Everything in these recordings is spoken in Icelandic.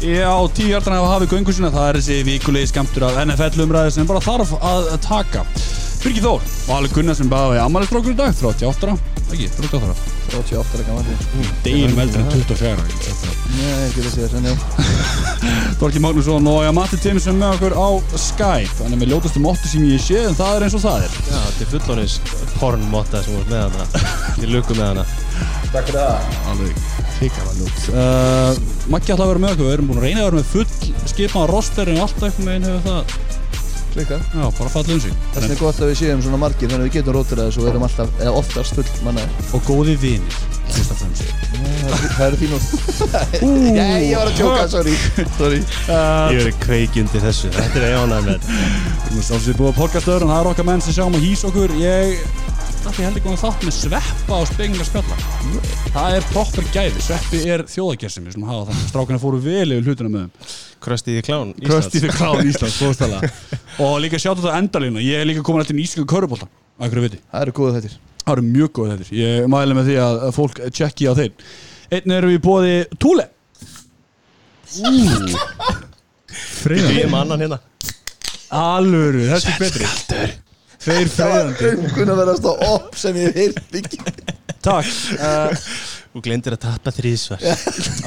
Já, tíu hjartan hafa hafið göngu sína, það er þessi vikulegi skamtur af NFL umræði sem bara þarf að taka. Birgir Þór, Valur Gunnar sem baði á amalistrókur í dag, 38 ára, ekki, 38 ára. 38 er gammal Deginum eldri en 24 ára. Nei, ekki þessi þess en já Þorki Magnússon og ég Matti Tim sem með okkur á Skype. Þannig með ljótastu mótti sem ég sé, en það er eins og það er. Já, þetta er fullorins pornmotta sem voru með hana Ég luku með hana Takk fyrir það Alveg hrikalega ljót. Uh, Maggi ætla að vera með okkur, við erum búin að reyna að vera með full skipaðan roster en alltaf einhvern veginn hefur það, Klikkað. Já, bara fallið um sig. Vegna er gott að við séum svona margir þannig að við getum rótir að þessu og erum alltaf, eða oftast full mannaðir Og góði vinir, fyrst og fremst. Það eru þín og Nei, ég var að tjóka, sorry. Sorry. Uh, Ég verið kveikjundi þessu, þetta er eiginlega með Við erum sjálfsög búið að podcastöður en það er okkar menn sem sjáum að hýs okkur ég ætla ég held ekki að þátt með sveppa á spengingar spjalla. Það er proper gæði, sveppi er þjóðagerðsum við slum hafa þannig, strákana fóru vel yfir hlutina með þeim. Krusty the Clown Krusty the Clown Íslands, og líka sjátt þetta endalínu, ég er líka komin eftir íslensku körubólta, að hverju viti. Það eru góða þettir það eru mjög góð þetta, ég mæli með því að að fólk tjekki á þeim einn erum við bóði Túle. Er hérna. Alvöru, þessi er betri Tveir freyðandi. Kunna verðast á op sem ég heilt ekki Takk. Uh, Þú glindir að tappa þrísvar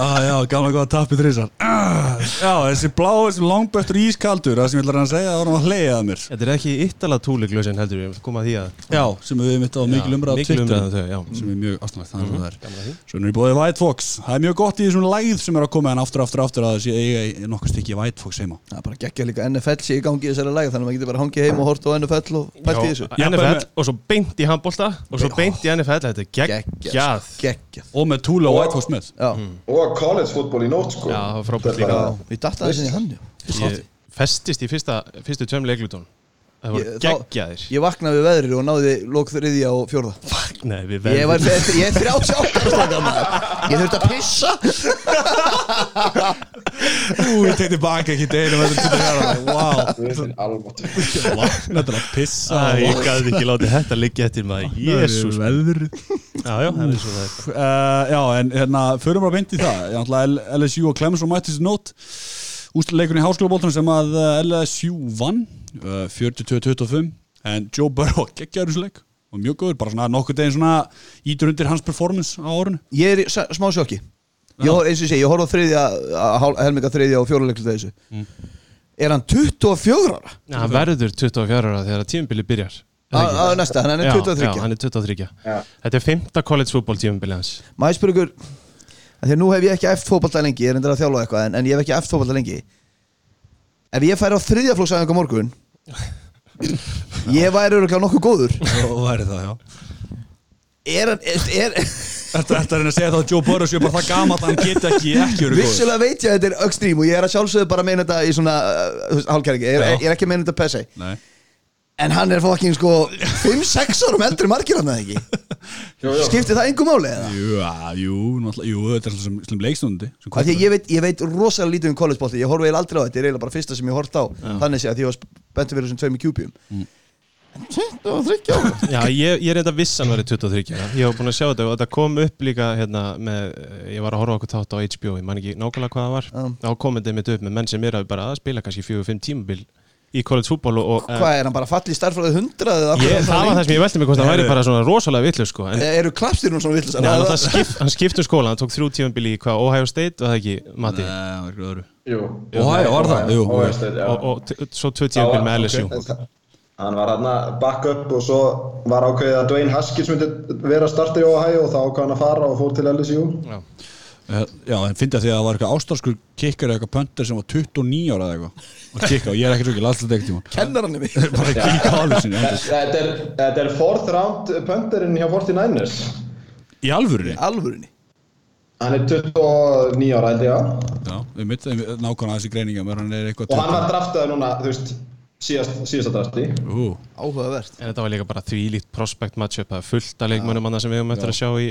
ah, Já, gamla góða tappi þrísar ah, Já, þessi blá, þessi langböttur ískaldur Það sem ég ætla að segja, það var hann að hleyja að mér. Þetta er ekki ittala túliglösin heldur við Koma að því að Já, sem við mitt á mikil umræð á Mikil Twitter umræð þau, já. sem er mjög aðstæðanlegt, það er svo það er. Gamla því. Svo er ég búið White Fox, það er mjög gott í þessum læð sem er að koma en aftur, aftur, aftur að það sé eiga nokkuð stykki White Fox heima. Það er bara geggja líka NFL sé í gangi í þessari læg Þannig að maður getur bara hangið heim og hort á NFL og pælt í þessu. NFL og svo beint í handbólta og svo beint í NFL Þetta er Geggjað Og með Tula og White Fox með Já, og college fútból í nótt sko. Já, það var frábært líka. við datta þessi í hann. Ég festist í fyrsta, fyrstu tveim leiklutum Það þá- geggjaðir. Ég vaknaði við veðrið og náði lók þriðja og fjórða. Nei, við Ég var ég er 38 ára strákar, maður. Ég þurfti að pissa. Ú, ég tek tilbaka ekki deginu með þetta til að er að pissa Æ, Ég gæði ekki látið þetta liggja eftir maður. Jésús Veður Já, já, það er svo það uh, Já, en hérna, förum bara beint í það. Að LSU og Clemson mætti sér nót Úsleikurinn í háskólaboltanum sem að uh, LSU vann uh, 42-25 En Joe Burrow geggjaður þessu leik. Og mjög góður, bara svona nokkuð deginn svona ítur undir hans performance á árinu. Ég er í sa- smá sjokki. Ég, hor- eins og ég segi, ég horfði á þriðja að hál- helminga þriðja og fjóruleiklu þessu. Er hann 24 ára? Já, hann verður 24 ára þegar tímubili byrjar. Er það Að ekki? að næsta, hann er Já, 23 Já, hann er 23 Já. Þetta er 5. college fútból tímubili hans. Maður spyrir ykkur að Því að nú hef ég ekki eftir fótballta lengi Ég er endur að þjálfa eitthvað en, en ég hef ekki eftir fótballta lengi. Ef ég færi á þriðja flóksæðingu morgun Ég væri öruglega nokkuð góður. Og væri það, já. Er hann er, Þetta er að segja þá að Joe Burrow sé bara það gamall að hann geti ekki ekki verið góður? Vissulega veit ég að þetta er ögstrím Og ég er að sjálfsögðu bara að meina þetta í svona uh, Hálkjærki, ég, er- Já. ég er ekki að meina þetta pessi Nei En hann er fokkin sko 5-6 árum eldri margir hann eða ekki. Skiptir það einhver máli eða? Jú, já, jú, jú, þetta er sem, sem leikstundi sem Af því að ég veit, ég veit rosalega lítið um collegebolti Ég horfa eiginlega aldrei á þetta, þetta er eiginlega bara fyrsta sem ég hort á Þannig sé að því ég var spenntur fyrir þessum tveim í kjúbjum Mm. 23 ára Já, ég, ég er þetta vissan verið 23 ára Ég hef búin að sjá þetta og þetta kom upp líka hérna með, ég var að horfa okkur þátt á HBO ég man ekki nákvæmlega hvað það var Já. þá kom þetta mitt upp með menn sem eru að bara að spila kannski 4-5 tímabil í college fútból og, og Hvað er hann bara fallið í starfræði 100 eða af hverju ég, það var það sem ég velti mig hvort það væri bara svona rosalega vitlu sko en Eh, Eru klappstýrnum svona villis Já, hann, skipt, hann skipt um skóla, hann tók þrjú tímabili í hvað, Ohio State og það ekki, Mati Nei, það var ekki. Ohio, var það? Jú. Ohio State, já. og, svo tvö tímabili með LSU. Hann var hann að back up og svo var ákveðið að Dwayne Haskins myndi vera starter í Ohio og þá ákveð hann að fara og fór til LSU. Já. Eh, Já, en fyndi að því að það var eitthvað ástarskur kikkar eða eitthvað pönter sem var 29 ára eða eitthvað. Og kikka og ég er ekki svo ekki laslega ekkert tíma Kennar hann í mig bara ekki í kálusinni Þetta er, fourth round punterinn hjá 49ers. í alvörinni Alvörinni Hann er 29 ára held ég. Að. Já, við mitt nákvæmlega þessi greininga mér hann er eitthvað Og hann var draftaður núna, þú veist, síðast, síðasta drafti. Ú, Áhugavert En þetta var líka bara þvílíkt prospect matchup það fullt af leikmönnum annað sem við höfum eftir að sjá í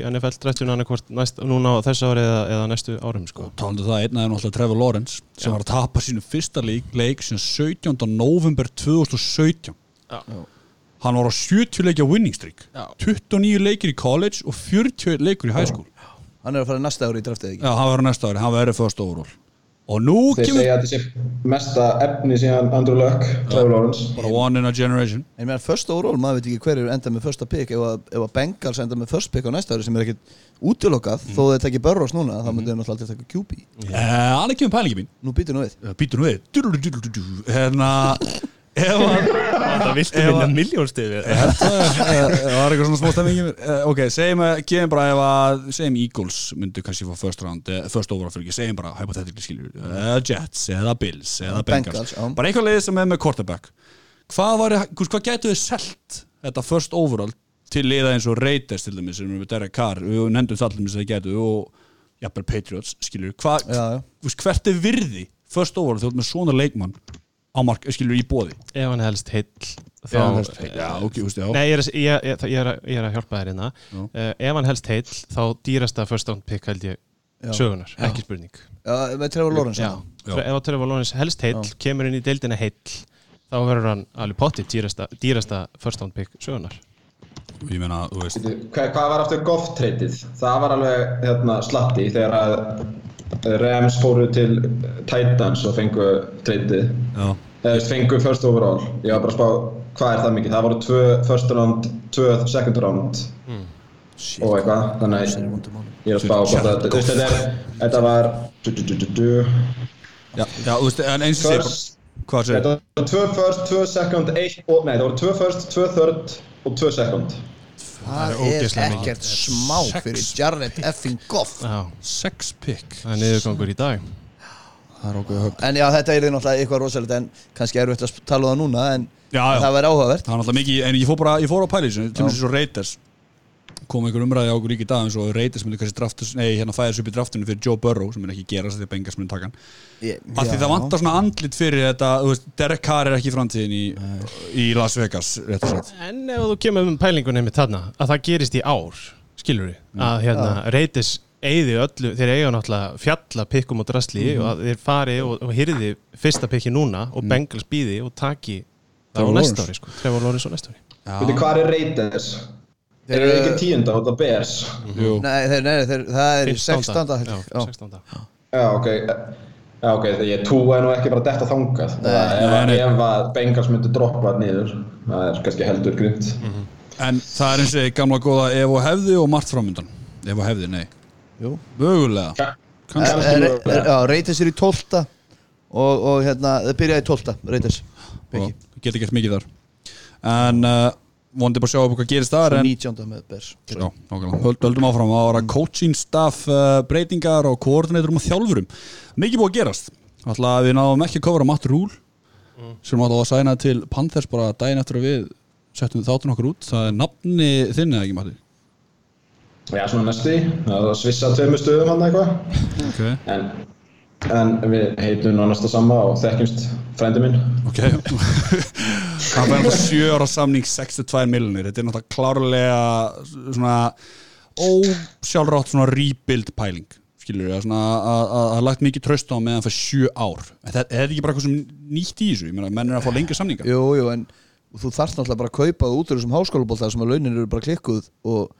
annarkvort næst, núna á þessu ári eða, eða næstu árum sko. talandu það einn aðeins náttúrulega Trevor Lawrence sem Já. var að tapa sínu fyrsta leik, leik sem 17. november 2017 Já. hann var á 70 leikja winning streak Já. 29 leikir í college og 40 leikur í high school Hann er að fara næsta ári í draftið ekki Já, hann verður næsta ári, hann verður first overall og nú Þeir kemur segja að þetta sé mesta efni síðan Andrew Luck, Trevor Lawrence. Bara one in a generation. En meðan first overall, maður veit ekki hverju enda með första pick ef að, ef að Bengals enda með first pick á næsta ári sem er ekkert útilokað þó þeir tekja Burrows núna, þá myndi þeir náttúrulega aldrei taka QB uh, hann er kemur pælingi mín. Nú býtur nú við. Uh, býtur nú við. Hérna Það viltu Ef vinna miljónstiði það var eitthvað svona smá stemming uh, ok, segjum bara ef að segjum Eagles myndu kannski fá first round uh, first overall fyrir ekki, segjum bara uh, Jets eða Bills eða Bengals, bara eitthvað liðið sem er með quarterback. Hvað var, hvað, hvað getur þið selt þetta first overall til liða eins og Raiders til dæmis sem er með Derek Carr, við nefndum það dæmis að það getur og jafnvel Patriots, skilur hvað, Já, já. þú veist, hvert er virði first overall ert með svona leikmann á mark, skilur í bóði Ef hann helst heill þá, hann helst heill, já, ok, þú veist, já. Nei, ég er, að- ég, ég, ég, er, að- ég er að hjálpa þér hérna Já. uh, Ef hann helst heill þá dýrasta first round pick held ég Já. sögunar, ekki spurning Já, með Trevor Lawrence Já, Já. ef að Trevor Lawrence helst heill kemur inn í deildina heill þá verður hann alveg pottið dýrasta, dýrasta first round pick sögunar ég meina, þú veist Hvað, hvað var aftur Goff treytið? Það var alveg hérna, slatti þegar að Rams fóru til Titans og fengu treytið eða veist, fengu first overall. Ég var bara að spá, hvað er það mikið? Það voru tvö first round, tvö second round. Og eitthvað þannig ég er að spá hvort þetta er, þetta var já, já, þú veist, en eins og first, hvað segir, þetta voru tvö first, tvö second, eitt og, nei, það voru tvö first, tvö third og tvö second Það er er mikið. ekkert smá Sex. fyrir Jared effing Goff. Sex pick. Það er niðurgangur í dag. Það er En já, þetta er því náttúrulega eitthvað rosalegt en kannski erfitt að tala um það núna en Já, já. það væri áhugavert. Það er náttúrulega mikið, en ég fór bara, ég fór á pælis til dæmis eins og Raiders kom einhver umræði á okkur rík í dag eins og Raiders myndi kannski draftus, nei, hérna fæðis upp í draftinu fyrir Joe Burrow sem er ekki gerast að Bengals myndi taka hann. Ég- af því já. það vantar svona andlit fyrir þetta þú veist, Derek Carr er ekki í framtíðin í, í Las Vegas, og En ef þú kemur um pælingunni með þarna að það gerist í ár, skilur við að hérna, reytis eigði öllu þeir eiga náttúrulega fjalla pikkum og drasli og að þeir fari og, og hyrði fyrsta pikki núna og Bengals býði og taki það á Trevor næsta ári sko, Trevor Lawrence á næsta ári. Veitu, hvað er Raiders? Þeir eru ekki tíunda út af Bears Jú, Nei, þeir, nei, þeir, það er 15. 16. held Já, ég. Já. 16. Já, ok Já, ok, þegar ég túa nú ekki bara detta þangað Nei, ef, að Bengals myndi droppa það niður það er kannski heldur grymt en það er eins og ég gamla góða ef og hefði og margt framöndan ef og hefði, nei, Jú. mögulega Ja. kannski, Kannski Er- í 12. og, og hérna, það byrjaði í 12. Raiders og geti gert mikið þar en uh, vonandi bara að sjá upp hvað gerist en 19. með Bears Já, nákvæmlega. Höld- höldum áfram. Að vara coaching staff uh, breytingar og koordinatorum og þjálfurum. Mikið búið að gerast. Alltaf við náðum ekki að kofra Matt Rule sem alltaf að sæna til Panthers bara daginn eftir að við settum þáttun okkur út. Það er nafni þinn eða ekki Matti? Já, svona næstu Það var svissa tveimur stöðum hann eitthvað. Okay. en, en við heitum nánast það sama og þekkjumst frændi minn. Ok hann fær náttúrulega 7 ára samning 62 miljonir þetta er náttúrulega klárlega svona ósjálfrátt svona rebuild pæling skilur svona að- það er lagt mikið tröst á meðan fyrir 7 ár. Þetta er þetta ekki bara eitthvað sem nýtt í þessu? Ég menn er að fá lengri samninga. Jú, jú, en þú þarft náttúrulega bara að kaupa það út úr þessum háskólabólta sem að launin eru bara klikkuð og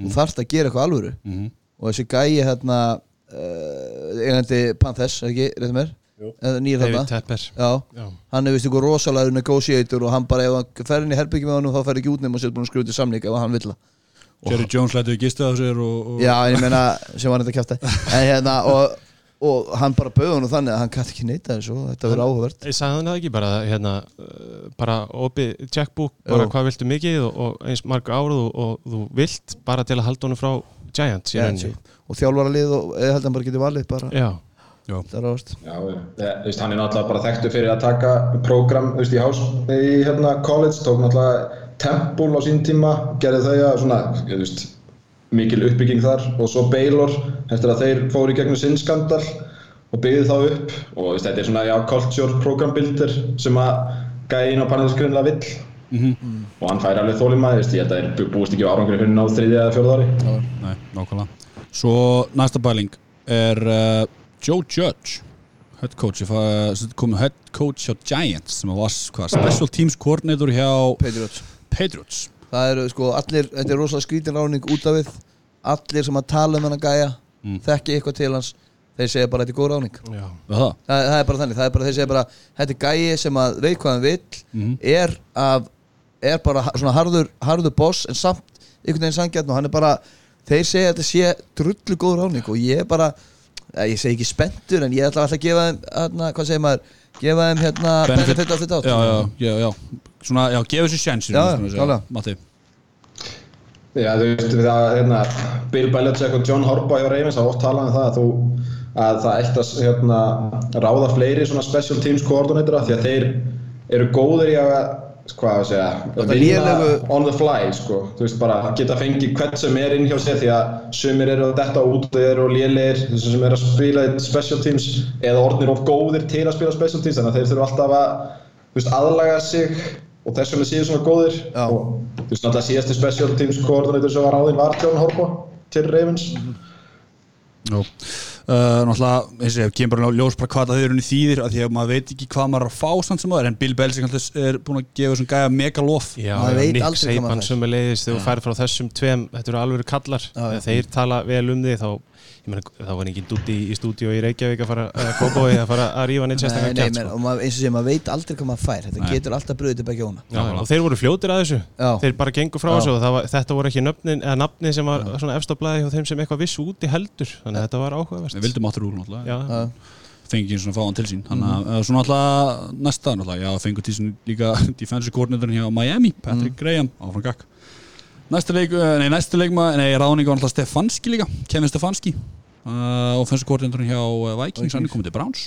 þú þarft að gera eitthvað alvöru. Mhm. og þessi gæi hérna uh, eigandi Panthers, er ekki, reyndum mér? Tepper. Já, Já. hann er vist ykkur rosalega negotiator og hann bara, ef hann fer inn í herbyggjum með hann þá fer ekki út nema og sér búin að skrifa til samning ef hann vill Jerry Jones lætuði gistu af sér og, og Já, en ég meina, sem var þetta kjæfta En hérna, og, og hann bara bauði hann þannig að hann gæti ekki neita þessu og þetta verður áhugavert. Ég sagði hann það ekki bara hérna, uh, bara opið checkbook bara Jú. hvað viltu mikið og, og eins marg árið og, og þú vilt bara til að halda honum frá Giants í rauninni. og þjálfara lið og eða held að hann bara geti valið bara, Já, Já, veist, hann er náttúrulega bara þekktu fyrir að taka program, veist, í, hás, í hérna, college, tók náttúrulega Temple á sín tíma, gerði þau að svona, veist, mikil uppbygging þar og svo Baylor, eftir að þeir fóru í gegnum sinn skandal og byggði þá upp og þetta er svona, já, culture program builder sem að gæðin á Panethers grunlega vill og hann fær alveg þólimaði, ég held að þeir búist ekki á árangri fyrir á þriðja eða fjórða ári. Nei, nákvæmlega. Svo næsta bæling er uh, Joe Judge head coach, komið head coach hjá Giants sem var hvað, special teams coordinator hjá Patriots Patriots það eru sko allir, þetta er rosalega skrítin ráning út af við allir sem að tala um hann að gæja Mm. þekki eitthvað til hans þeir segja bara þetta er góð ráning það? það, er bara þannig, það er bara, þeir segja bara þetta er gæi sem að veit hvað hann vill Mhm. er, af, er bara svona harður, harður boss en samt einhvern veginn sangjarn og hann er bara þeir segja að þetta sé drullu góð ráning og ég er bara, ég segi ekki spenntur en ég ætla alltaf að gefa þeim hérna, hvað segir maður, gefa þeim hérna Benefit. benefit of the doubt Já, já, já, já Svona, já, gefa þessu sjens Já, klálega. Matti Já, þú veist, við að, hérna, Bill Belichick og John Harbaugh hjá Ravens hafa oft talað um það að, þú, að það ætti að hérna, ráða fleiri svona special teams koordinatora því að þeir eru góðir í að, hvað að segja, vinna on the fly, sko. Þú veist, bara geta fengið hvern sem er inn hjá sér því að sumir eru að detta út og eru lélegir, þessum sem eru að spila special teams eða orðnir of góðir til að spila special teams, þannig að þeir þurfa alltaf að, veist, aðlaga sig og þess vegna séu svona góðir Já. og þú veist náttúrulega síðasti special teams koordinator sem var ráðinn var John Harbaugh til Ravens Jó Uh, náttúrulega, eins og ég kemur bara ljós bara hvað það hefur henni þýðir af því að maður veit ekki hvað maður er að fá samt sem maður en Bill alltaf er búin að gefa þessum gæja mega lof. Já, Nick aldrei hvað maður Saban fær. sem er leiðist þegar þú færð frá þessum tveim, þetta eru alveg kallar þegar þeir tala vel um þig þá þá var engin dúti í stúdíu í Reykjavík að fara að kópói að fara að rífa neitt Nei, sérstaklega nei, kjátt sko. og maður, eins og sé, maður veit aldrei hvað maður fær. Þetta Nei. getur alltaf bröðið til begja óna Já, og þeir voru fljótir að þessu. Já. þeir bara gengur frá Já. þessu og það var, þetta voru ekki nöfnin, eða nafni sem var svona efst á blæði hjá þeim sem eitthvað vissu úti heldur. Þannig að þetta var áhugavert. Við vildum áttur úr náttúrulega. Já, Já. fengi ekki svona fá hann til sín. Þannig að mm. svona alltaf næsta náttúrulega. Já, fengu til sín líka defensive coordinatorinn hjá Miami, Patrick Graham áfram gakk næsta leik, eh, nei næsta leik maður, nei ráðning var alltaf Stefanski líka Kevin Stefanski. Uh, offensive coordinatorinn hjá uh, Vikings, hann er komið til Browns.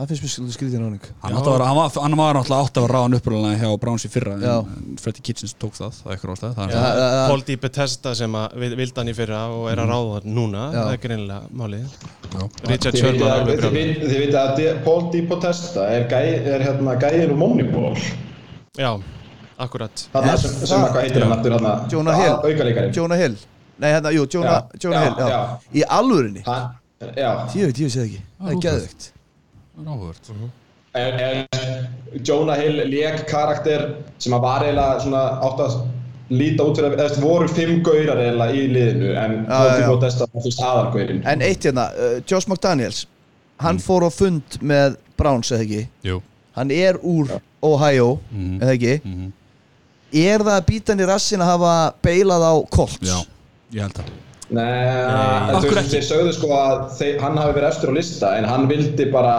Það finnst mér svolítið skrítið ráning hann, átti að vera, hann, var, hann var náttúrulega átt að vera ráðan uppröðlega hjá Browns í fyrra Já. en, en Freddy Kitchens tók það, það er eitthvað ástæð það er Já, já, já. Paul Di Bethesda sem að vildi hann í fyrra og er að ráða hann núna Já. það er greinilega málið. Já. Richard Sherman þið vitið að Di- Paul Di Potesta er, gæ, er hérna gæðin úr Moneyball. Já, akkurat. Þarna Er sem, sem það- að hvað heitir hann aftur Jonah Hill. Jonah Hill. Nei, hérna, jú, Jonah, Já, Jonah já, Hill já. já. Í alvörinni Tíu, tíu, séð ekki. Það er það er áhugavert en, en Jonah Hill lék karakter sem að var eiginlega svona átt að líta út fyrir að eða, voru fimm gaurar eiginlega í liðinu en Paul Di já. Potesta var fyrst aðalgaurin En eitt hérna, uh, Josh McDaniels Hann fór á fund með Browns, eða ekki? Jú. Hann er úr Ohio, Mhm. eða ekki? Mhm. Er það að býta hann í rassin að hafa beilað á Colts? Já, ég held það Nei, Nei. þú veist, þeir sögðu sko að þeir, hann hafi verið eftir á lista en hann vildi bara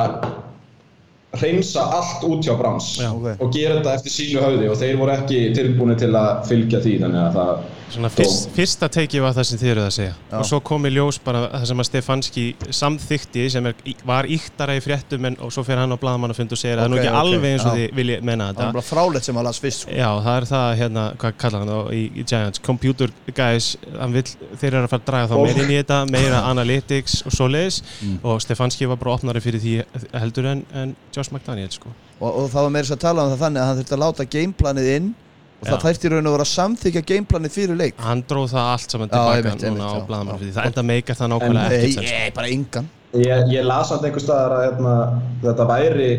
hreinsa allt út hjá Browns Já. Ok. og gera þetta eftir sínu höfði og þeir voru ekki tilbúinu til að fylgja því þannig að það Svona fyrst, fyrsta teiki var það sem þið eruð að segja Já. og svo kom í ljós bara það sem að Stefanski samþykti sem er, var íktara í fréttum en, og svo fer hann á blaðamann og fund og segir að það er nú ekki ok, alveg eins og já. þið vilja menna Það þetta var bara frálegt sem að las fyrst sko. Já, það er það hérna, hvað kallar hann þá í, í Giants, computer guys vill, þeir eru að fara að draga þá Og- meira inn í þetta, meira analytics og svoleiðis Mm. og Stefanski var bara opnari fyrir því heldur en, en Josh McDaniel sko. og, og það var meira þess að tala um það þannig að hann þurfti að láta gameplanið inn og það Já. þærti raun og vera að samþykja gameplanið fyrir leik hann dróð það allt saman tilbaka núna á já, blaðamann já. fyrir því, það enda meikar það nákvæmlega Nei, ekkert ég, bara engan Ég, ég las samt einhver staðar að hérna, þetta væri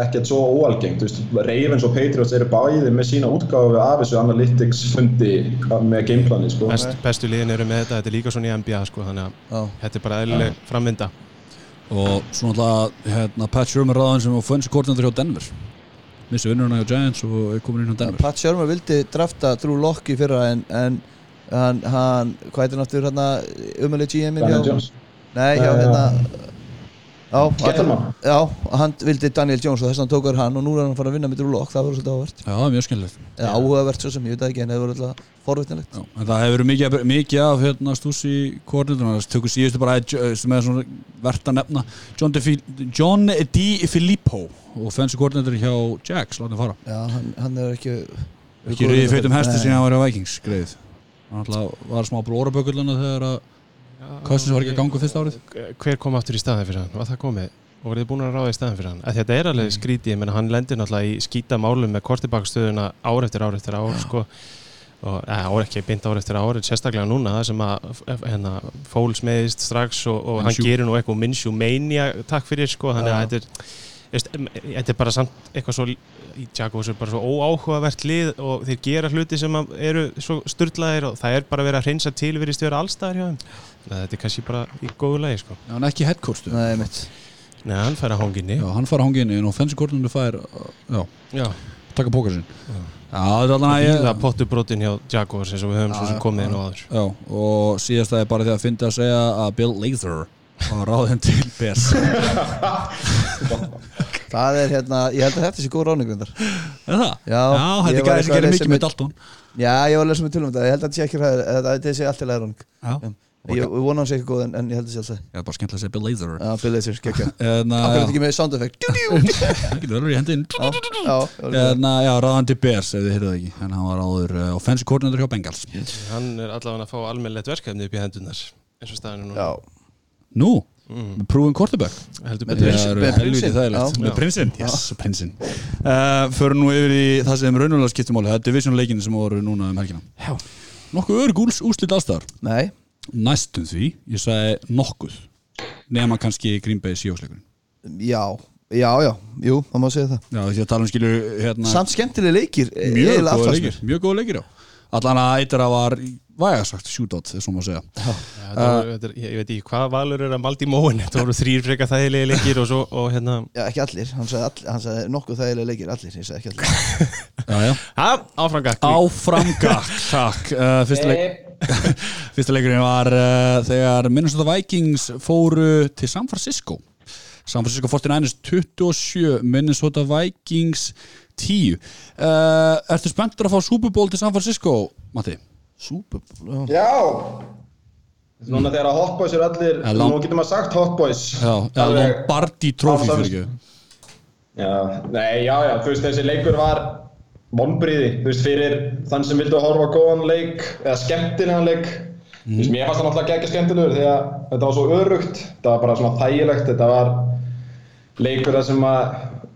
ekkert svo óalgengt, þú veist, Ravens og Patriots eru bæði með sína útgáfu af þessu analytics fundi með gameplani, sko. Best, bestu liðin eru með þetta, þetta er líka svona í NBA sko, þannig að Já. þetta er bara eðlileg framvinda og svona alltaf hérna, Pat Shermer ráðan sem var coordinator hjá Denver missi vinnurna hjá Giants og er komin inn hjá Denver Pat Shermer vildi drafta Drew Locke í fyrra en, en hann, hann, hvað heitir aftur hérna umölu GM-in Daniel hjá Jones. Nei, hjá hérna Já, Gettleman. já, hann vildi Daniel Jones og þess vegna tókar hann og nú er hann að fara að vinna með Drew Locke, það voru svolítið áhvert Já, það er mjög skemmilegt eða áhugavert svo sem, ég veit ekki en það voru alltaf forvitnilegt. Já, en það hefur verið mikið, mikið af hérna, stúsi koordinatorna, það tökur síðustu bara eh, sem er svona verðt að nefna John, De, John D. Filippo og offensive coordinator hjá Jags, látið fara. Já, hann, hann er ekki ekki riðið feitum hesti sem hann var á Vikings greið. Hann alltaf var smá blórabökullana þegar að Cousins var ekki að ganga fyrsta árið? Hver kom aftur í staðin fyrir hann, var það komið? Og voruð þið búin að ráða í staðin fyrir hann? Að þetta er alveg skrítið, menn hann lendir náttúrulega í skýta málum með kortibakstöðuna ár eftir ár eftir ár sko. Og ja, ár ekki beint ár eftir ár sérstaklega núna það sem að hérna, Fóls meðist strax og, og hann gerir nú eitthvað Minshew mania takk fyrir sko. Þannig að þetta er Þetta er bara samt eitthvað svo í Jaguars er bara svo óáhugavert lið og þeir gera hluti sem eru svo styrlaðir og það er bara verið að hreinsa til verið stjóra allstaðar hjá þeim þetta er kannski bara í góðu lagi sko. Já, hann er ekki headcoach Nei, mitt Nei, hann fær að hónginni Já, hann fara hangið inn en offensive coordinator fær uh, já, Já, taka póka sinn. Já, þetta er allan að ég það pottubrotin hjá Jaguars eins og við höfum svo sem komið inn á aður Já, og síðast það er bara því að finna að segja að Bill Laser var ráðin til Bears. Það er hérna, ég held að þetta sé góð ráðningvindar Er það? Já, Já þetta er gæði að gerir lesa mikið með- Dalton. Já, ég var að lesa með tölum um þetta, ég held að þetta sé ekki ræður Þetta sé alltaf læður ráðning. Já, Ég ég vona hans ekki góð en, en ég held að sé alltaf er bara skemmtilega að segja Bill Laser Já, Bill Laser, gekkja En Akkur þetta ekki með sound effect. Það getur verið í hendin Já, já, já, En að, já, ráðan til Bears ef þið heyrðu það ekki. En hann var áður uh, offensive coordinator hjá Bengals. Hann er allavega að fá almennlegt verkefni upp í hendunar eins og staðinu nú já. Nú, mm. quarterback? Heldur Með Það prinsinn. þægilegt. Já. Með prinsinn, yes, prinsinn. Uh, Förum nú yfir í það sem raunverulega skiptir máli. Það er division leikinu sem voru núna um helgina. Já. Nokkuð örg úls, úrslit allstaðar Nei, Næstum því, ég sagði nokkuð Nema kannski Green Bay síjóksleikurinn já, já, já Jú, það má segja það. Já, því að tala um skilur hérna, Samt skemmtileg leikir Mjög góða leikir, mjög góða leikir já Allan að eitthvað var vægasagt shootout, þess að segja. Já, þetta voru, þetta er, ég veit ekki hvað valur er að maldi móin þetta voru þrýr freka þægilegi leikir og svo og hérna Já, ekki allir, hann sagði, all, hann sagði nokkuð þægilega leikir Allir, ég sagði ekki allir. Já, já. Ha, áframgakk Áframgak, takk. Uh, fyrsta, leik, fyrsta leikurinn var uh, þegar Minnesota Vikings fóru til San Francisco. San Francisco 49ers 27 Minnesota Vikings 10 uh, Ertu spenntur að fá Super Bowl til San Francisco, Matti? Super, já. Já. Núna þegar að Hot Boys eru allir Ja, Nú getur maður sagt Hot Boys. Já, eða Alveg- Lombardi trófi fyrir ekki. Já, nei, já, já, þú veist, þessi leikur var vonbriði, þú veist, fyrir þann sem vildi horfa á góðan leik eða skemmtilegan leik. Þú veist, mér fannst það náttúrulega ekki skemmtilegur því að þetta var svo örugt, þetta var bara svona þægilegt, þetta var leikur þar sem að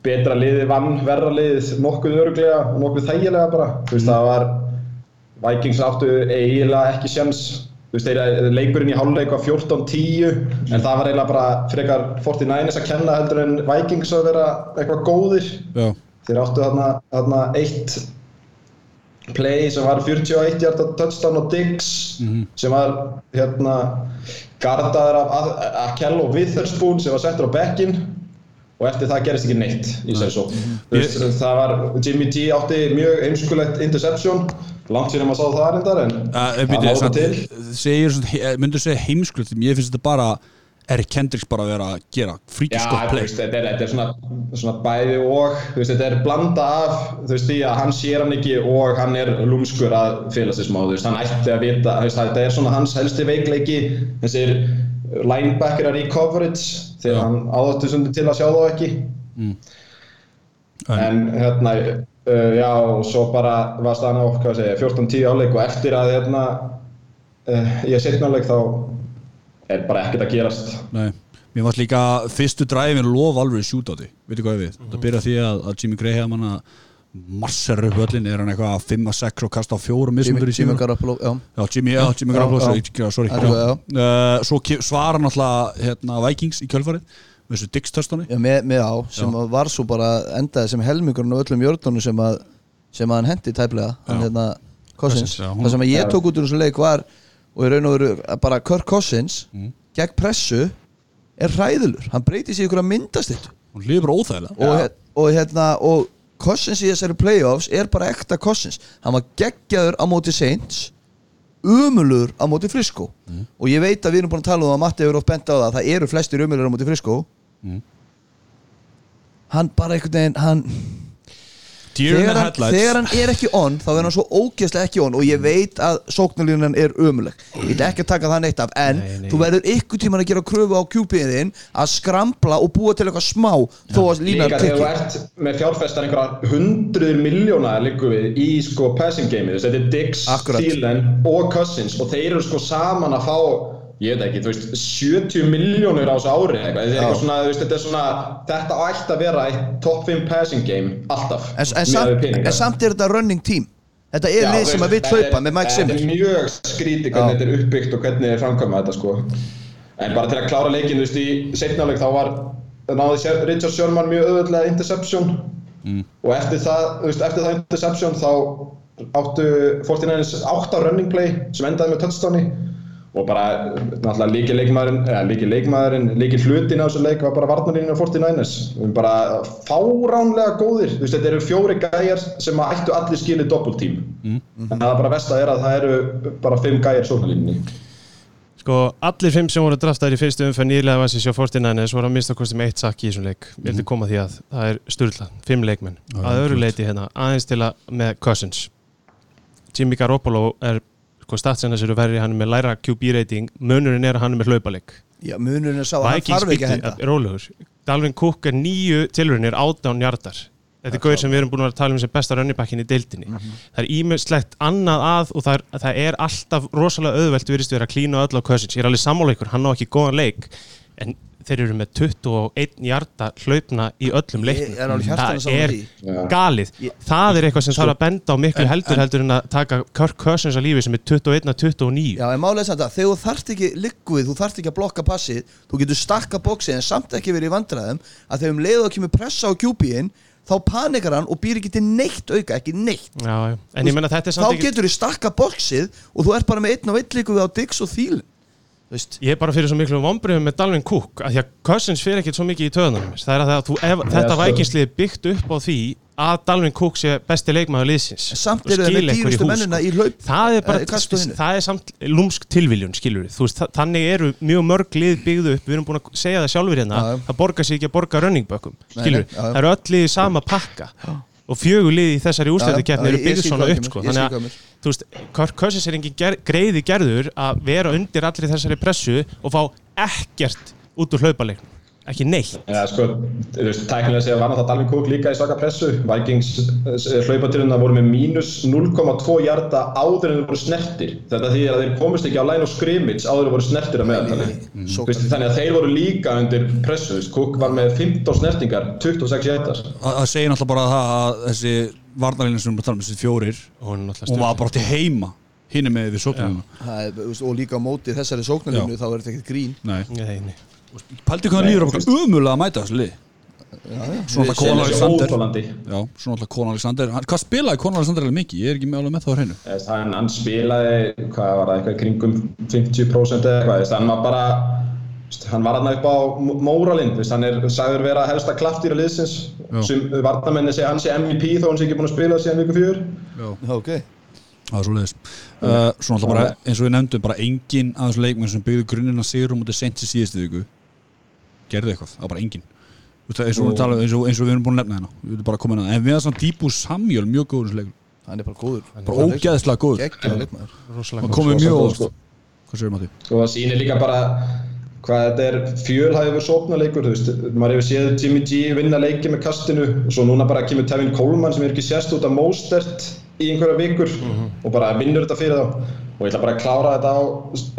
betra liði vann verra liðið nokkuð öruglega og nokkuð þægilega bara, þú veist, það var Vikings áttu eiginlega ekki sjans þú veist, þeir, leikurinn í hálfleik var 14-10 en það var eiginlega bara frekar 49ers að kenna heldur en Vikings að vera eitthvað góðir. Já, þeir áttu þarna, þarna eitt play sem var 41 hjarta touchdown og Diggs sem var hérna gardaður af Akello Witherspoon sem var settur á bekkin og eftir það gerist ekki neitt í sér Þú veist, það var, Jimmy G átti mjög heimskulegt interception. Langt síðan maður sá það reyndar en uh, það láta til. segir, svona, myndu segja heimsklut ég finnst þetta bara Erik Kendricks bara að vera að gera fríkiskott play. þetta er, þetta er svona, svona bæði og. Veist, þetta er blanda af þú veist, því að hann sér hann ekki og hann er lúmskur að fela sig smá veist, hann ætti að vita, veist, þetta er svona hans helsti veikleiki, þessir linebackerar í coverage þegar hann áðáttu svona til að sjá þá ekki. En- en hérna uh, já, og svo bara var staðan á, hvað segja, 14-10 áleik og eftir að hérna uh, ég setna áleik þá er bara ekkert að gerast. Nei, mér varst líka fyrstu dræfin lof alveg shootáti, veitu hvað við? Það byrja því að, að Jimmy Graham hann að massar upp höllin, er hann eitthvað 5-6 og kasta á fjórum mismundur Jimmy, í Jimmy síma Garoppolo, já. Já, Jimmy, já, Jimmy Garoppolo, sorry, Uh, Svo ke- svarar náttúrulega hérna, Vikings í kjölfarið með þessu á, sem að var svo bara endaði sem helmingurinn á öllum jörnunum sem að, sem að hann hendi tæplega hann hérna Cousins, það sem að ég tók út úr þessu leik var og í raun og veru að bara Kirk Cousins Mm. gegn pressu er hræðilur, hann breytir sig í ykkur að myndast þetta Hún lifur óþægilega. Og, og hérna og Cousins í þessari playoffs er bara ekta Cousins hann var geggjaður á móti Saints umulur á móti Frisco Mm. og ég veit að við erum búin að tala um það að Matti hefur oft bent á það að það eru flestir umulur á móti Frisco Mm. hann bara einhvern veginn hann, þegar, hann, þegar hann er ekki on þá er hann svo ógeðslega ekki on og ég veit að sóknarlínan er umuleg ég vil ekki að taka það neitt af en Nei, nei. þú verður ykkur tíman að gera kröfu á QP-in að skrambla og búa til eitthvað smá þó að línan Líka þegar þú ert með fjárfestar einhverja hundruður miljóna líku við í sko passing game þetta er Diggs. Thielen og Cousins og þeir eru sko saman að fá ég veit ekki, þú veist, 70 miljónur á þessu ári eitthvað, þetta er svona, þú veist, þetta er svona þetta ætti að vera eitt top 5 passing game alltaf, en, en, samt, við en samt er þetta running team. Þetta er lið sem að vill þetta er- hlaupa með Mike Zimmer Þetta er mjög skrítið hvernig þetta er uppbyggt og hvernig þeir framkvæma þetta sko. En bara til að klára leikinn, þú veist, í setnáleik þá var náði Sher- Richard Sherman mjög auðvöldlega interception. Og eftir það, þú veist, eftir það interception þá áttu 49ers átta running play sem endaði með touchdowni og bara náttúrulega líki leikmaðurinn eða líki leikmaðurinn, líki hlutin á þessu leik var bara varnarlíninu á 49ers við erum bara fáránlega góðir. Þú veist, þetta eru fjóri gæjar sem að ættu allir skilið doppeltím. Mm. en það er bara vest að er að það eru bara fimm gæjar sóknarlínni Sko, allir fimm sem voru draftaðir í fyrstu umferð nýlega var sér sjá 49ers voru að mista kosti með eitt sakki í þessum leik. Ég vildi koma að því að það er sturla, fimm leikmenn. Að öðru leiti hérna, aðeins til að með Cousins. Jimmy Garoppolo er, sko, statsina sér verri hann er með læra QB rating, munurinn er að hann er með hlaupaleik. Já, munurinn er sá að hann þarf ekki að henda. rólegur. Dalvin Cook er nýju tilrunir átán hjartar Þetta er gauður sem við erum búin að tala um sem besta rönnibakkin í deildinni. Það er ímjömslegt annað að og það er, það er alltaf rosalega auðvelt virðist vera að klína öll á Cousins. Ég er alveg sammála ykkur, hann á ekki góðan leik. En þeir eru með 21 hjarta hlaupna í öllum leiknum. Ég er Það er galið. Ég- Það er eitthvað sem þarf að benda á miklu heldur heldur en að taka Kirk Cousins að lífi sem er 21 að 29. Já, en málega samt að þegar þú þarft ekki liggvið, þú þarft ekki að blokka passið þú getur stakka bóksið en samt ekki verið í vandræðum að þegar um leið og kemur pressa á QB-in þá panikar hann og býr ekki til neitt auka, ekki neitt Já, já. En ég er þá samt ekki... getur þú stakka bóksið og þú ert bara með einn og einn líku á Dix og Thielen Þú veist, Ég er bara fyrir svo miklu vombriðum með Dalvin Cook að því að Cousins fyrir ekkert svo mikið í töðunum það er að, það þú, ef, þetta sko. vækinslið byggt upp á því að Dalvin Cook sé besti leikmaður liðsins. Samt eru skila með dýrustu mennina sko. í hlaup. Það er Eh, bara, hinu. það er samt lúmsk tilviljun skilur þa- þannig eru mjög mörg lið byggðu upp. Við erum búin að segja það sjálfur hérna það borgar sig ekki að borga running bökkum skilur, já. það eru öll í sama pakka og fjögur lið í þessari úrslættukeppni já, eru ég byggð skil svona upp sko. þannig að þú veist, Cousins er engin ger, greiði gerður að vera undir allir þessari pressu og fá ekkert út úr hlaupaleiknum ekki neitt Já, sko, þú veist, tæknilega séð var náttúrulega Dalvin Cook líka í svaka pressu. Vikings hlaupatiluna voru með mínus 0,2 hjarta áður en þeir voru snertir. Þetta þýðir að þeir komist ekki á line of scrimmage áður en þeir voru snertir að meðaltali. Mm. Þannig að þeir voru líka undir pressu. Cook var með 15 snertingar, 26 hjartar. Það það segir náttúrulega bara það að þessi varnarlínu sem við að tala um, þessi fjórir og hún er var bara til heima hinn með við Það er, veist, og líka á móti þessari sóknarlínu þá er þetta ekkert grín Nei, Nei, nei. pældi hvað það líður okkur umulega að mæta þessu lið Svona alltaf Conor Alexander. Já, svona alltaf Conor Alexander Hvað spilaði Conor Alexander alveg mikið? Ég er ekki með alveg með það á hreinu veist, Hann, spilaði, hvað var það, eitthvað kringum 50% eða eitthvað. þú veist, Hann var bara, hann var hann upp á móralinn. Hann er sagður vera helsta klappdýra liðsins. Já. Sem varnamenni segja hann sé MVP þó hann sé ekki búinn að spila síðan viku fjör. Já, ok Það er svo leiðis uh, Svona alltaf bara, eins og við nefndum bara engin af þessu leikmenn sem byggðu grunninn að sigur mútið sent í síðustu viku gerði eitthvað, það var bara engin Þú veist, eins og, við tala, eins, og, eins og við erum búin að nefna hérna. Við erum bara komin að, en við erum svona Díbu Samjöl mjög góður í þessu leikum, Hann er bara góður. Bara ógeðslega góður. og góð. komið mjög góð, Hvað séum að því? Og það sýnir líka bara hvað þetta er fjölhæfur sóknarleikur, þú veist, maður hefur séð Jimmy G vinna leiki með kastinu og svo núna bara kemur Tevin Coleman sem er ekki sérst út af Mostert í einhverja vikur og bara vinnur þetta fyrir þá og ég ætla bara að klára þetta á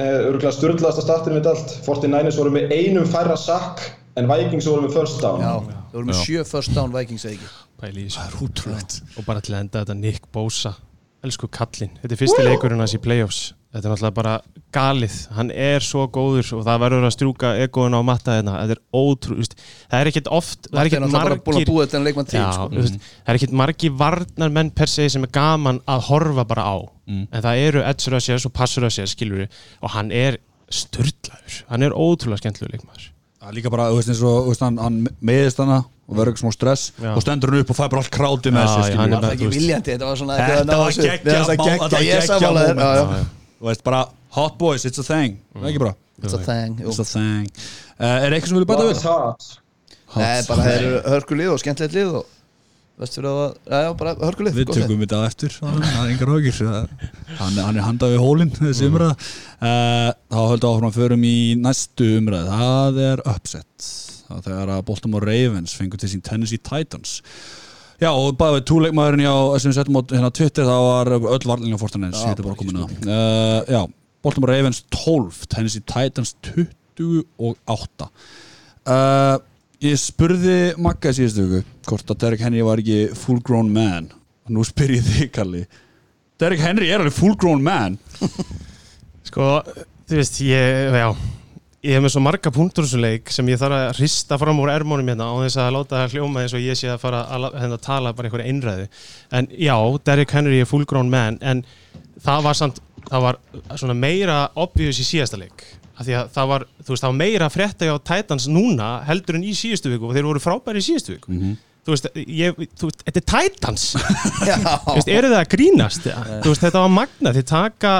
eh, örgulega styrlaðasta startinu við allt. 49ers voru með einum færra sakk en Vikings voru með first down. Já, það voru með sjö first down Vikings eða ekki? Pæli í þessu. Það er útrúlegt. Og bara til að enda þetta Nick Bosa. Elsku kallinn, þetta er fyrsti leikurinn hans í playoffs þetta er náttúrulega bara galið. Hann er svo góður og það verður að strjúka egoðun á matta hérna, þetta er ótrú veist, það er ekkit oft það er ekkit að margir þetta Já, sko. þú veist, það er ekkit margir varnar menn per se sem er gaman að horfa bara á. En það eru edge rushers og pass rushers skilur og hann er störtlaður, hann er ótrúlega skemmtilegur leikmaður. Það er líka bara, þú veist eins og veist, hann, hann meðist hana og verður ekki smá stress Já. og stendur hann upp og fær bara allt kráti með sér hann skilur er Það er ekki viljandi, þetta var svona Þetta var mál- þetta var Ég Þú veist bara, hot boys, it's a thing. Er ekki bara, It's a thing it's a thing. Uh, Er eitthvað sem vilja bæta við? Hot. Nei, bara það eru hörkulið og skemmtilegt lið og veist fyrir að, já, bara hörkulið Við tökum þetta á eftir, það er engar hókir hann, hann er handað við hólinn þessi umræða. Uh, Þá höldum áfram að förum í næstu umræða Það er upset. Það er þegar að Baltimore Ravens fengur til sín Tennessee Titans Já, og við túleikmaðurinn já, sem við settum á hérna, Twitter, það var öll varlinga fórtanins, ég heiti bara komin að uh, Já, Baltimore Ravens 12 Tennessee Titans 28 uh, Ég spurði Magga í síðustu viku hvort að Derek Henry var ekki full grown man. Og nú spyr ég þig Kalli. Derek Henry er alveg full grown man. Sko, þú veist, ég, já ég hef með svo marga punktur þessum leik sem ég þarf að hrista fram úr ermónum hérna á þess að láta það hljóma eins og ég sé að fara að la- hérna, tala bara einhverja einræðu. En já, Derrick Henry er full grown man en það var samt það var svona meira obvious í síðasta leik. Því að það var, veist, það var meira að frétta hjá Titans núna heldur en í síðustu viku og þeir voru frábæri í síðustu viku. Þú veist, ég, þú veist, þetta er Titans. Þú veist, eru það að grínast? Þú veist, þetta var magna, þeir taka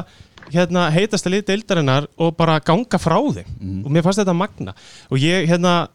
hérna, heitasta lið deildarinnar og bara ganga frá þeim. Og mér fannst þetta magna. Og ég, hérna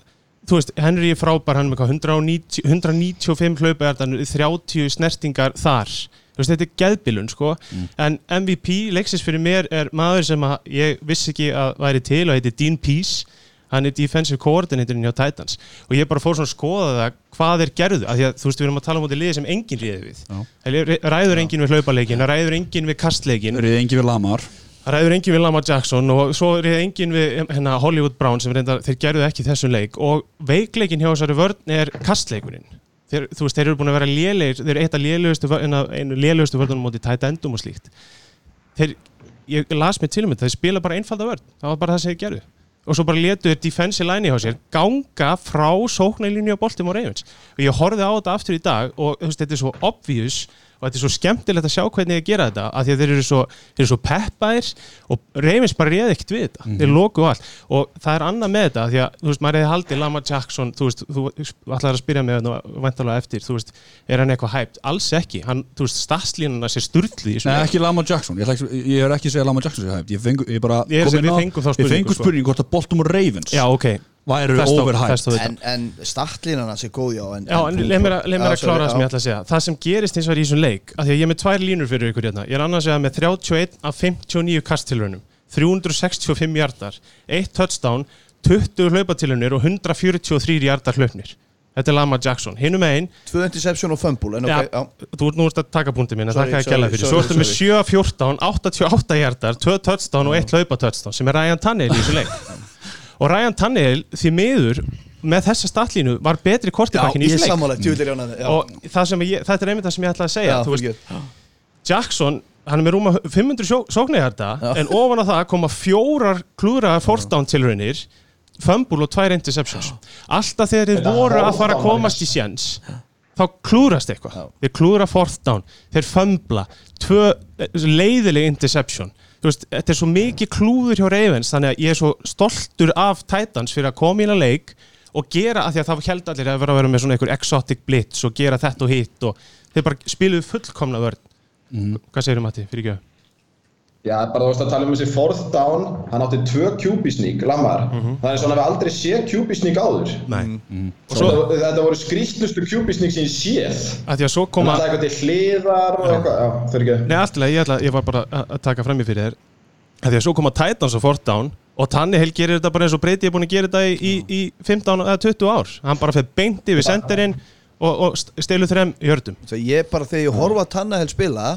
þú veist, Henry er frábær, hann með hvað, 190, 195 hlaupajartan 30 snertingar þar. Þú veist, þetta er geðbilun, sko. En MVP leiksins fyrir mér er maður sem ég vissi ekki að væri til og heitir Dean Peace hann er defensive coordinatorinn hjá Titans. Og ég bara fór svona að skoða það hvað þeir gerðu, af því að þú veist við erum að tala um í liði sem enginn ríði við. Já. Þeir ræður enginn við hlaupaleikin, ræður enginn við kastleikin Verið engi við lamar. Ræður enginn við Lamar Jackson og svo ræður enginn við hérna, Hollywood Brown sem reyndar, þeir gerðu ekki þessum leik. Og veikleikin hjá þessari vörn er kastleikurinn. Þeir, þú veist, þeir eru búin að vera lélegir þeir eru eitt af lélegustu, lélegustu vörnum móti tight endum og slíkt. Þeir, ég las mig til um þetta þeir spila bara einfalda vörn, það var bara það sem þeir gerðu og svo bara letu þeir defensive line hjá sér ganga frá sóknælínu á boltum og reyfins og ég horfði á þetta aftur í dag og veist, þetta er svo obvious og þetta er svo skemmtilegt að sjá hvernig þeir gera þetta af því að þeir eru svo, þeir eru svo peppaðir og reyfins bara réði ekkert við þetta. Þeir loku allt. Og það er annað með þetta því að þú veist, maður hefði haldið Lamar Jackson þú veist, þú ætlaði að spyrja mig vantalega eftir, þú veist, er hann eitthvað hæpt alls ekki, hann, þú veist, stafslínuna sér sturgli Nei, ekki Lamar Jackson, ég, ætla ég er ekki að segja Lamar Jackson sé hægt Ég, fengu, ég bara Ég spurningu, fengum sko. hvort að Baltimore Ravens Já, ok, væru vita. en, en startlínana sé góð já En, Já, en leið mér að, leið mér að klára það sem ég ætla að segja. Það sem gerist eins og er í þessum leik af Því að ég er með tvær línur fyrir ykkur hérna. Ég er annars vegar með 31 af 59 kastilraunum 365 hjartar 1 touchdown, 20 hlaupatilraunir og 143 hjartar hlaupnir. Þetta er Lama Jackson. Hinum einn, Tvö interception og fumble En ok, Já. já, þú ert nú að taka punkti mín en Sorry, þakka að gæla fyrir. Svo ertu með sorry. 7 af 14, 88 hjartar 2 touchdown og 1 hlaupatöchdown sem er Ryan Tannehill í þessu leik og Ryan Tannehill því miður með þessa statlínu var betri kortibakkin í ég þessu leik. sammála Tjúlir jánaði og ég, þetta er einmitt það sem ég ætla að segja Já, veist. Jackson, hann er með rúma 500 sóknæjarta en ofan á það koma fjórar klúðraða fortdown tilraunir fumble og tvær interceptions. Alltaf þegar Þetta voru að fara að komast í sjens þá klúðrast eitthvað. Þeir klúðra fortdown, þeir fumbla tvö eh, leiðileg interception veist, þetta er svo mikið klúður hjá Ravens þannig að ég er svo stoltur af Titans fyrir að koma í hérna leik og gera, að því að það held allir að vera að vera með svona einhver exotic blitz og gera þetta og hitt og þeir bara spiluðu fullkomna vörn. Hvað segir Matti, fyrir ekki Já, bara þú veist að tala um þessi fourth down, hann átti tvö QB sneak, Lamar. Það er svona að við aldrei QB sneak áður. Nei. Og svo, þetta, þetta voru skrýtlustu QB sneak sem ég séð. að því að svo Hann koma ætlaði eitthvað til hliðar og eitthvað, já, fyrir ekki. Nei, allt í lagi, ég, ætla, ég var bara að taka fram í fyrir þér að því að svo koma Titans og Fort Down og Tannehill gerir þetta bara eins og Breyti er búin að gera þetta í, í, í 15 eða 20 ár hann bara fyrir beint yfir senderinn og, og stelu þrem í hördum Svo ég bara þegar ég horfa Tannehill spila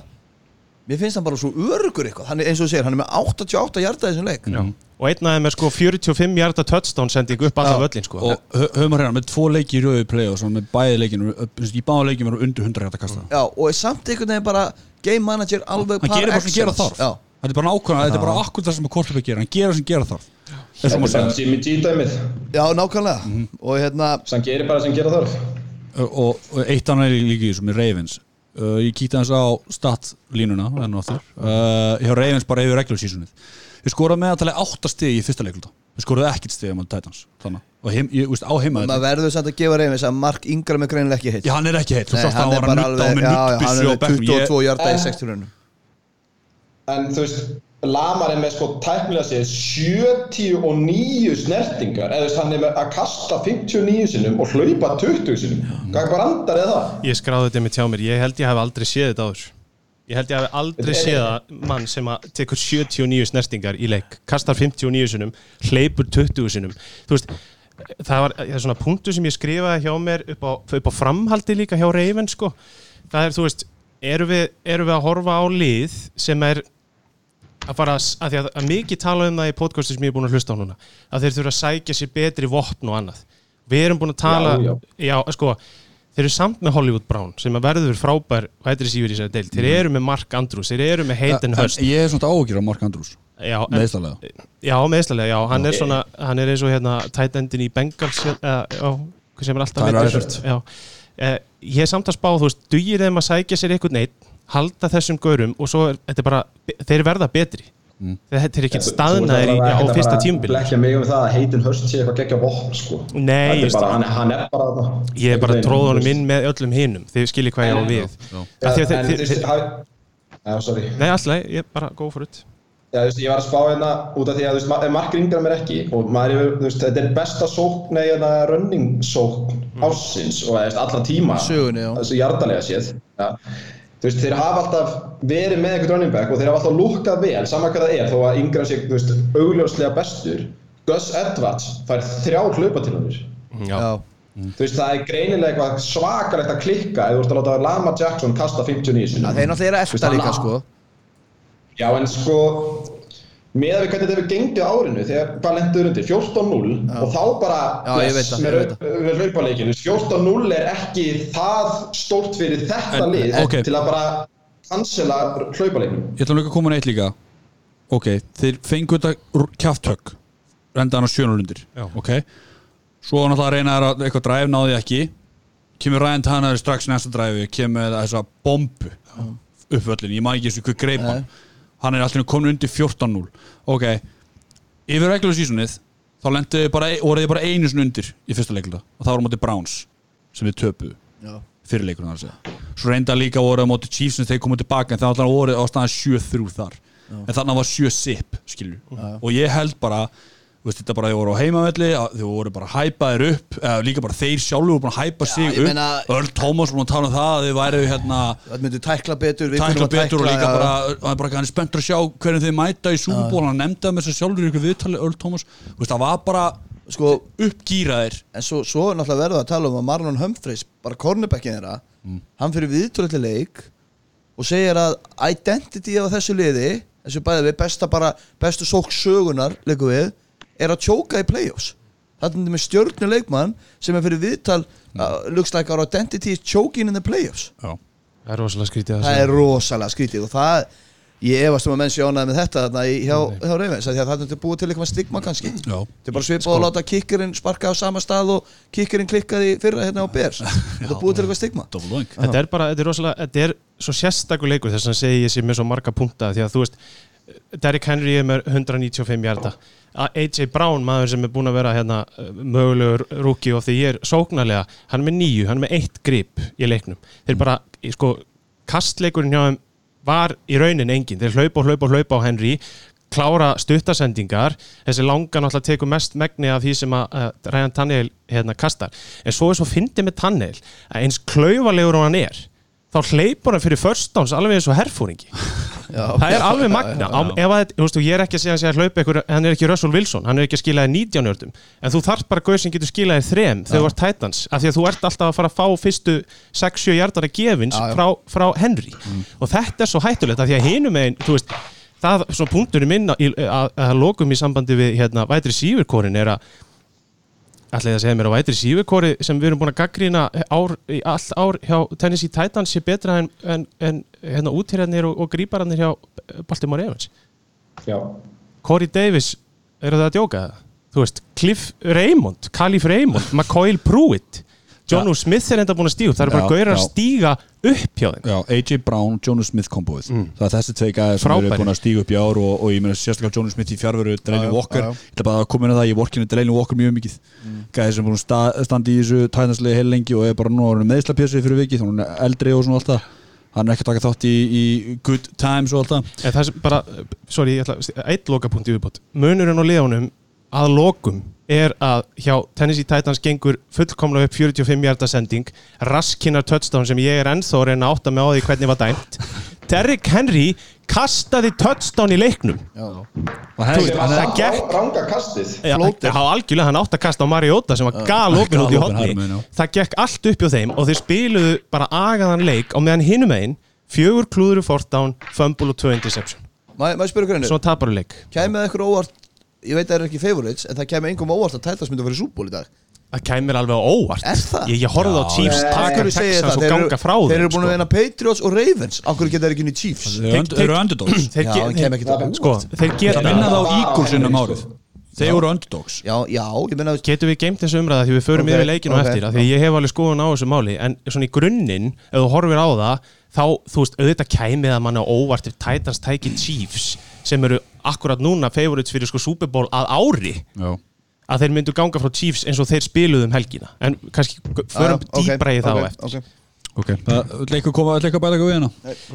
Mér finnst hann bara svo örugur eitthvað hann er, eins og þú segir, hann er með 88 hjarta í þessum leik Já. og einn þeim er sko 45 hjarta touchdown sending upp alltaf völlin sko og hö- höfum hérna með tvo leiki í rauðu play og svona með bæði leikin í báða leikin verður undir 100 hægt að kasta Já, og er samt einhvern veginn bara game manager alveg hann gerir bara sem gera þarf Já, þetta er bara ákvæmlega, þetta er bara akkur það sem að Kortlepa gera hann gera sem gera þarf eins og Þetta er maður bara Jimmy G dæmið. já nákvæmlega Og hérna, Sem gerir bara sem gera þarf. og, og eitt annar er líka í þessu með Ravens uh, ég kýta hans á statlínuna enn og aftur. Uh, hjá Ravens bara yfir regular seasonið. Við skoraði meðaltalið 8 stig í fyrsta leikluta. Við skoraði ekkert stig um Titans þannig. Og heim, ég, veist, á heima maður verður samt að gefa reyfis að Mark Ingram er greinilega ekki heitt. Já hann er ekki heitt. Að hann hann er var að bara alveg, með já, já, hann nuttbissu er á með bekknum. 22 Ég- hjarta í Eh. 60 runum. En þú veist, Lamar er með sko tæknilega séð 79 snertingar. Eða hann er með að kasta 59 sinnum og hlaupa 20 sinnum. Hvað brandar er það? ég skráði þetta með tjá mér, ég held ég hef aldrei séð þetta áður ég held ég hef aldrei séð að mann sem að tekur 79 snertingar í leik kastar 59 sinum, hleypur 20 sinum þú veist það var það svona punktu sem ég skrifaði hjá mér upp á, upp á framhaldi líka hjá Raven sko. það er þú veist eru við, eru við að horfa á lið sem er að fara að, að, að, að mikið tala um það í podcastu sem ég er búin að hlusta á núna að þeir þurfa að sækja sér betri vopn og annað. Við erum búin að tala Já, já, sko, þeir eru samt með Hollywood Brown sem að verður frábær deild? Þeir eru með Mark Andrews, þeir eru með Hayden En Hurst. ég er svona áhugjur á Mark Andrews Já, meðslalega já meðslega, já, hann er svona hann er eins og hérna tight endin í Bengals já, hvað sem er alltaf. Já, eh, ég er samt að spá, þú veist, dugir þeim að sækja sér einhvern neitt, halda þessum gaurum og svo er þetta bara, þeir verða betri. Mm. þetta er ekkert staðnaðir á fyrsta tímbil Blekkja mig um það að heitin höst sé eitthvað geggja vopn sko. Nei, Þetta er bara, hann, hann er bara þarna. ég er bara Einhvern tróð honum veginn, inn með öllum hinum. Þið skiljið hvað ég á við. Nei, alltaf, ég bara go for it. Já, þú veist, ég var að spá hérna út af því að þú veist, ma- ef Mark Ingram er ekki og maður er, þú veist, þetta er besta sókn nei, hérna, running sókn ásins og eða, allra tíma. Þessu hjartalega séð. Ja. Þú veist, þeir hafa alltaf verið með eitthvað running back og þeir hafa alltaf lukkað vel sama hvað það er, þó að Ingram sé, þú veist, augljóslega bestur Gus Edwards fær þrjá hlaupatilunir Já, þú veist, það er greinilega eitthvað svakalegt að klikka ef þú ert að láta Lama Jackson kasta 59 sinni þeir náttúrulega eru að Þú veist, eftir hann- líka sko. Já, en sko með að við hvernig þetta hefur gengið á árinu þegar hvað lendur undir, 14-0 og þá bara Já, ég veit það, með með hlaupaleikinu 14-0 er ekki það stórt fyrir þetta En- lið ok. til að bara cancela hlaupaleikinu Ég ætla líka að koma með eitt líka. Ok, þeir fengu þetta kjafthögg Renda hann á sjönulundir Já. Ok. Svo náttúrulega reyna þær að eitthvað dræf náði ekki. Kemur Ryan Tanner strax næsta dræfi Kemur með þessa bombu upp völlin, ég maður ekki þessu hver greip hann Hann er alltaf komin undir 14-0 Ok, yfir regular seasonið Þá lendu bara, voruð þið bara einu sinni undir Í fyrsta leikluta og það voru móti Browns Sem við töpuðu Já. fyrir leikurinn þar að segja. Svo reynda líka voru á móti Chiefs en þeir komið tilbaka en það alltaf voru á staðan 7-3 þar. En þannig var 7-sip skilju og ég held bara veist, þetta bara þau voru á heimavelli þau voru bara hæpaðir upp eða líka bara þeir sjálfur voru búin að hæpa sig upp. meina- Earl Thomas voru að tala um það að þau væru hérna Það myndu tækla betur tækla betur og líka já. bara, bara hann er spenntur að sjá hvernig þau mæta í Superból hann nefndi það með þess að sjálfur ykkur viðtali Earl Thomas veist, það var bara Sko, uppgýraðir en svo, svo er náttúrulega verður að tala um að Marlon Humphreys, bara cornerbackin þeirra hann fyrir viðtölu leik og segir að identity af þessu liði, þessu bæði við besta bara, bestu sók sögunar leikum við, er að tjóka í play-offs. Þannig með stjörnu leikmann sem er fyrir viðtal uh, looks like our identity is choking in the play-offs. Já. Það er rosalega skrítið að það er rosalega skrítið og það ég efast um að menn sé ánæði með þetta þarna í, hjá, hjá Ravens af því að það er búið til eitthvað stigma kannski. Já. þetta er bara svipað að láta kikkerinn sparka á sama stað og kikkerinn klikkaði fyrra hérna á Bears. Þetta er búið til eitthvað stigma. Þetta er bara, þetta er rosalega, þetta er svo sérstakur leikur þess að segi ég sé með svo marga punta því að þú veist, Derrick Henry er með 195 hjarta AJ Brown, maður sem er búin að vera hérna, mögulegur rookie of the year sóknarlega, hann er með nýju, hann er með eitt grip í leiknum, þeir bara sko, kastleikurinn hjá þeim var í raunin engin, þeir hlaupa og hlaupa og hlaupa á Henry klára stuttasendingar. Þessi langa náttúrulega tekur mest megni af því sem að uh, Ryan Tannehill hérna kastar. En svo er svo fyndið með Tannehill að eins klaufalegur og hann er þá hleypur hann fyrir first downs alveg eins og herfóringi Já. það er alveg magna á, ef að, þú veist, ég er ekki að segja að segja að hlaupa ykkur, hann er ekki Russell Wilson, hann er ekki að skila þér 19 jördum en þú þarf bara gauð sem getur skilað þér þrem þegar þú ert Titans, af því að þú ert alltaf að fara að fá fyrstu 6-7 hjartara gefins Já, já. frá, frá Henry. Og þetta er svo hættulegt af því að hinum megin, þú veist það, svona punkturinn minn að, að, að lokum í sambandi við hérna, vætri sífurkórin er að ætlaði að segja mér að vætri sífurkóri sem við erum búin að gaggrýna ár, í all ár hjá Tennessee Titans sé betra en, en, en hérna útýrjarnir og, og grípararnir hjá Baltimore Ravens. Já, Corey Davis, eru það að djóka? Það? Þú veist, Cliff Raymond, Calif Raymond, McCoy Pruitt Johnu Smith er enda búin að stíga upp. Það eru bara Já, gaurar að stíga upp hjá þeim. Já, AJ Brown, Jonas Smith komboið það er þessi gæðir sem eru búin að stíga upp í ár og, og ég meina sérstaklega Jonas Smith í fjárveru Delaney Walker, ég ætla bara að koma inn á það ég vorkinu Delaney Walker mjög mikið. Gæðir sem er búin að sta, standa í þessu tæðnarslega heil lengi og er bara nú að meðslapjössi fyrir vikið þannig að hann er eldri og svona alltaf hann er ekki að taka þátt í, í good times og alltaf En það sem bara, sorry, að er að hjá Tennessee Titans gengur fullkomlega upp 45 hjarta sending, raskinar touchdown sem ég er ennþá að reyna að átta mig á því hvernig var dæmt. Derrick Henry kastaði touchdown í leiknum. það að það gekk- ranga kastið. Já, já, algjörlega, hann átt að kasta á Mariota sem var galopin út í já. það gekk allt upp hjá þeim og þeir spiluðu bara agaðan leik og meðan hinum einn fjögur klúður í fortdown, fumble og tvö interception. Ég spyrja hvernig, leik kæmið eitthvað óvart ég veit að það er ekki favorites en það kæmið engum óvart að Titans myndi að vera í súból í dag. Það kæmir alveg óvart. Er það? Ég, ég horfði á Chiefs taka það? og Þeir eru- ganga frá Þeir eru þeim búin að sko. vinna Patriots og Ravens. Hverju geta þeir ekki inn í Chiefs? Þeir eru- þeir eru underdogs. Þeir, Já, ge- hann kem ekki til þeir, sko, þeir geta vinna þá Eagles innum árið. Þeir voru underdogs. Já, já, ég meina Getum við geimt þessu umræða því við förum Ok, yfir leikinu ok, eftir af Því að ég hef alveg skoðun á þessu máli En svona í grunninn, ef þú horfir á það Þá, þú veist, auðvitað kæmið að manna óvart Ef Titans tæki Chiefs Sem eru akkurat núna favorites fyrir sko Super Bowl að ári Já. Að þeir myndu ganga frá Chiefs eins og þeir spiluðu um helgina. En kannski förum Já, ok, dýbra í það á ok, eftir. ok. Ok, leikur koma, leikur bæla eitthvað við hérna?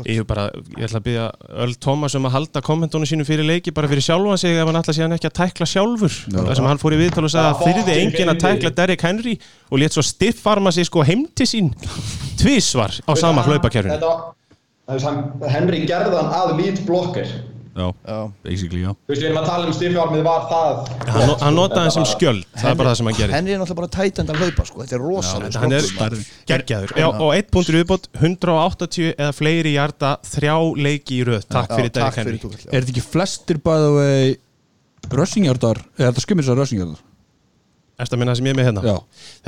Ég, er bara, ég ætla að byggja Öll Thomas um að halda kommentunum sínum fyrir leiki bara fyrir sjálfan sig ef hann ætla síðan ekki að tækla sjálfur. Þar sem hann fór í viðtal og sagði að Já, þyrði enginn að tækla Derrick Henry og létt svo stiffvarma sig sko heim til sín. Tvísvar á sama hlaupakerfinu. Hann- Henry gerðan að lead blocker Já, basically, já. Þú veist, við erum að tala um stiffjármið var það. Hann, hann notaði hann sem skjöld. Það er bara það sem hann gerir. Henry er náttúrulega bara tætend að hlaupa sko. Þetta er rosalega hann er Stærri. geggjaður. Já, og eitt punktur viðbót 180 eða fleiri hjarta þrjá leiki í röð. Takk fyrir fyrir túkall Er þetta ekki flestir bæða vei Rushingjartar, er þetta skummir þessar rushingjartar? Eftir að minna það sem ég er með hérna? Já.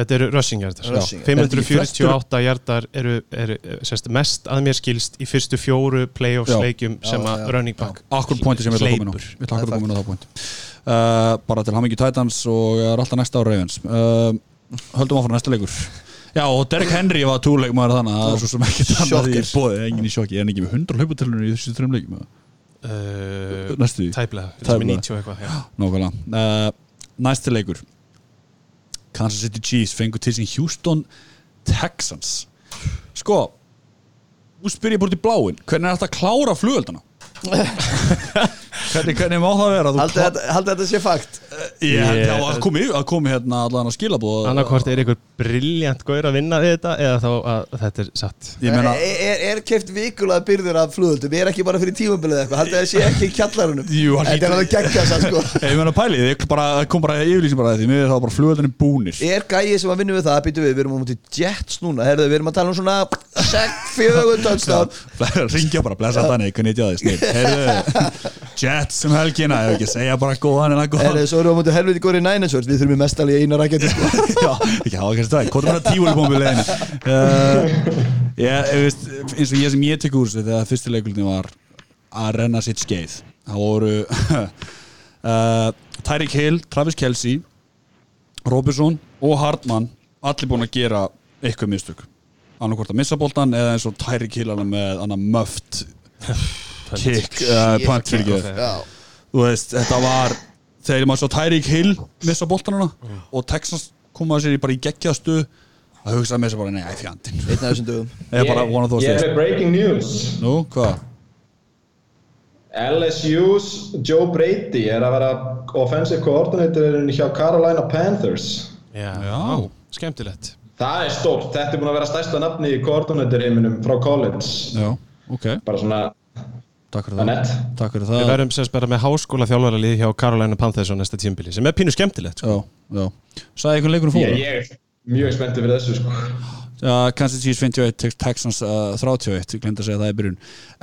Þetta eru rushing hjartar Rushing. 548 hjartar eru, eru sérst, mest að mér skilst í fyrstu fjóru playoffs leikjum sem að running back Akkur pointi sem ég ætla að koma. Ég ætla akkur að koma inn á það point uh, Bara til hamingi Titans og er alltaf næsta á Ravens. Uh, Höldum áfram næsta leikur. Já og Derek Henry var túrleikmaður þannig að það er svo sem ekki þannig í Sjokker. bóði Engin í sjokki, er hann ekki með 100 hlaupatilunir í þessu þreim leikum uh, Næstu því, Tæplega, þetta Kansas City Chiefs fengur til sín Houston Texans Sko Nú spyr ég búin til bláin Hvernig er þetta að klára flugöldana? hvernig, hvernig má það vera? Þú Haldið þetta- haldið þetta sé fakt? Ég held Ég- að komi, að komi hérna allan að skilabóð annarkvort er einhver briljant gaur að vinna við þetta eða þá að þetta er satt. Ég meina, Er, er, er keft vikulega byrður af flugöldum Er ekki bara fyrir tímabilið eitthvað? Haldið þetta sé ekki í kjallarunum? Þetta er alveg geggja það sko. Ég meina pæli Ég bara, kom bara yfirlýsing bara að því Mér er það bara flugöldinni búnir. Er gæið sem að vinna við það Býtu við, við erum á múti Jets núna. Herðu, við erum að tala um svona Sek fjögur touchdown. Ringja bara, blessa þannig, hvernig ég Jets um helgina Ef ekki segja bara góðan en að góðan Herðu, svo erum við á múti helviti góri Niners Við þurfum í mestal í eina raketi sko. Já, ekki hafa kannski það Hvort er það tífúli bómbi leiðinu uh, ég, ég veist, eins og ég sem ég tek úr þessu þegar fyrsti leikulni var að renna sitt skeið það voru uh, Tyreek Hill, Travis Kelsey Robinson og Hartmann allir búin að gera eitthvað mistök. Annarkvort að missa boltan eða eins og Tyreek Hill með annar möft kick, uh, punt fyrir ekki þú veist, þetta var þegar maður svo Tyreek Hill missa boltanuna og Texans koma sér í bara í geggjastu að hugsa með sér bara, nei, fjandinn Einn af þessum dögum. Eða bara one of those Ég er days. með breaking news. Nú, hvað? LSU's Joe Brady er að vera offensive coordinator hjá Carolina Panthers. Já, Já. skemmtilegt. Það er stórt, þetta er búin að vera stærsta nafni í coordinator heiminum frá college Já, ok, bara svona takk fyrir Það. Það. Takk fyrir Við það verðum sérst bara með háskóla þjálfaralið hjá Carolina Panthers á næsta tímbili sem er pínu skemmtilegt sko. Já, já. Sæði einhvern leikur um ég, fórum? ég er mjög spenntið fyrir þessu sko. Uh, Kansas Chiefs 51, Tex- Texans uh, 31 ég glemt að segja það í byrjun.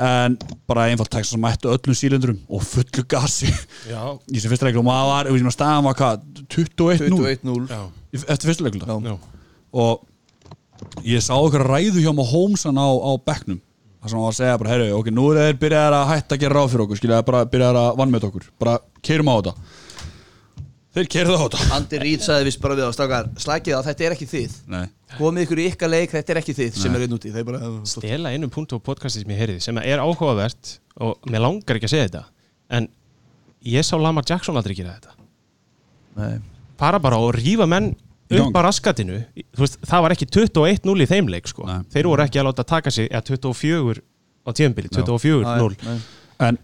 En bara einfalt Texans mættu öllum sílendrum og fullu gasi. Já, í sem fyrsta leikur og maður var, við sem staðan var hvað 21-0 21-0 já, eftir fyrsta já. Og ég sá okkur ræðu hjá maður Holmesan á, á bekknum þar sem hann var að segja bara, herru, ok, nú er þeir byrjaðar að hætta að gera ráð fyrir okkur, skilja, bara byrjaðar að vannmjöta okkur, bara keirum á þetta. Þeir keirðu á þetta. Andy Reid sagði vist bara við á stakar Slækið á, þetta er ekki þið. Nei, Komið ykkur í ykkar leik, þetta er ekki þið sem er einn úti. Þeir bara Stela einu punktu á podcasti sem ég heyrði sem er áhugavert og mér langar ekki að segja þetta en ég sá Lamar Jackson aldrei gera þetta. Nei. Fara bara og rífa menn upp á raskatinu Þú veist, það var ekki 21-0 í þeim leik sko. Þeir voru ekki að láta taka sig eða 24 á tíðanbili, 24-0 Nei. en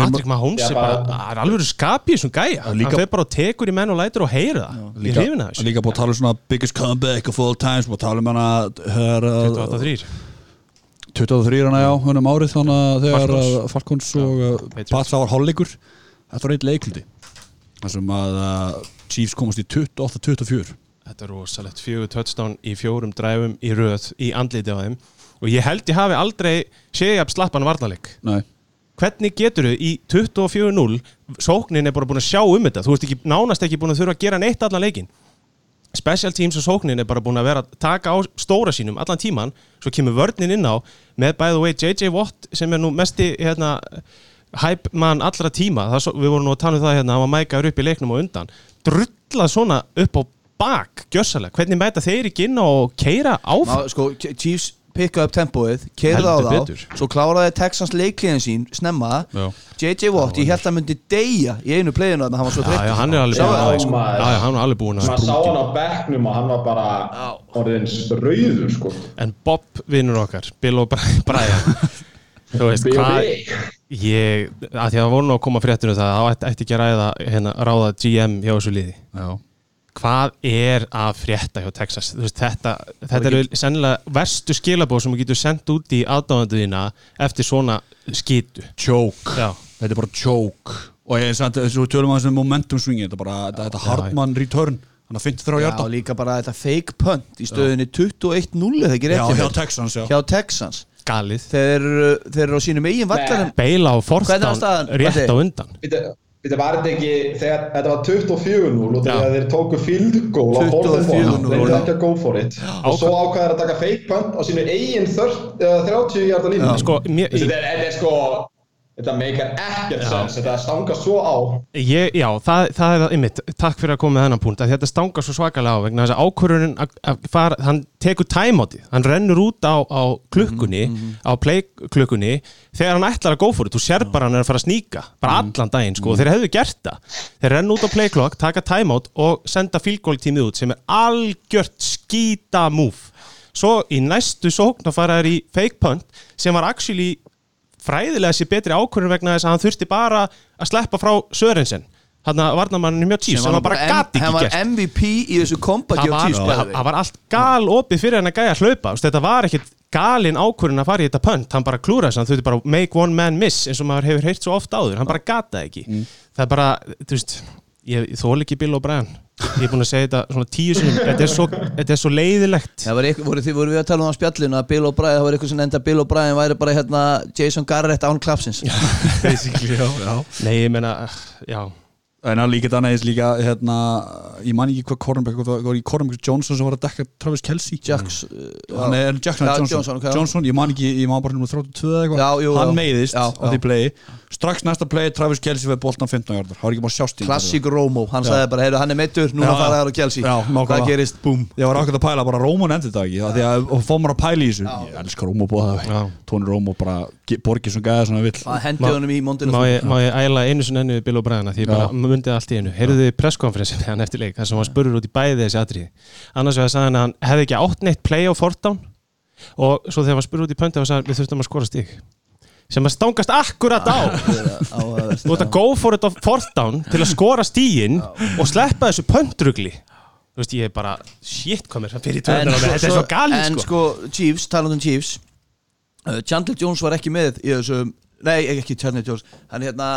Patrick Mahomes er bara, það er alveg skapi í þessum gæja, hann fer bara og tekur í menn og lætur og heyra það, ég líka, hrifin að þessu. líka búið að tala um svona biggest comeback of all times búið að tala um hana her, 28-3 23 hana já, húnum árið þannig að þegar uh, Falcons. Og uh. Pats var hálfleikur. Þetta var eitt leikliti þar sem að uh, Chiefs komast í 28-24 Þetta er rosalegt, fjögur touchdown í fjórum dræfum í röð í andliti á þeim. Og ég held ég hafi aldrei séð jafn slappan varnarleik. Nei, hvernig getur þau í 24-0 sóknin er bara búin að sjá um þetta. Þú ert ekki, nánast ekki búin að þurfa að gera neitt allan leikin special teams og sóknin er bara búin að vera að taka á stóra sínum allan tíman svo kemur vörnin inn á með by the way JJ Watt sem er nú mesti hérna, hype mann allra tíma. Það, svo- við vorum nú að tala um það hérna hann var mækaður upp í leiknum og undan drullað svona upp á bak gjörsalega, hvernig mæta þeir ekki inn á og keira áfram? Ná, sko, Chiefs pikka upp tempóið keirða á þá, betur. svo kláraði Texans leikliðin sín snemma. Já. JJ Watt, ég held að myndi deyja í einu playinu þannig að hann var svo þreyttur. Hann er alveg búin að sko. já, já, hann alveg búin að maður sá hann á bekknum og hann var bara orðin rauður sko. En Bob vinnur okkar, Bill og Bri- Brian þú veist hvað ég, að því að það voru nú að koma fréttinu það að ætti, ætti ekki að ræða hérna, ráða GM hjá þessu liði. Já. hvað er að frétta hjá Texas? Þú veist, þetta, þetta eru sennilega verstu skilabóð sem þú getur sendt út í aðdáðanduðina eftir svona Choke. Já, Þetta er bara choke. Og ég er samt, þess að við tölum að þessu momentum swingi Þetta er bara, þetta, þetta Hartmann return Þannig að 53 Já, hjarta líka bara þetta fake punt í stöðunni 21-0 eða ekki Já, rétt hjá hjá, Texans, já. Hjá Texans galið. Þeir, þeir eru á sínum eigin vallarum beila á forstán rétt á undan. Þetta var ekki, þegar þetta var 24-0 og Já. þegar þeir tóku field goal á 24-0, 44 þeir eru já. ekki að go for it. Og svo ákvæður að taka fake punt á sínu eigin þörf, eða 30 hjarta línu sko, mér, þetta er, þetta er sko þetta meikar ekkert sens þetta stangast svo á. Ég, já, það, það er það ymmit, takk fyrir að koma með þennan punkt að þetta stangar svo svakalega á vegna þess að ákvörunin að, fara, hann tekur tæmáti hann rennur út á, á klukkunni á play klukkunni þegar hann ætlar að it, þú sér bara hann er að fara að sníka bara allan daginn, sko, og þeir hefðu gert það. Þeir rennu út á play clock, taka tæmát og senda field goal tímið út sem er algjört skýta move svo í næstu sókn að fara þær í fake punt sem var actually fræðilega sé betri ákvörðun vegna þess að hann þurfti bara að sleppa frá Sörensen. Hann að varnamanninu mjög tíf sem hann bara gati hann ekki var MVP í þessu kompaki á var, allt gal opið fyrir hann að gæja að hlaupa. Þú þetta var ekkit galin ákvörðun að fara í þetta pönt hann bara klúra þess, hann þurfti bara make one man miss eins og maður hefur heyrt svo oft áður, hann bara gata ekki. Það er bara, þú veist ég, þól ekki Bill O'Brien ég er búin að segja þetta svona tíu sinum þetta er svo, þetta er svo leiðilegt. Það var eitthvað, voru, þið voru við að tala um á spjallinu að Bill O'Brien, það var eitthvað sem enda Bill O'Brien væri bara hérna Jason Garrett án klapsins? Basically, já, já. Nei, ég meina, já En hann líka þannig eins líka hérna, ég man ekki hvað Cornbeck það var í Cornbeck Johnson sem var að dekka Travis Kelsey Jacks hann er Jackson, Já, Johnson, Johnson, Johnson, ok. ég man ekki, ég man bara nummer 32 eða eitthvað. Hann meiðist Já, á því já. play. Strax næsta play, Travis Kelsey við boltan 15 jardar, það var ekki bara sjást í Klassík Rómo, hann Já. sagði bara, heyrðu, hann er meittur, núna Já, já. fara þær á Kelsey Já, nákvæmlega. Hvað gerist? Búm. Ég var ákveð að pæla bara Rómon endur þetta ekki, því að og fá maður að pæla í þessu. Ég elskar Rómo búið Já. það Tóni Rómo bara borgið sem gæða svona vill Mundið allt í einu. Heyrðu þið presskonferensin þegar hann eftir leik þar sem hann spurur út í bæði þessi atriði? Annars vegar sagði hann að hann hefði ekki átt neitt play á fortdown og svo þegar hann spurur út í pönti þá sagði hann við þurftum að skora stig. Sem að stangast akkurat á. Þú ert að go for it á fortdown til að skora stígin og sleppa þessu pöntrugli. Þú veist ég er bara shit mér fyrir mér. þetta er svo galið En sko. sko, Chiefs, talandi um Chiefs uh, Chandler Jones var ekki með í þessu Nei, ekki Chandler Jones. Hann er hérna,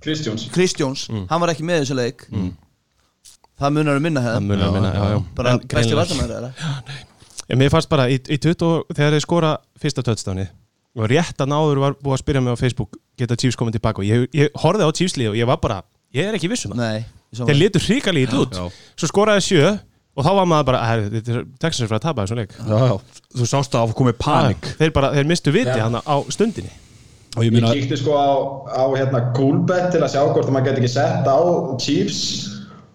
Kristjóns Chris Jones Mm. Hann var ekki með þessu leik. Það munar um minna það hefð munar minna já, já. Bara besti vartamæður eða? En mér fannst bara í, í 20, þegar þeir skora fyrsta touchdowni og rétt að náður var búið að spyrja mig á Facebook geta Chiefs komið tilbaka? Og ég, ég horfði á Chiefs lið og ég var bara, ég er ekki viss um það. Nei ég þeir litur hrikalið í út. Já. svo skoraði sjö og þá var maður bara, "Herri, þetta er Texas fyrir að tapa þessum leik. Já, já. þú sást að það komið panik. Þeir bara, þeir mistu viti Já. hann á stundinni ég Ég meina, kíkti sko á, á hérna Coolbet til að sjá hvort að maður geti ekki sett á Chiefs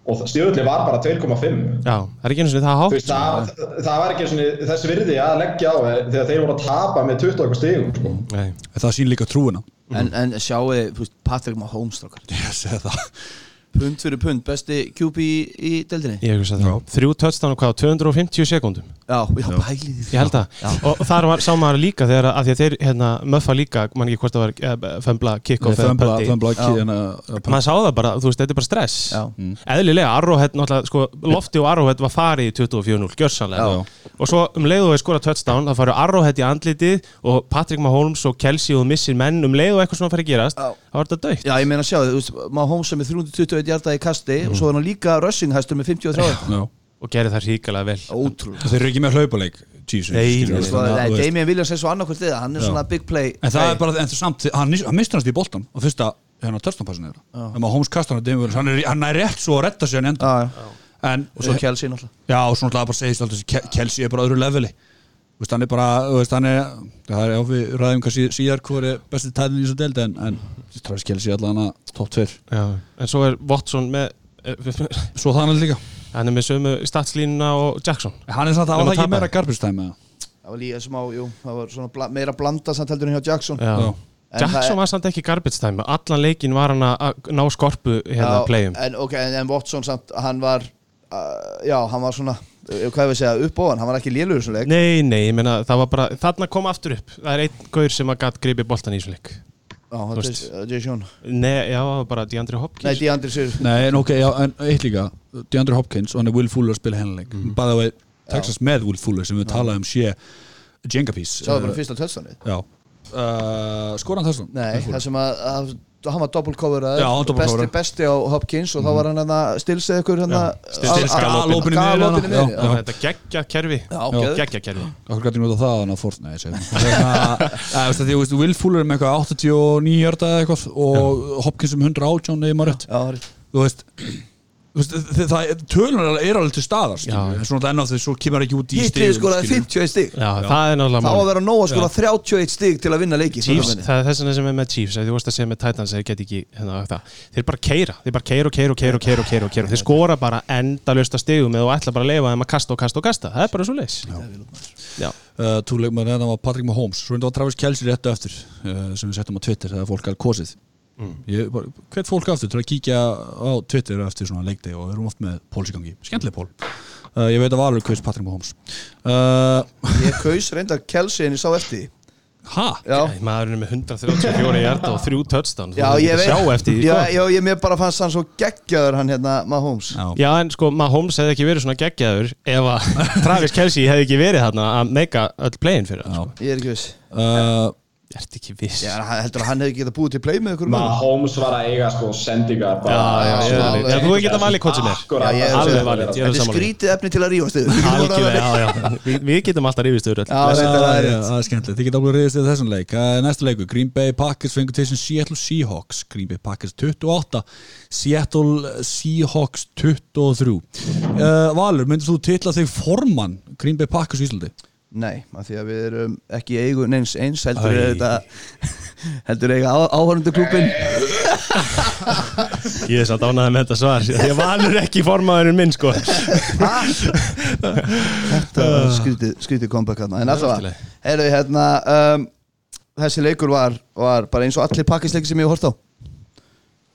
og stjórnli var bara 2,5 já, það er ekki eins og það Þú hátt veist, það, það var ekki svona þess virði að leggja á þegar þeir voru að tapa með 20 eitthvað stigum sko. Nei. það sín líka trúina En, en sjáu, þú veist, Patrick Mahomes strákar. Það Pund fyrir pund, besti QB í, í deildinni. Ég hugsa það, þrjú touchdown og hvað, á 250 sekúndum? Já, já, pæli því. Ég held að, og þar var, sá maður líka þegar að því að þeir, hérna, möffa líka man ekki hvort það var uh, fömbla kick-off eða Fömbla, fömbla ekki en að maður sá það bara, þú veist, þetta er bara stress. Já. eðlilega, Arrowhead, náttúrulega, sko Lofti og Arrowhead var farið í 24-0, gjörsanlega Já. og svo um leið og þeir skora touchdown þá faru Arrowhead í andlitið og Patrick Mahomes og Kelsey og missir menn. Um leið og eitthvað svona farið að gerast, Já. þá var þetta döitt Já, ég meina sjá, þú veist, Mahomes sem er 321 hjarta í kasti og svo er hann líka rushing hæstur með 53 já. og gerði það ríkalega vel. Ótrúlega þeir eru ekki með þú veist. Damien Williams er svo annarkvært við hann er svona big play en það er bara, en það samt hann, mistur hans í boltan og fyrsta hérna törstanpassin Holmes kastar hann að Damien Williams hann er, hann er rétt svo að retta sig hann enda og svo Kelsey náttúrulega. Já, og svona bara segist alltaf Kelsey er bara öðru leveli. Þú veist, hann er bara, veist, hann er það er, já, við ræðum kannski síðar hvað er besti tæðin í þessu deild en, en Travis Kelsey er allan að top 2 Já. En svo er Watson með eh, Svo það hann er líka Hann er með sömu statslínuna og Jackson Hann er samt að það ekki tapa. meira garbage time eða? það var líka smá, jú, það var svona bla, meira blanda samt heldur en hjá Jackson Já. Já. En Jackson var samt ekki garbage time Allan leikin var hann að ná skorpu hérna Já, playum en, ok, en, en Watson samt, hann var uh, já, hann var svona hvað við segja, upp á hann, hann var ekki lélugur sem leik. Nei, nei, ég meina það var bara Þarna kom aftur upp. Það er einn gaur sem að gatt gripi boltan í þessu leik. Já, það Þú er uh, Jay Sean Nei, já, það var bara DeAndre nei, Hopkins DeAndre Sir Nei, en ok, já, en eitt líka. DeAndre Hopkins og hann er Will Fuller að spila hennileik mm. By the way, Texas með Will Fuller sem við talaðum sé Jenga piece. Sáðu bara Uh, fyrsta tötstanið Já. Uh, Skor hann þessum? nei, það sem að, að hann var double besti, besti á Hopkins og þá var hann að stilsið ykkur hann að galopinu niður þetta geggja kerfi. Geggja kerfi Akkur gæti nota það að Hérna, eh, að því, veist, Will Fuller er með eitthvað 89 hjarta eitthvað og Hopkins um 118 eða maður rétt er- Þú veist það er- tölunar er alveg til staðar svona enn á því svo kemur ekki út í stigum, skoraði skilur við. 51 stig. Já, það er náttúrulega þá að vera nóg að skora 31 stig til að vinna leiki Chiefs, það er þess vegna sem er með Chiefs ef þú vorst að segja með Titans þeir get ekki hérna, það. þeir bara keira, þeir bara keira og keira og keira og keira og keira og keira. Þeir skora bara endalust að stigum eða ætla bara að leifa þeim að kasta og kasta og kasta. Það er bara svo leis Já, uh, Túleikmaður þetta var Patrick Mahomes. Svo þetta var Travis Kelsey réttu eftir uh, sem við settum á Twitter bara, hvert fólk aftur til að kíkja á Twitter eftir svona leikdegi og við erum oft með póls í gangi, skemmtileg pól. Uh, ég veit að Valur kvist Patrick Mahomes. Uh, ég kaus reynda Kelsey en ég sá eftir já, maðurinn er með 134 hjarta og þrjú touchdown. Já, ég veit veit. sjá eftir því já, sko. já, ég mér bara fannst hann svo geggjaður hann hérna Mahomes. Já. Já, en sko, Mahomes hefði ekki verið svona geggjaður ef að Travis Kelsey hefði ekki verið þarna að meika öll playin fyrir hann sko. ég er ekki viss. Uh, ert ekki viss? Já, heldur að hann hefði getað búið til play með ykkur Mahomes var að eiga sko sendingar bara Já, já, ég er alveg. alveg Já, þú getur valið hvort sem er. Þetta er skrítið efni til að rífast yfir Algjörlega, já, já. Við, getum alltaf rifist yfir það er skemmtilegt, þið geta alveg reyðist í þessum leik. Næsta leiku, Green Bay Packers fengur til sem Seattle Seahawks. Green Bay Packers 28 Seattle Seahawks 23 uh, Valur, myndir þú titla þig formann Green Bay Packers í Íslandi? Nei, af því að við erum ekki í eigu neins eins heldur Æ. er þetta heldur eiga áhörndu klubin Ég er samt ánægði með þetta svar. Ég valur ekki formaðurinn minn, sko. Þetta skrítið comeback hérna En allt í allavega, lagi. heyrðu hérna um, Þessi leikur var, var bara eins og allir pakkisleiki sem ég hort á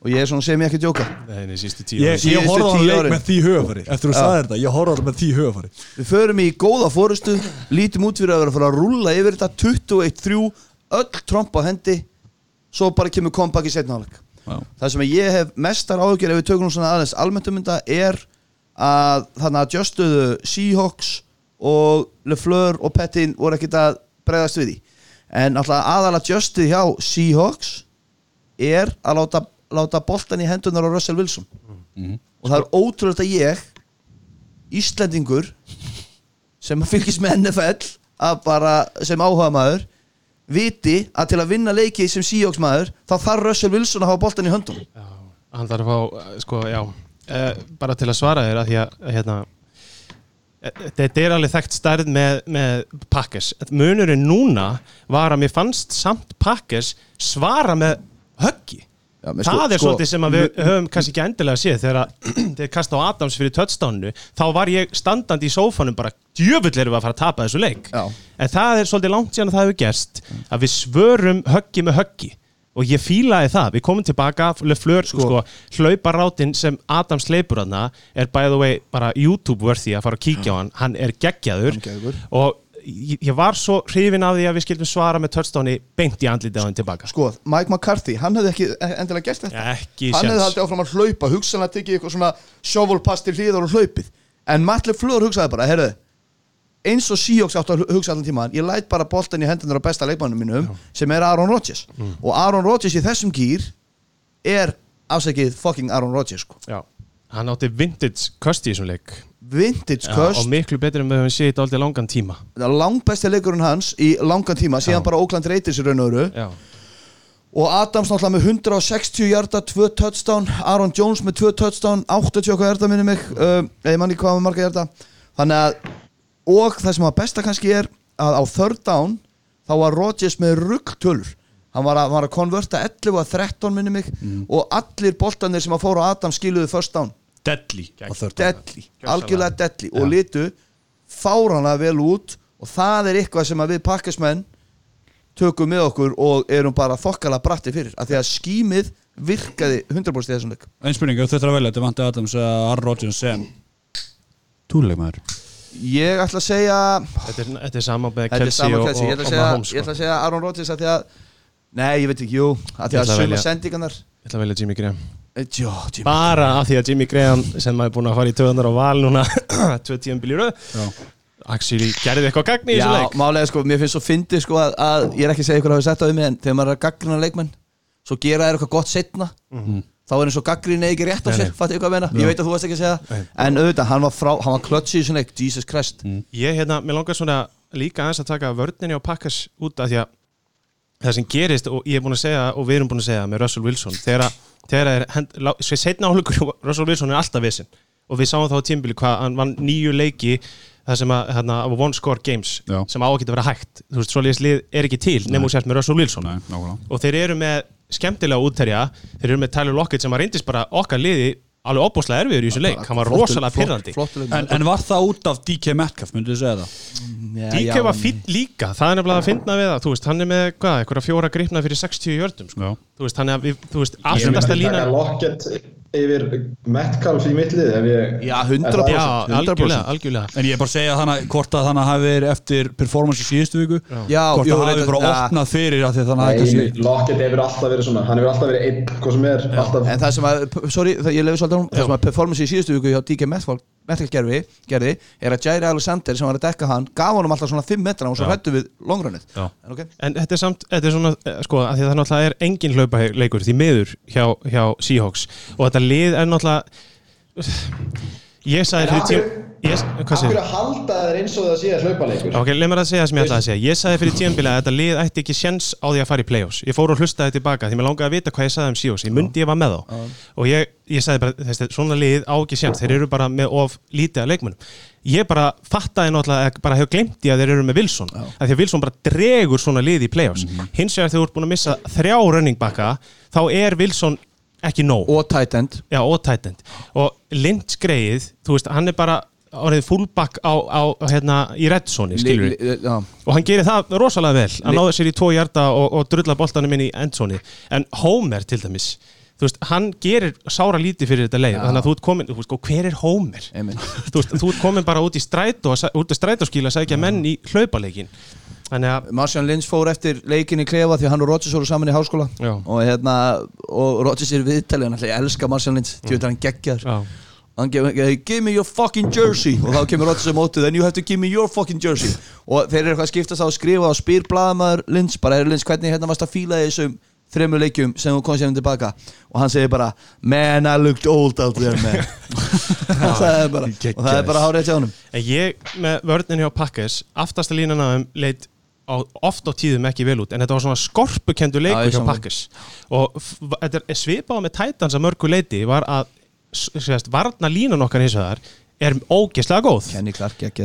Og ég er svona sem ég ekki djóka Nei, sístu tíu Ég, árin. ég Síðustu horfði á leik með því höfari Eftir að þú Já. sagði þetta, ég horfði á hann með því höfari Við förum í góða fórustu Lítum út fyrir að vera að fara að rúlla yfir þetta 21-3, öll tromp á hendi Svo bara kemur comeback í setna áleik Já. Það sem ég hef mestar áhugjur ef við tökum svona aðeins almenntum mynda er að þannig að adjustuðu Seahawks og LeFleur og Pettin voru ekkert að bregðast við því en alltaf aðal adjustið hjá Seahawks er að láta, láta boltan í hendunar á Russell Wilson. Og það er ótrúlega að ég Íslendingur sem fylgist með NFL að bara sem áhuga maður viti að til að vinna leiki sem Seahawks maður þá þarf Russell Wilson að hafa boltan í höndunum. Já, hann þarf að fá, eh, sko, já. Uh, bara til að svara þér að því að hérna eh, þetta er alveg þekkt stærð með, með Pakkes munurinn núna var að mér fannst samt Pakkes svara með höggi Já, það sko- er sko- svolítið sem að við höfum kannski ekki endilega séð þegar að þeir kasta á Adams fyrir touchdownu þá var ég standandi í sófanum bara djöfull erum við að fara að tapa þessu leik. Já. en það er svolítið langt síðan að það hefur gerst að við svörum höggi með höggi. Og ég fílaði það, við komum tilbaka Lefleur, sko, sko. hlauparátin sem Adams hleypur hana er by the way bara YouTube worthy að fara að kíkja á hann. Hann er geggjaður. og ég, var svo hrifin af því að við skildum svara með touchdowni beint í andlitið á hann tilbaka. Sko, Mike McCarthy, hann hefði ekki endilega gert þetta. Ekki hann hefði haldið áfram að hlaupa hugsanlega tekið eitthvað svona shovel pass til hliðar og hlaupið. En Matt LeFleur hugsaði bara, heyrðu eins og Seahawks áttu að hugsa allan tíma ég læt bara boltan í hendunar á besta leikmannum mínum sem er Aaron Rodgers. Og Aaron Rodgers í þessum gýr er afsækið fucking Aaron Rodgers sko. Já, hann átti vintage köst í þessum leik vintage Já, köst og miklu betur en við höfum séð þetta aldrei langan tíma. Langbæsti leikurinn hans í langan tíma síðan Já. bara Oakland Raiders í raun og öru Já, og Adams náttúrulega með 160 hjarta 2 touchdown, Aaron Jones með 2 touchdown 80 okkar hjarta minni mig. Uh, eða manni hvað með marga hjarta þannig að, og það sem var besta kannski er að á third down þá var Rodgers með ruggtölur hann var að, var að konverta 11 að 13 minni mig. Og allir boltanir sem að fóru á Adams skiluðu first down Deadly deadly, algjörlega deadly. Og litu fáranlega vel út og það er eitthvað sem að við pakkismenn tökum með okkur og erum bara þokkala bratti fyrir af því að skýmið virkaði 100% í þessum leik. Einn spurning, ef þetta er að velja, þetta vanti Adams að Aaron Rodgers sem? Túrleikmaður ég ætla að segja Þetta er, þetta er sama er Kelsey sama og, og, ætla og að segja, Mahomes ég ætla sko. að segja Aaron Rodgers af því að nei, ég veit ekki, jú Ég því að að velja. sendingarnar. Ég ætla að velja Jimmy Graham Jó, Jimmy. Bara af því að Jimmy Graham sem maður er búin að fara í töðunar á val núna tvö tíum bíl í röð. Já. Actually gerði eitthvað gagni í þessu Já, leik. málega sko, mér finnst svo fyndið sko að, að ég er ekki að segja ykkur að hafa sett á því mig en þegar maður er að gaggrina leikmenn svo gera þær eitthvað gott setna þá er eins og gaggrinni ekki rétt á sér fattu ykkur að meina, ég veit að þú varst ekki að segja það. en auðvitað, hann var, frá, hann var klötsi í svona leik Jesus Christ. Ég hérna, mér langar svona líka aðeins að taka vörninni á Pakkas út af því að það sem gerist og ég er búin að segja og við erum búin að segja með Russell Wilson þegar að þegar að er setna álugur Russell Wilson er alltaf vissin og við sáum þá á tímbili hvað hann vann nýju leiki það sem að hérna, af one score games Já. sem á að geta vera hægt. Þú veist, svoleiðis lið er ekki til nefnum sért með Russell Wilson. Nei, og þeir eru með skemmtilega útterja þeir eru með Tyler Lockett sem að reyndist bara okkar liði alveg opbúslega erfiður í þessu leik. Hann var rosalega pyrrandi en, en var það út af DK Metcalf, myndu þið segja það? DK var fín líka, það er nefnilega að finna við það. Þú veist, hann er með, hvað, eitthvað fjóra gripna fyrir 60 jördum, sko, Já. þú veist, hann er þú veist, Ég myndi aftasta taka línan Lockett yfir Metcalf í mittlið Já, Er 100%. það- já, 100%. algjörlega, algjörlega En ég er bara að segja þannig hvort að þannig hafi verið eftir performance í síðustu viku Já, hvort það hafi reyndar- bara opnað fyrir að því að þannig hafi Nei, kannski Lockett hefur alltaf verið svona Hann hefur alltaf verið einn, hvað sem er alltaf, En það sem að, sorry, það, ég lefi svolítið Það sem að performance í síðustu viku hjá DK Metcalf Metcalf gerði, gerði er að Jair Alexander sem var að dekka hann gaf honum alltaf svona 5 metra og svo hættu við en þetta er þetta er að að það er þetta lið er náttúrulega ég sagði fyrir ég, Af segir hverju halda þeir eins og það sé að hlaupaleikur Ok, leið mér að segja það sem ég ætlaði að segja. Ég sagði fyrir tíðanbila að þetta lið ætti ekki sjens á því að fara í play-offs. Ég fór og hlustaði tilbaka því mér langaði að vita hvað ég sagði um Seahawks Ég myndi ég var með þá. Og ég, ég sagði bara, þessi, svona lið á ekki sjens Þeir eru bara með of lítið að leikmunum Ég bara fattaði náttúrulega bara hefur glemt í að þeir eru með Wilson. Að að Wilson bara dregur svona lið í play-offs. Hins vegar þegar þú ert búin að missa þrjá running backa Þá er Wilson ekki nóg. Og tight end. Já, og tight end. Og Lynch greið, þú veist, hann er bara orðið fullback á, á hérna, í reddsoni, skilur Já og hann gerir það rosalega vel hann náði sér í tvo hjarta og, og drulla boltanum inn í endzoni en Homer til dæmis þú veist, hann gerir sára lítið fyrir þetta leið þannig að þú ert komin, þú veist, og hver er Homer? Þú veist, þú ert komin bara út í strætó út í strætóskíla að segja menn í hlaupaleikin að Marcian Lynch fór eftir leikin í klefa því að hann og Rodgers voru saman í háskóla. Já. og hérna og Rodgers er viðtalið hann ætla ég elska Marcian Lynch. Því að hann geggjar hann gef, give me your fucking jersey. Og þá kemur Rodgers á mótið then you have to give me your fucking jersey. Og þeir eru eitthvað að skiptast á að skrifa og spyr blaðamaður Lynch bara er Lynch hvernig hérna varst að fíla þessum þremur leikjum sem þú komst hérna tilbaka? Og hann segir bara man I looked old out there man. Og það er bara hárið til honum. En ég með vörðin hjá Pakkes aftasta línan af þeim leit á, oft á tíðum ekki vel út en þetta var svona skorpukendu leikur hjá. Pakkes og þetta er svipað með Titans að mörgu leiti var að sérst, varna línan okkar hins vegar er ógeðslega góð.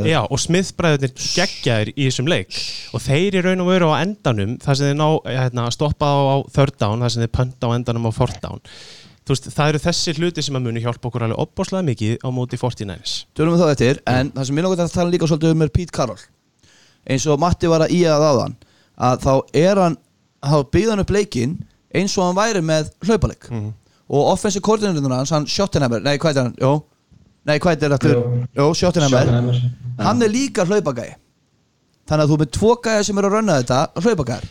Já, og Smith-bræðurnir geggjaðir í þessum leik. Og þeir í raun og veru á endanum þar sem þeir ná hérna, stoppa á, á third down, þar sem þeir pönta á endanum á fourth down. Veist, það eru þessi hluti sem að muni hjálpa okkur alveg opbáslega mikið á móti 49ers Tölum við þá eftir, en það sem ég að tala líka svolítið um er Pete Carroll eins og Matti var að í að áðan að þá er hann þá byggði hann upp leikinn eins og hann væri með hlaupaleik. Og offensive koordinatorinn hans, hann Schottenheimer nei, hvað er hann? Jó, nei, hvað er þetta? Jú. Jó, Schottenheimer. Hann er líka hlaupagæði þannig að þú er með tvo gæði sem eru að rönna þetta hlaupagæðar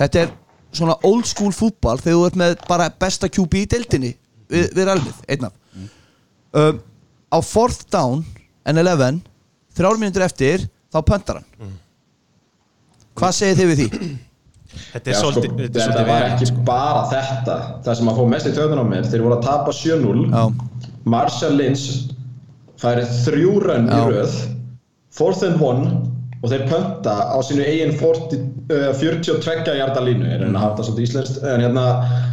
þetta er svona old school fútball þegar þú ert með bara besta QB í deildinni við, við alveg, einn af. Um, á fourth down en 11 þrjár mínútur eftir þá pöntar hann hvað segir þið við því? Þetta er Já, sko, svolítið, þetta er þetta var ekki sko. bara þetta það sem að fá mest í töðun á mér þeir voru að tapa 7-0 Já. Marshall Lynch færi þrjú rönn í Já. röð fourth and one og þeir pönta á sínu eigin 40, uh, 42 hjarta línu er hérna að hafa þetta svolítið íslenskt en hérna,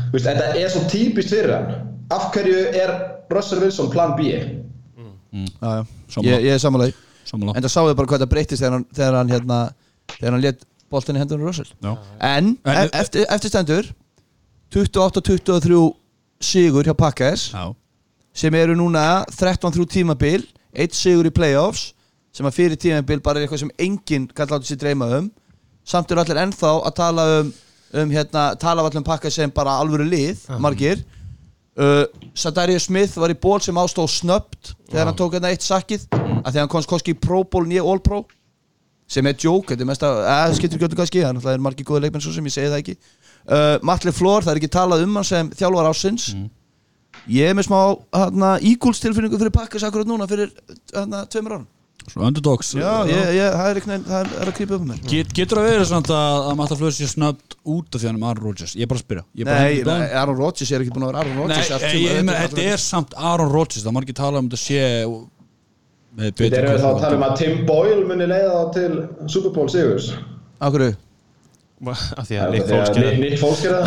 þú veist, þetta er svo típist fyrir hann af hverju er Russell Wilson plan B Já, já. Sammála. Ég, ég er Sammála. En það sáðu bara hvað það breytist þegar hann, þegar hann, hérna, þegar hann let boltinni hendunum Russell. Já. En, En- en eftir, eftir stendur 28-23 sigur hjá Packers Já, sem eru núna 13-3 tímabil eitt sigur í playoffs sem að fyrir tímabil bara er eitthvað sem enginn kann láta sér dreyma um. Samt eru allir ennþá að tala um, um hérna, tala um allir um Packers sem bara alvöru lið, margir. Uh, Sadarius Smith var í ból sem ástóð snöpt þegar hann tók hérna eitt sakkið að því hann komst kannski í Pro Bowl nýja All Pro sem er joke, þetta er mest að það skiptir ekki öllu kannski, þannig að það er margir góði leikmenn svo sem ég segi það ekki. Uh, Matli Flór, það er ekki talað um hann sem þjálfar ásins ég er með smá hana, Eagles tilfinningu fyrir Packers akkurat núna fyrir hana, tveimur árum. Svona underdogs. Já, ég, ég, það er, veginn- það er að grípa upp mér. Get, Getur það verið samt að, að Matta Flöðs sé snöpt út af því hann um Aaron Rodgers? Ég er bara að spyrja. Ég bara að Nei, nei. Aaron Rodgers er ekki búin að vera Aaron Nei, Rodgers allt ég, ég, þetta er samt Aaron Rodgers Það Þetta erum við þá að tala um að Tim Boyle muni leiða þá til Super Bowl Sigurs. Af hverju? af því að Nick Foles það.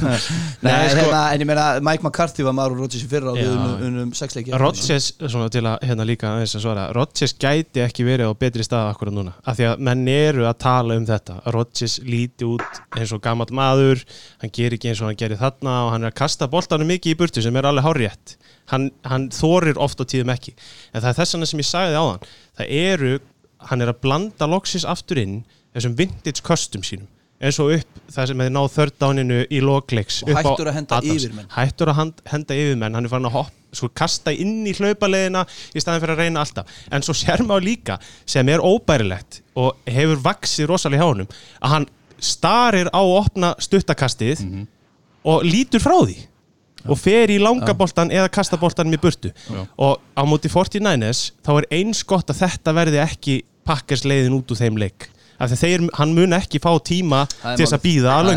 Nei, Nei, sko- hérna, en ég meina Mike McCarthy var með Aaron Rodgers í fyrra og við unum, unum sexleiki Rodgers, svona til að hérna líka aðeins að svara. Rodgers gæti ekki verið á betri stað akkurat núna, af því að menn eru að tala um þetta, Rodgers líti út eins og gammal maður, hann ger ekki eins og hann gerir þarna og hann er að kasta boltanum mikið í burtu sem er alveg hárétt hann, hann þorir oft á tíðum ekki. En það er þess vegna sem ég sagði áðan. Það eru, hann er að blanda loksis aftur inn þessum vintage custom sínum. Eins og upp það sem hefði náð þörddáninu í lokleiks Og hættur að henda yfirmenn. hættur að henda yfirmenn. Hann er farin að hopp, sko, kasta inn í hlaupaleðina í staðin fyrir að reyna alltaf. En svo sér maður líka sem er óbærilegt og hefur vaksið rosalega hjá honum að hann starir á opna stuttakastið og lítur frá því og fer í langaboltan eða kastaboltanum í burtu. Já. og á móti 49ers þá er eins gott að þetta verði ekki pakkers leiðin út úr þeim leik. Af því að þeir, hann mun ekki fá tíma til þess að býða að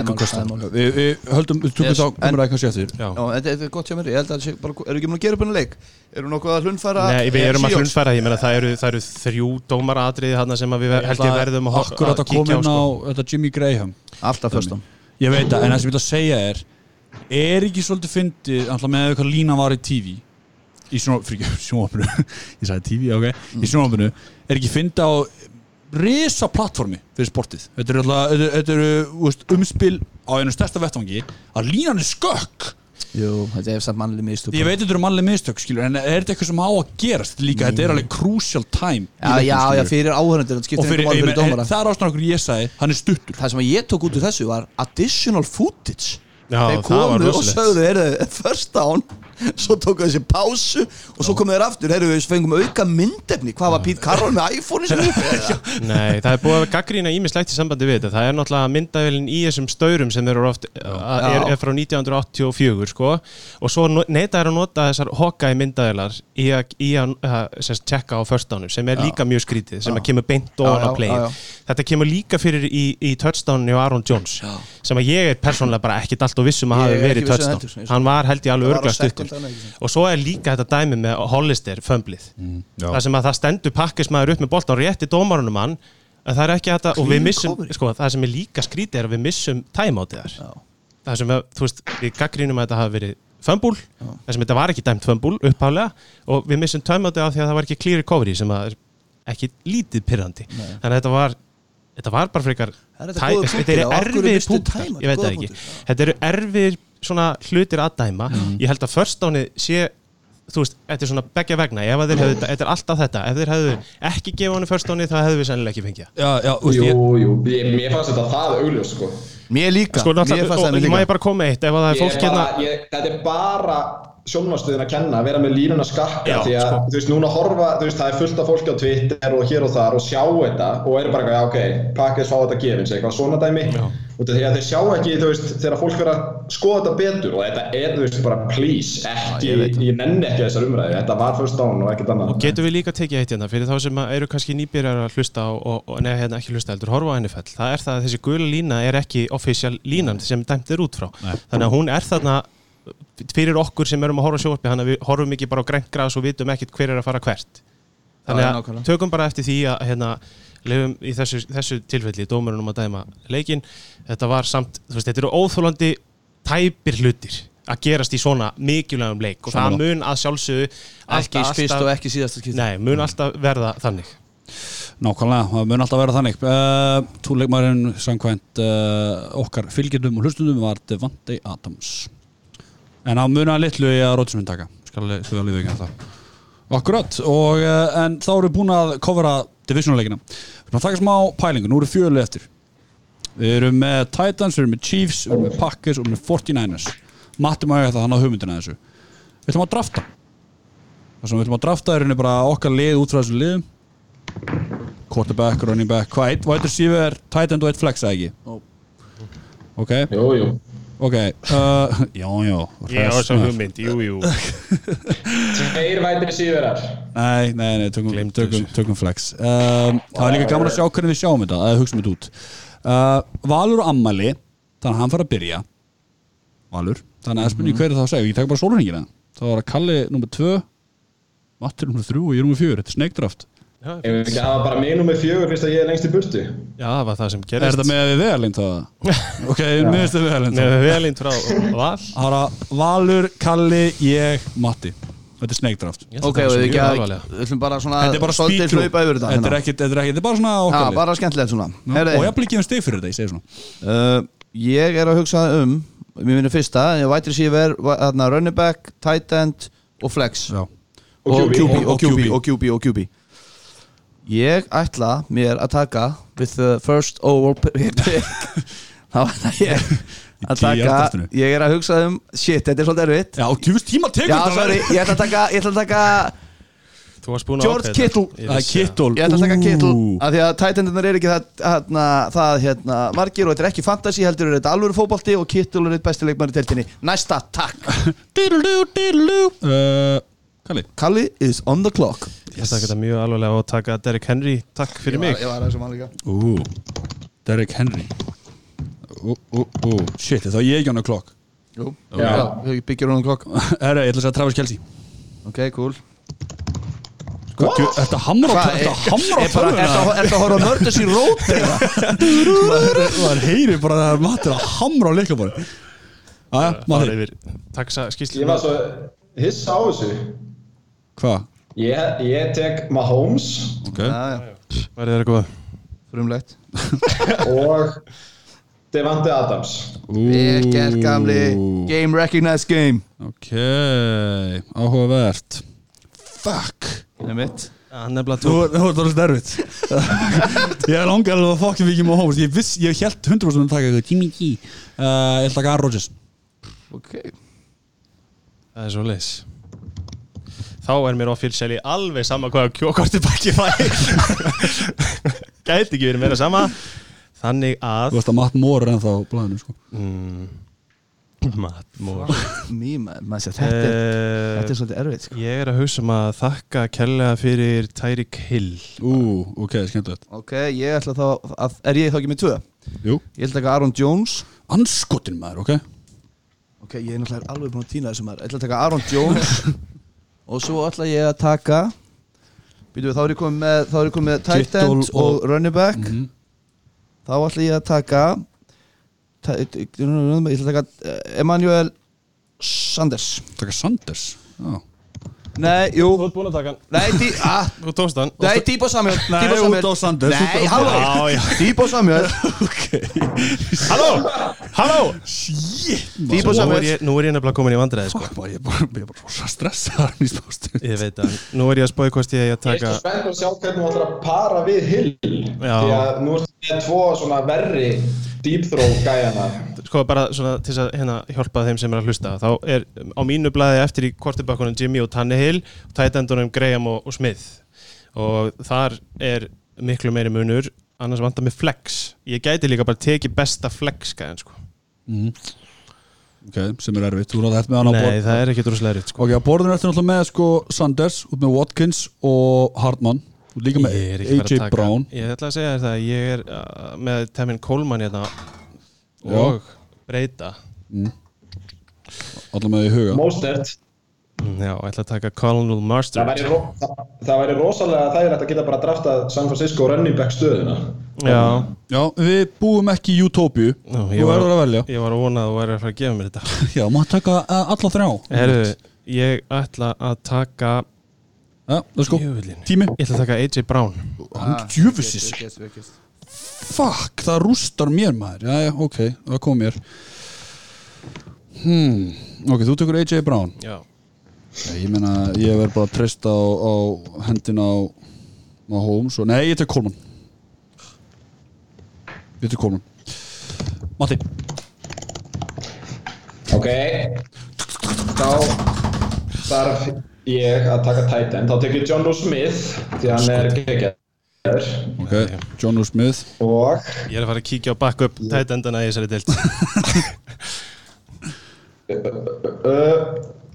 málið. Við, höldum, við tökum þá komur kannski eftir. Þetta er gott hjá mér, ég held að það sé bara, eru ekki múin að gera upp henni leik? Eru nokkuð að hlunfæra Nei, við erum að hlunfæra, ég meina það eru, það eru þrjú dómaratriði sem að við ver, held ég verðum að, hor- Akkurat að koma kíkja inn á sko. þetta Jimmy Graham. Alltaf föstum. Ég veit það, en það sem ég vil að segja er Er ekki svolítið fyndið alltaf með hvað lína var í TV Í fyrir sjónvapinu Ég sagði TV, ok. Í sjónvapinu Er ekki fyndið á risa plattformi fyrir sportið? Þetta eru alltaf, þetta- eru umspil á einu stærsta vettvangi að línan er skökk Jú, þetta er samt mannlega mistúk Ég veit þetta eru mannlega mistök, skilur En er þetta eitthvað sem á að gerast líka? Þetta er alveg crucial time Já, já, já, fyrir skiptir fyrir, fyrir dómara það er ástæðan okkur ég sagði Hann er stuttur. Það sem að ég tók út úr þessu var additional footage Já, Þeir það var komu og rosalegt. sögðu, heyrðu, first down Svo tóku þessi pásu Og svo komu þeir aftur, heyrðu, við fengum auka myndefni. Hvað var Pete Carroll með iPhone-i sem upp? Nei, það er búið að gaggrína ímislegt í sambandi við þetta. Það er náttúrulega myndavélinn í þessum staurum sem eru oft, að- er, er frá 1984 sko. Og svo neyta er að nota þessar myndavélar í að, í að tjekka á firstdownum sem er líka mjög skrítið, sem að kemur beint Já, ofan já, á play. já, já. Þetta kemur líka fyrir í, í touchdownu á Aaron Jones sem að ég er persónulega bara ekkit allt og vissum að hafi er verið um touchdown. og- Hann var held ég alveg Það var Og svo er líka þetta dæmi með Hollister fömblið já. það sem að það stendur pakkismæður upp með boltan og rétti dómarunum hann en það er ekki þetta og við missum, sko, það sem er líka skrítið er að við missum timeoutið þar. Já. það sem að, þú veist, við gaggrínum að þetta hafi verið fömbul, það sem þetta var ekki dæmt fömbul upphálega og við missum timeoutið af því að það var ekki clear recovery sem að er ekki lítið pyrrandi þannig að þetta var þetta var bara frekar er þetta þetta eru punktar, timeout? ég veit það ekki. þetta eru erfiðir svona hlutir að dæma. Ég held að first downið sé þú veist, þetta er svona begja vegna. Ef að þeir hefðu, þetta er alltaf þetta. Ef þeir hefðu ekki gefið honum first downið þá hefðu við sennilega ekki fengið það. Já, já, Jú, ég, jú, ég, mér fannst þetta það augljós sko Mér líka, sko, mér fannst það mér ég má líka. ég bara koma eitt ef að það er Ég fólk hérna ég, þetta er bara sjónvarstöðin að kenna að vera með línuna skakka Já, því að sko. þú veist núna horfa þú veist það er fullt af fólki á Twitter og hér og þar og sjá þetta og eru bara já ok, pakkið fá þetta gefins eitthvað svona dæmi. Já. og því að þeir sjá ekki þú veist þegar fólk verður að skoða þetta betur og þetta er þú veist bara please ekki, ég veit. ég, nenni ekki þessar umræði þetta var first down og ekkert annað. Og getum við líka tekið eitt hérna fyrir þá sem að eru kannski nýbyrjar að hlusta og, og neða hérna ekki hlusta heldur horfa á NFL það er það að þessi gula lína er ekki official línan sem dæmt er út frá. Nei. þannig að hún er þarna fyrir okkur sem erum að horfa sjóarpi þannig að við horfum ekki bara á grænt gras og vitum ekkit hver er að fara hvert. Þannig að tökum bara eftir því að, hérna, lifum í þessu, þessu tilfelli dómurinn um að dæma leikin þetta var samt, þú veist, þetta eru óþólandi tæpir hlutir að gerast í svona mikilvægum leik og það Sammála. mun að sjálfsögðu Ekki fyrst og ekki skipti. Nei, mun alltaf verða þannig Nákvæmlega, það mun alltaf vera þannig. Uh, Túleikmærin samkvæmt uh, okkar fylgjendum og hlustundum var Devante Adams. En það munaði litlu í að Rótsmund taka. Skal við alveg ekki það Akkurat, og, uh, en þá erum við búin að covera divisionuleikina Við erum að taka smá pælingu, nú eru fjölu eftir. Við erum með Titans, við erum með Chiefs, við erum með Packers við erum með 49ers Matti maður þetta, hann á hugmyndina þessu. Við ætlum að drafta. Það sem við ætlum að drafta er bara okkar lið út frá þessu liðum quarterback, running back, hvað eitt wide receiver, tight end og eitt flex eða ekki? Ó. ok, Jú, jú. Ok uh, já, já, hress sem maður. hugmynd, jú, jú. Tveir vætri síðverar nei, nei, nei, tökum, tökum, tökum flex. Um, það er líka gaman að sjá hvernig við sjáum þetta að hugsa þetta út. Uh, Valur og Ammali þannig að hann fara að byrja. Valur, þannig að spurning hver er það að segja? Ég tek bara sólurhingina, það var að Kalli nummer 2 Matti nummer 3 og ég nummer 4 þetta er sneikdraft Já, Ef við ekki hafa bara mig nummer fjögur finnst að ég er lengst í burtu. Já, það var það sem er gerist þetta með veðalind það? ok, minnst við veðalind Með velínt frá Val. Það er að Valur, Kalli, ég, Matti. Þetta er sneikdraft Ég held Ok, að það við að ætlum bara svona Þetta er bara þetta er hérna. ekki, þetta er ekki, þetta er bara svona Já, bara skemmtilegt svona. Og ég blir ekki um stig fyrir þetta, ég segi svona. Uh, Ég er að hugsa um Mér finnir fyrsta, ég er va- þarna, Running back, tight end og flex. Já, og QB. Ég ætla mér að taka with the first overall pick. Þá ætla ég að taka ég er að hugsa um shit, þetta er svolítið erfitt. Já og tjúfust tíma tekur Já, þetta sorry, ég ætla að taka ég ætla að taka George Kittle. Það er það. Kittle. Ég ætla að taka Kittle því að Titandunar er ekki það, hérna, það hérna, margir og þetta er ekki fantasy heldur er þetta alvöru fótbolti og Kittle er eitt besti leikmar í teltinni Næsta, takk. Diddle-doo, diddle-doo. Uh, Kalli? Kalli is on the clock. Ég ætla að taka mjög alvarlega og taka Derrick Henry. Takk fyrir mig. Ég var að þessum að líka. Ú, Derrick Henry. Ú, ú, ú. Shit, þá er ég ekki hann á klokk Jú, Já. já, byggjur on the clock. Herra, ég ætla að segja Travis Kelsey Ok, cool. Þetta hamra á Hvað, Þetta hamra á það að horfa á nördus í rót? Það heyri bara að það matur að hamra á leiklabóri Aja, yfir Taksa skýrslu Ég var svo hissa á þessu Hvað? Ég, ég tek Mahomes. Ok. Já, Værið þeirra góða frumlegt. Og Devante Adams. Vel gert gamli. Game recognized game. Ok, áhugavert. Fuck. Það er mitt Þú ert alveg sterfitt Ég er langar alveg að fokkin vikið með Holmes Ég viss, ég held 100% að taka eitthvað. Jimmy G. Uh, Ég ætla að taka Aaron Rodgers. Ok. Það er svo leis Þá er mér ofilsjali alveg sama hvaða kjókorti baki fæ Gæti ekki verið meira sama. Þannig Þú að veist að Matt Moore er ennþá blæðinu sko. mm, Matt Moore. Mý maður, sé þetta er Eh, Þetta er svolítið erfitt sko. Ég er að hugsa um að þakka kærlega fyrir Tyreek Hill. Ú, ok, skemmtilegt. Ok, ég ætla þá að, Er ég þá ekki með tvö? Jú. Ég ætla að taka Aaron Jones. Anskotin maður, ok. Ok, ég er náttúrulega alveg búin að týna þessum maður. Ég ætla að taka Aaron Jones Og svo ætla ég að taka Býtu við, þá er ég komið með Þá er ég komið með tight end og, og- running back Mhm. Þá ætla ég að taka ta- Ég ætla að taka eh, Emmanuel Sanders Taka Sanders Já Nei, jú ert búin að taka hann Nei, dí, ah, Þú tókst hann nei Díbo Samuel Nei, Díbo út Samuel á Sanders Nei, halló Díbo Samuel Halló, halló Shit er Samuel nú er ég nefnilega komin í vandræði sko. Fuck, ég er bara, ég er bara rosa stressaðar í spástu Ég veit að Nú er ég að spói hvort ég eigi að Ég er taka spennt að sjá hvernig þú ætlar að para við Hill Já. Því að nú ertu með tvo svona verri deep throw gæjana Sko bara svona til að hérna, hjálpa þeim sem er að hlusta Þá er á mínu blaði eftir í kortibakkunum Jimmy og Tannehill Tætendunum Graham og, og Smith. Og þar er miklu meiri munur Annars vantar mig flex. Ég gæti líka bara tekið besta flex gæðan sko. Ok, sem er erfitt. Þú náðu þetta með hann á Nei, borð það er ekki droslega erfitt sko. Ok, á borðinu ertu náttúrulega með sko Sanders út með Watkins og Hartmann. Líka með AJ að Brown. Ég ætla að segja þér það að Ég er uh, með Temin Coleman hérna. Og breyta. Alla með því í huga. Mostert. Já, ætla að taka Colonel Master Það væri, ro það, það væri rosalega þægilegt að geta bara draftað San Francisco running back stöðuna. Já, Já, við búum ekki í utópíu Nú, Þú ég verður að velja. ég var að vona að þú væri að fara að gefa mér þetta. Já, maður taka uh, alla þrjá. Herru, ég ætla að taka Jöfullinn. Tími. Ég ætla að taka AJ Brown. Hann djöfisins Fuck, það rústar mér maður. Já, já, ok, það kom mér. Hmm, ok, þú tekur AJ Brown. Já. Já, Ég meina, ég verð bara að treysta á, á hendina á, á Holmes og, Nei, ég tek Coleman. Ég tek Coleman. Matti. Ok. Þá þarf ég að taka tight end Þá tek ég John Doe Smith Því hann er geggjaður Ok, John. Smith. Og? Ég er að fara að kíkja á backup tight endana í þessari deilt uh,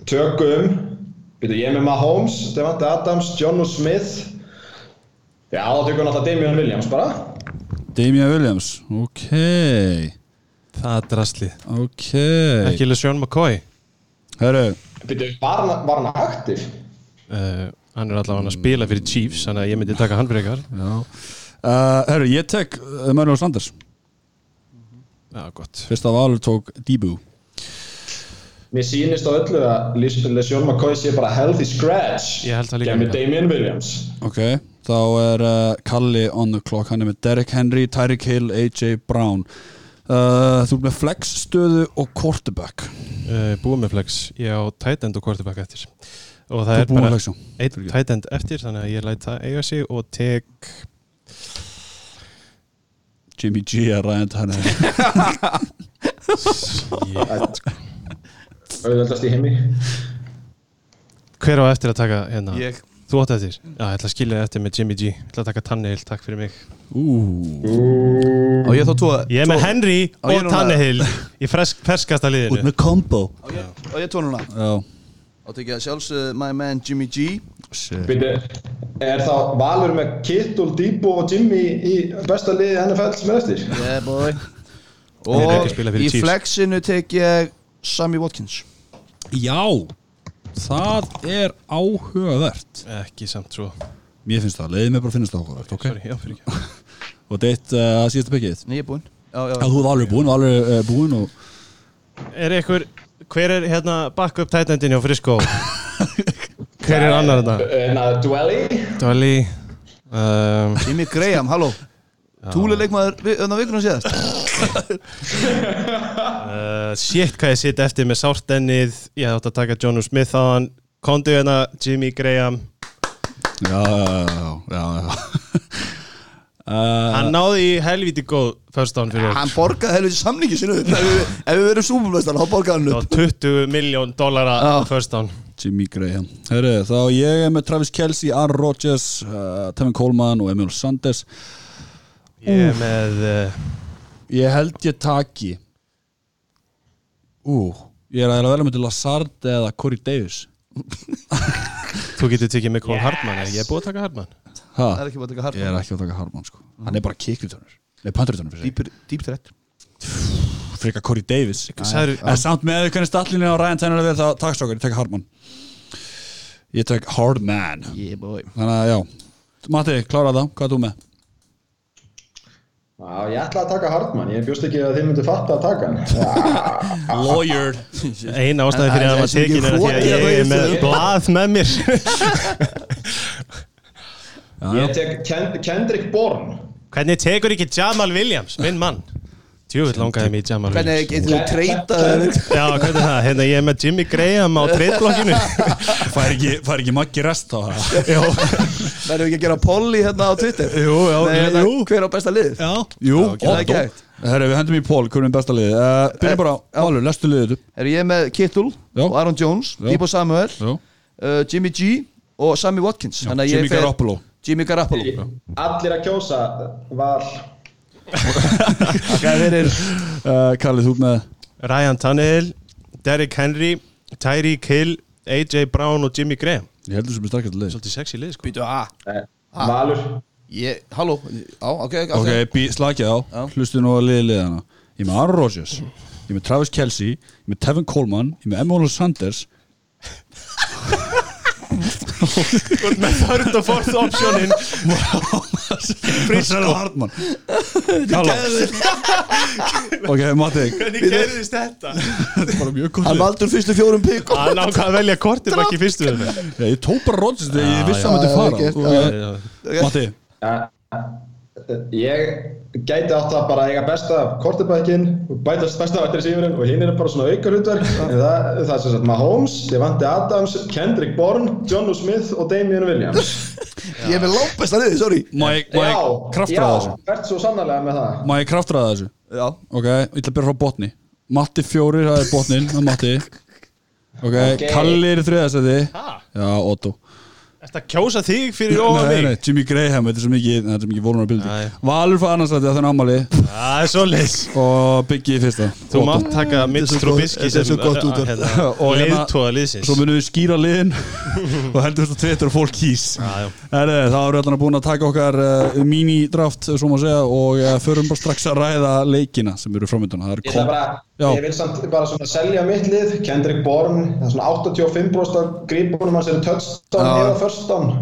Tökum Býtu, ég er með Mahomes, Devante Adams, John Smith. Já, þá tökum við náttúrulega Damian Williams bara. Damian Williams Ok, Það er draslið ok. Ekki LeSean McCoy? Herru, Býtu, var hann, aktiv? uh, Hann er allavega að spila fyrir Chiefs Þannig að ég myndi taka hann fyrir ykkar já. Uh, Herru, ég tek uh, Manuel Sanders. Já, gott. Fyrst af alveg tók Debut Mér sýnist á öllu að LeSean McCoy sé bara healthy scratch Ég held það líka Gæmi líka. Damian Williams. Ok, þá er uh, Kalli on the clock. Hann er með Derek Henry, Tyreek Hill, AJ Brown. Uh, Þú er með flex stöðu og quarterback. Uh, Búið með flex. Ég á tight end og quarterback eftir Og það er bara flexa einn tight end eftir Þannig að ég læt það eiga sig Og tek Jimmy G að ræða hann Auðvöldast í heimi. Hver á eftir að taka hérna? Ég. Þú átt eftir? Já, ég ætla að skilja eftir með Jimmy G. Ég ætla að taka Tannehill, takk fyrir mig. Ú, Á ég þá tvo Ég er með Henry og Tannehill Í ferskasta út liðinu með combo Á ég, tvo núna Ég sjálfsögðu my man Jimmy G? Býtu, er þá Valur með Kittul, Debo og Jimmy í besta liði NFL sem er eftir? Yeah boy. Og í flexinu tek ég Sammy Watkins. Já, það er áhugavert. Ekki samt svo Mér finnst það, leiði mér bara að finnast það áhugavert okay? Sorry, já, fyrir ekki. Og deitt uh, að síðasta byggið Nei, ég er búinn. Já, já, Já, þú er alveg búinn, alveg uh, búinn og Er ykkur, hver er hérna backup tight endin hjá Frisco? hver er annar þetta? Na, Dwelly Dolly um, Jimmy Graham, halló. Túli leikmaður vi- öðna vikunum síðast uh, Shit hvað ég sitt eftir með sártennið. Ég átt að taka John Smith á hann. Kondu hérna, Jimmy Graham. Já, já, já, já uh, Hann náði í helviti góð First down fyrir Hann borgaði helviti samningi sinu upp. Ef við, ef við verðum súbumestar, þá borgaði hann upp. 20 miljón first down Jimmy Graham. Herru, þá ég er með Travis Kelce, Aaron Rodgers uh, Tevin Coleman og Emil Sanders Ég er með uh, Ég held ég taki. Ú, ég er að vera með til Lazard eða Corey Davis. Þú getur tekið með Cole Hartman eða? Ég er búið að taka Hartman. Ha? Það er ekki bara að taka Ég er ekki að taka Harman sko. Hann er bara kickritörnur Nei, pantritörnur fyrir sig. Deep, deep threat Frika Corey Davis. En samt með hvernig stallinu á Ryan Tanner er það takkstókar, ég tek Harman Ég tek Hardman Yeah boy. Þannig að já. Matti, klára það, hvað er þú með? Já, ég ætla að taka Hartmann, ég bjóst ekki að þið myndu fatta að taka hann. Lawyer. Eina ástæði fyrir að en svo tekin er að ég er það með blað með mér Ég tek Ken Kendrick Bourne. Hvernig tekur ekki Jamal Williams, minn mann? Tjúvill langaði mig í Jamal Hvernig Williams. getur þú treytað Já, hvernig er það? Hérna, ég er með Jimmy Graham á treytblokkinu Fær ekki, fær ekki Maggi rest á það Já, Verðum við ekki að gera polli hérna á Twitter? Jú, já, Nei, hérna, jú. Hver á besta lið? Já, jú, Já, er hægt. Herru, við hendum í pól, hvernig er besta liði uh, Byrjum bara, Valur, lestu liðið upp Er ég með Kittul Já. og Aaron Jones Já. Debo Samuel Já, uh, Jimmy G og Sammy Watkins. Þannig að ég Jimmy fer- Garoppolo Jimmy Garoppolo. Allir að kjósa var Það er fyrir uh, Kallið þú með Ryan Tannehill, Derrick Henry Tyreek Hill, AJ Brown og Jimmy Graham. Ég heldur sem er starkast lið. Svolítið sexy lið, sko. Býtu að eh, Valur. Ég, halló Já, ok, ok Ok, bí, slakið á, hlustu nú að liði liðana Ég með Aaron Rodgers Ég með Travis Kelce Ég með Tevin Coleman Ég með Emmanuel Sanders með third og fourth optionin. Frisco. Hartmann. Halló. Ok, Matti. Hvernig gerðist þetta? Þetta er bara mjög Hann valdur fyrstu fjórum og hann ákvað að velja kortir ekki fyrstu Ég tók bara þegar ég vissi að hann myndi fara. Og-. Matti ég gæti átt að bara eiga besta kortebækin bætast besta vættir í sífurinn og hinn er bara svona auka hlutverk en það, það er sem sagt Mahomes, Devante Adams, Kendrick Bourne, John Smith og Damian Williams. Ég er með langbesta liði, sorry. Má ég má ég Já, kraftraða þessu? já, hvert svo sannarlega með það. Má ég kraftraða þessu? Já. Ok, ég ætla að byrja frá botni. Matti fjórir, það er botnin Það er Matti. Ok, Ok. Kalli er í þriðasæti Ha? Já, Otto Þetta kjósa þig fyrir Nei, mig nei, Jimmy Graham, þetta er svo mikið Þetta er svo mikið vulnerability. Valur fyrir annarsæti að það er ammali Það er svo leys Og Biggie fyrsta. Þú mátt taka er sem svo gott út af- hérna, Og hérna- leiðtóða liðsins. Svo munum við skýra liðin Og heldur þetta Twitter og fólk kýs Já, já. Herri, þá erum við allan búin að taka okkar uh, mini-draft, svo má segja Og uh, förum bara strax að ræða leikina sem eru framönduna Það er Ég ætla bara, Já. ég vil samt bara svona selja mitt lið, Kendrick Bourne, það er svona 85% af grípunum hans eru touchdown eða first down.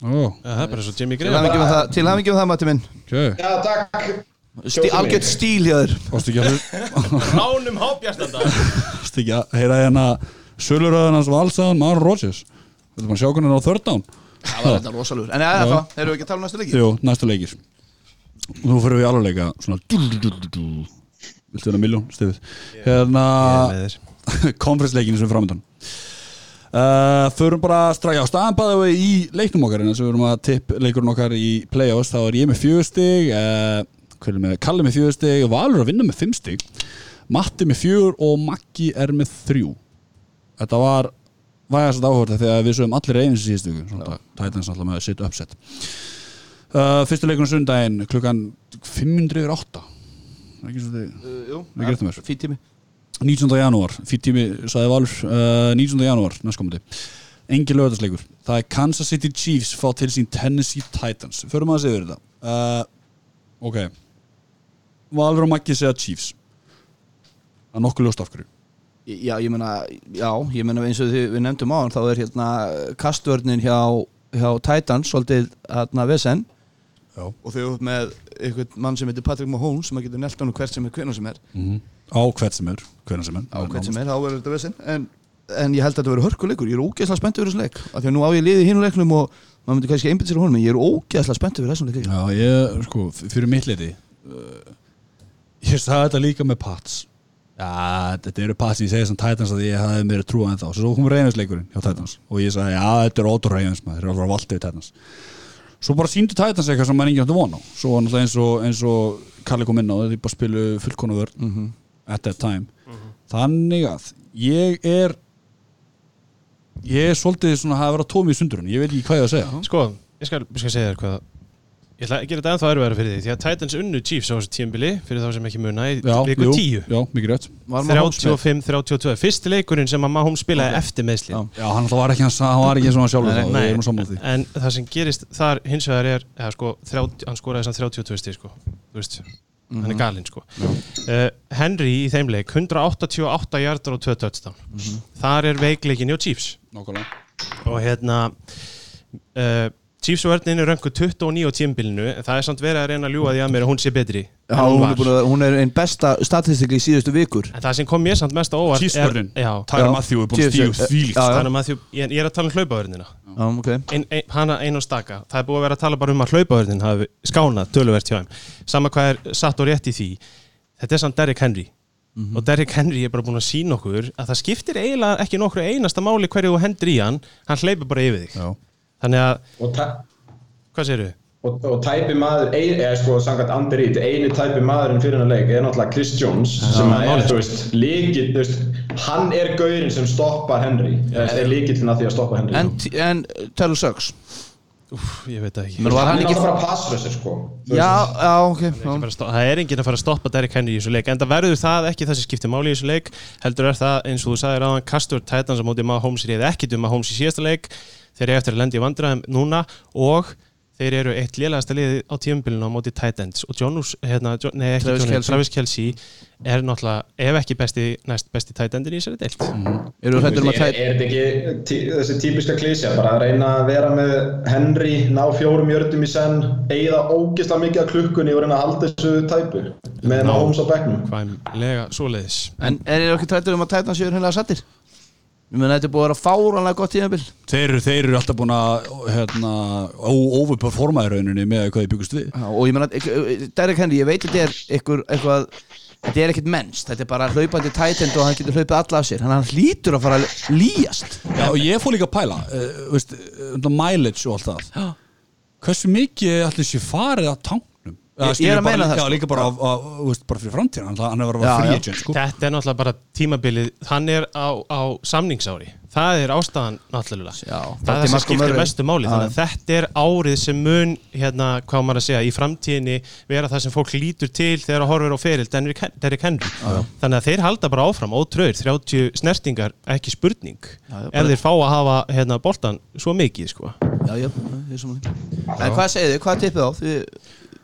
Ó, Já, Það er bara svo Jimmy Til Graham. það, til hafingjum það, Matti minn. Ok. Já, takk. Stí, Algjört stíl hjá þér. Varstu ekki að Ránum hábjastanda að heyra hérna Söluröðan hans valsaðan Máron Rodgers Þetta er bara að sjá hvernig hann á third down. Það var þetta rosalur. En eða það, erum við ekki að tala um næstu leiki? Jú, næstu leikir nú fyrir við alveg leika Svona. Viltu vera miljón, Stefið Hérna Conference leikinu sem er framöndan Uh, förum bara strax á staðan bæða við í leiknum okkar en þess að við erum að tipp leikurinn okkar í play-offs þá er ég með fjögustig uh, Kalli með fjögustig Valur að vinna með fimm stig Matti með fjögur og Maggi er með þrjú. Þetta var vægast áhörða þegar við sögum allir eins í síðustu viku Titans alltaf með sitt uppsett uh, fyrstu leikurinn sundaginn klukkan 500 yfir 8 ekki svo þig Uh, þér. Fýtt tími. 19. janúar, fyrir tími, sagði Valur. Uh, 19. janúar, næstkomandi engin lögðarsleikur, það er Kansas City Chiefs fá til sín Tennessee Titans. Förum að segja þetta. Uh, ok. Valur og Maggi segja Chiefs. Er nokkuð ljóst af hverju. Já, ég meina, já, ég meina eins og þið, við nefndum á hann þá er hérna kastvörnin hjá, hjá Titans svolítið hérna vesen Já. og þau eru með einhvern mann sem heitir Patrick Mahomes sem að getur nelt hann hvert sem er hvenær sem er. Mm á hvert sem er, hvernig sem er. Á hvert sem er, þá verður þetta vesen. En, en ég held að þetta verður hörkuleikur, ég er ógeðslega spenntið fyrir þessu leik. Af því að nú á ég liðið í hínu leiknum og maður myndi kannski einbytt sér á honum, en ég er ógeðslega spenntið fyrir þessum leik. Já, ég, sko, fyrir mitt leiti uh, ég sagði þetta líka með Pats. Já, þetta eru Pats ég segi sem Titans að ég hafði mér trúað en þá. Svo kom svo bara síndu Titans eitthvað sem maður enginn átti von á. Svo var náttúrulega eins og, eins og Kalli kom inn á þeir bara spilu fullkonu vörn Mhm. at that time. Þannig að ég er ég er svolítið svona að hafa verið að tómi í sundurinn ég veit ekki hvað ég á að segja. Sko, ég skal, ég skal segja þér hvað Ég ætla að gera þetta ennþá erfiðara fyrir því Því að Titans unnu Chiefs á þessu tímbili Fyrir þá sem ekki muna í viku jú, 10 já, mikið rétt Var Mahomes með? 35-32 Fyrsti leikurinn sem að Mahomes spilaði eftir meðsli Já. Já, hann var ekki, hans- hann var ekki eins og hann því. en það sem gerist þar hins vegar er eða, sko, 30, hann skoraði samt 32 stig sko. Þú veist, hann er galinn sko. uh, Henry í þeim leik 188 hjartar og 2 touchdown þar er veikleikin hjá Chiefs Nákvæmlega. og hérna uh, Chiefs vörnin er röngu 29 á tímbilinu en það er samt verið að reyna að ljúga því að mér að hún sé betri Já, en hún hún, var. er búin að, hún er einn besta statistikli í síðustu vikur. En það sem kom mér samt mest á óvart Chiefs-vörnin? já, Tyra. Matthew er búin þannig að Matthew, ég, ég er að tala um hlaupavörnina. Já, ok. Ein, ein, hana ein og staka. Það er búið að vera að tala bara um að hlaupavörðin hafi skánað töluvert hjá þeim. Sama hvað er satt og rétt í því. Þetta er samt Derrick Henry. Og Derrick Henry er bara búin að sína okkur að það skiptir eiginlega ekki nokkru einasta máli hverju þú hendur í hann. Hann hleypur bara yfir þig. Já. Þannig að, hvað segirðu? og, og tæpi maður, ein, eða sko samkvæmt Andy Reid, eini tæpi maðurinn fyrir hennar leik er náttúrulega Chris Jones sem að er, þú veist, líkill, þú veist, hann er gaurinn sem stoppar Henry, eða er líkillin að því að stoppa Henry. En, en Taylor Suggs Úf, ég veit ekki Men var hann hann er ekki bara passrössir, sko. Já, já, ok að það er enginn að fara að stoppa Derrick Henry í þessu leik en það verður það ekki það sem skiptir máli í þessu leik heldur er það eins og þú sagðir aðan Kastur Titans á móti Mahomes réði ekkit um Mahomes í síðasta leik þeir eru eftir að lendi í vandræðum núna og þeir eru eitt lélegasta liðið á tímabilinu á móti tight ends og Jonus, hérna, Jo- nei ekki Travis Jonus, Kelce. Travis Kelsey er náttúrulega, ef ekki besti næst besti tight endin í þessari deilt Eru um að Er, er þetta ekki tí, þessi típiska klísja, bara að reyna að vera með Henry, ná fjórum jördum í senn, eigða ógislega mikið af klukkunni og reyna að halda þessu tæpu með Ná. Mahomes á bekknum. hvaðlega svoleiðis En er þið ekki trættur um að tætan séu hennilega sattir? Ég meina þetta er búið að vera fáranlega gott tímabil. Þeir, þeir eru alltaf búin að hérna, overperforma í rauninni með hvað þið byggust við. Já, og ég meina, Derek Henry, ég veit þetta er ykkur, eitthvað, þetta er ekkert mennst þetta er bara hlaupandi tætend og hann getur hlaupið alla af sér. Hann, hlýtur að fara að líjast Já, og ég fór líka að pæla uh, veist, uh, mileage og allt það. Hversu mikið allir sé farið að tanknum Ég- ég er að meina það, sko. líka bara, á, á, veist, bara fyrir framtíðan hann, hann er að free já. agent sko. Þetta er náttúrulega bara tímabilið hann er á, á samningsári það er ástæðan náttúrulega Já, það er það sem skiptir mestu máli Já. þannig að þetta er árið sem mun hérna, hvað maður að segja, í framtíðinni vera það sem fólk lítur til þegar að horfir á feril Derrick Hen- Derrick Henry þannig að þeir halda bara áfram ótröður 30 snertingar, ekki spurning Já, já, ef þeir fá að hafa hérna, boltan svo mikið sko. En hvað segið þið, hvað tippið á? Þið,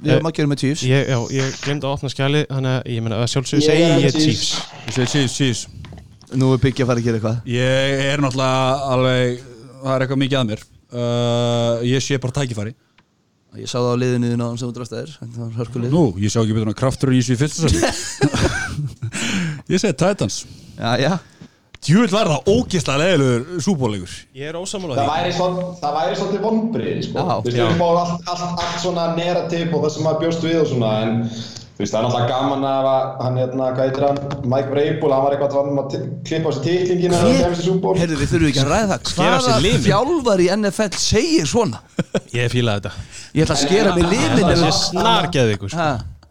við erum að gera með Chiefs. ég, já, ég glemd að opna skjali þannig að ég meina að sjálfsögur Ég segi er ég Chiefs. Chiefs. Ég segi cheese, cheese Nú er byggja að fara að gera eitthvað. Ég er náttúrulega alveg það er eitthvað mikið að mér. Uh, ég sé bara tækifæri. Ég sá það á liðinu þínu áðan sem þú drafst hörkulið Nú, ég sá ekki betur en kraftur í þessu í fyrsta sæti Ég segi Titans. Já, já Djúvill var það ógeðslega leðilegur súbóleikur ég er ósamála Það því. væri, svol, það væri svolítið vonbrið, sko. Þú veist, við erum á allt, allt, allt svona narrativ og það sem maður bjóst við og svona, en þú veist, það er náttúrulega gaman að hann, hérna, hvað heitir hann, Mike Vrabel, hann var eitthvað að tala um að klippa á sig titlingina og kemur sér súból. Heyrðu, við þurfum ekki að ræða það. Sér Hvaða þjálfar í NFL segir svona? ég fílaði þetta. Ég ætla að skera mig limin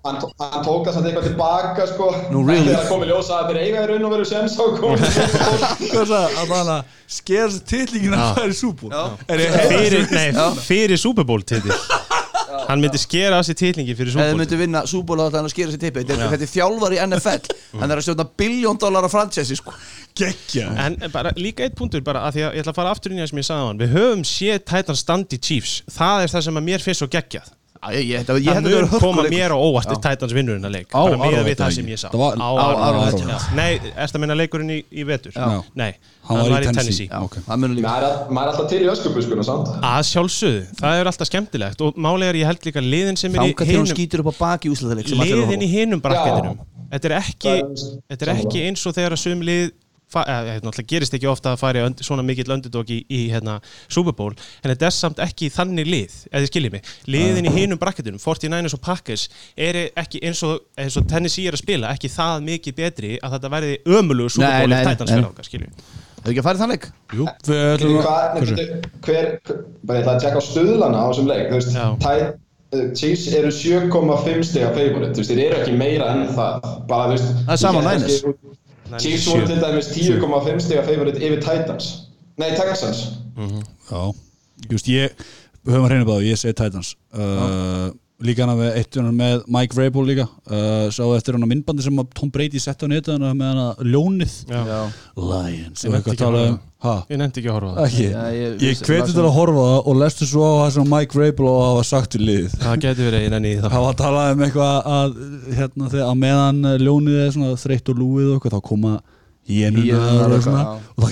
Hann, hann tók það samt eitthvað tilbaka, sko. Nú, really? Þegar það komið ljósa að þeir eiga í raun og veru sens á að koma í súból. Hvað það? Að það að skera sér tillingin að það er súból Er fyrir, nei, fyrir Super Bowl titil hann myndi skera á sig titlingi fyrir þið Bowl myndu vinna Súból á þannig að skera sér tippi Þetta er- þetta er þjálfar í NFL Hann er að stjórna biljón dólar á franchise sko. geggja En bara líka eitt punktur bara að því að ég ætla að fara aftur inn í það sem ég sagði á hann Við höfum séð Titan standi Chiefs. Það er það sem að mér finnst svo geggjað ég, ég, þetta- ég Það mun koma mér á óvart til Titans vinnurinn að leik. Á Bara miða Arrowhead, við það sem ég sá. Það var- Á já. Nei, erst að minna leikurinn í, í vetur? Já. Nei, Hann var í Tennessee. Já, Ok. það munur líka Maður er, alltaf til í öskubuskuna, sant? að sjálfsögðu, það er alltaf skemmtilegt. Og málega er ég held líka liðin sem er í hinum skýtur upp á baki í úslataleg sem allir eru að liðin í hinum brakketinum þetta er ekki, Það þetta ekki eins og þegar að sum náttúrulega gerist ekki ofta að fara und, svona mikill underdog í, í hérna, Super Bowl en þetta er samt ekki þannig lið eða skiljið mig, liðin í hinum brakketinum 49ers og Packers er ekki eins og, eins og Tennessee er að spila ekki það mikið betri að þetta verði ömulugu Super Bowl nei, ef nei, Titans nei. fyrir okkar, skiljið Hefur ekki að fara í þann leik? Jú, við Hvað, ætlum að hver, bara ég ætla að tjekka á stuðlana á þessum leik, þú veist, Já. tæ, uh, Chiefs eru 7,5 stiga favorite, þú veist, þeir eru ekki meira en það, bara, þú veist, Það er sama á ég- Niners. kannski- Chiefs voru til dæmis 10,5 stiga favorite yfir Titans, nei, Texans, Já, ég veist, ég við höfum að reyna báðu, ég segi Titans. Uh, líka hana með eitt með Mike Vrabel líka. Uh, sá eftir hana myndbandi sem að Tom Brady setti á netu hana með hana ljónið. Já. Lions. Ég nefndi ekki að um ha, ég nefndi ekki að horfa á það. Ekki, ég- ég hveti til að horfa það og lestu svo á það sem Mike Vrabel og hafa sagt við liðið það getur verið einan í það. Það var að tala um eitthvað að hérna þegar að meðan ljónið er svona þreytt og lúið og eitthvað þá koma híenunar og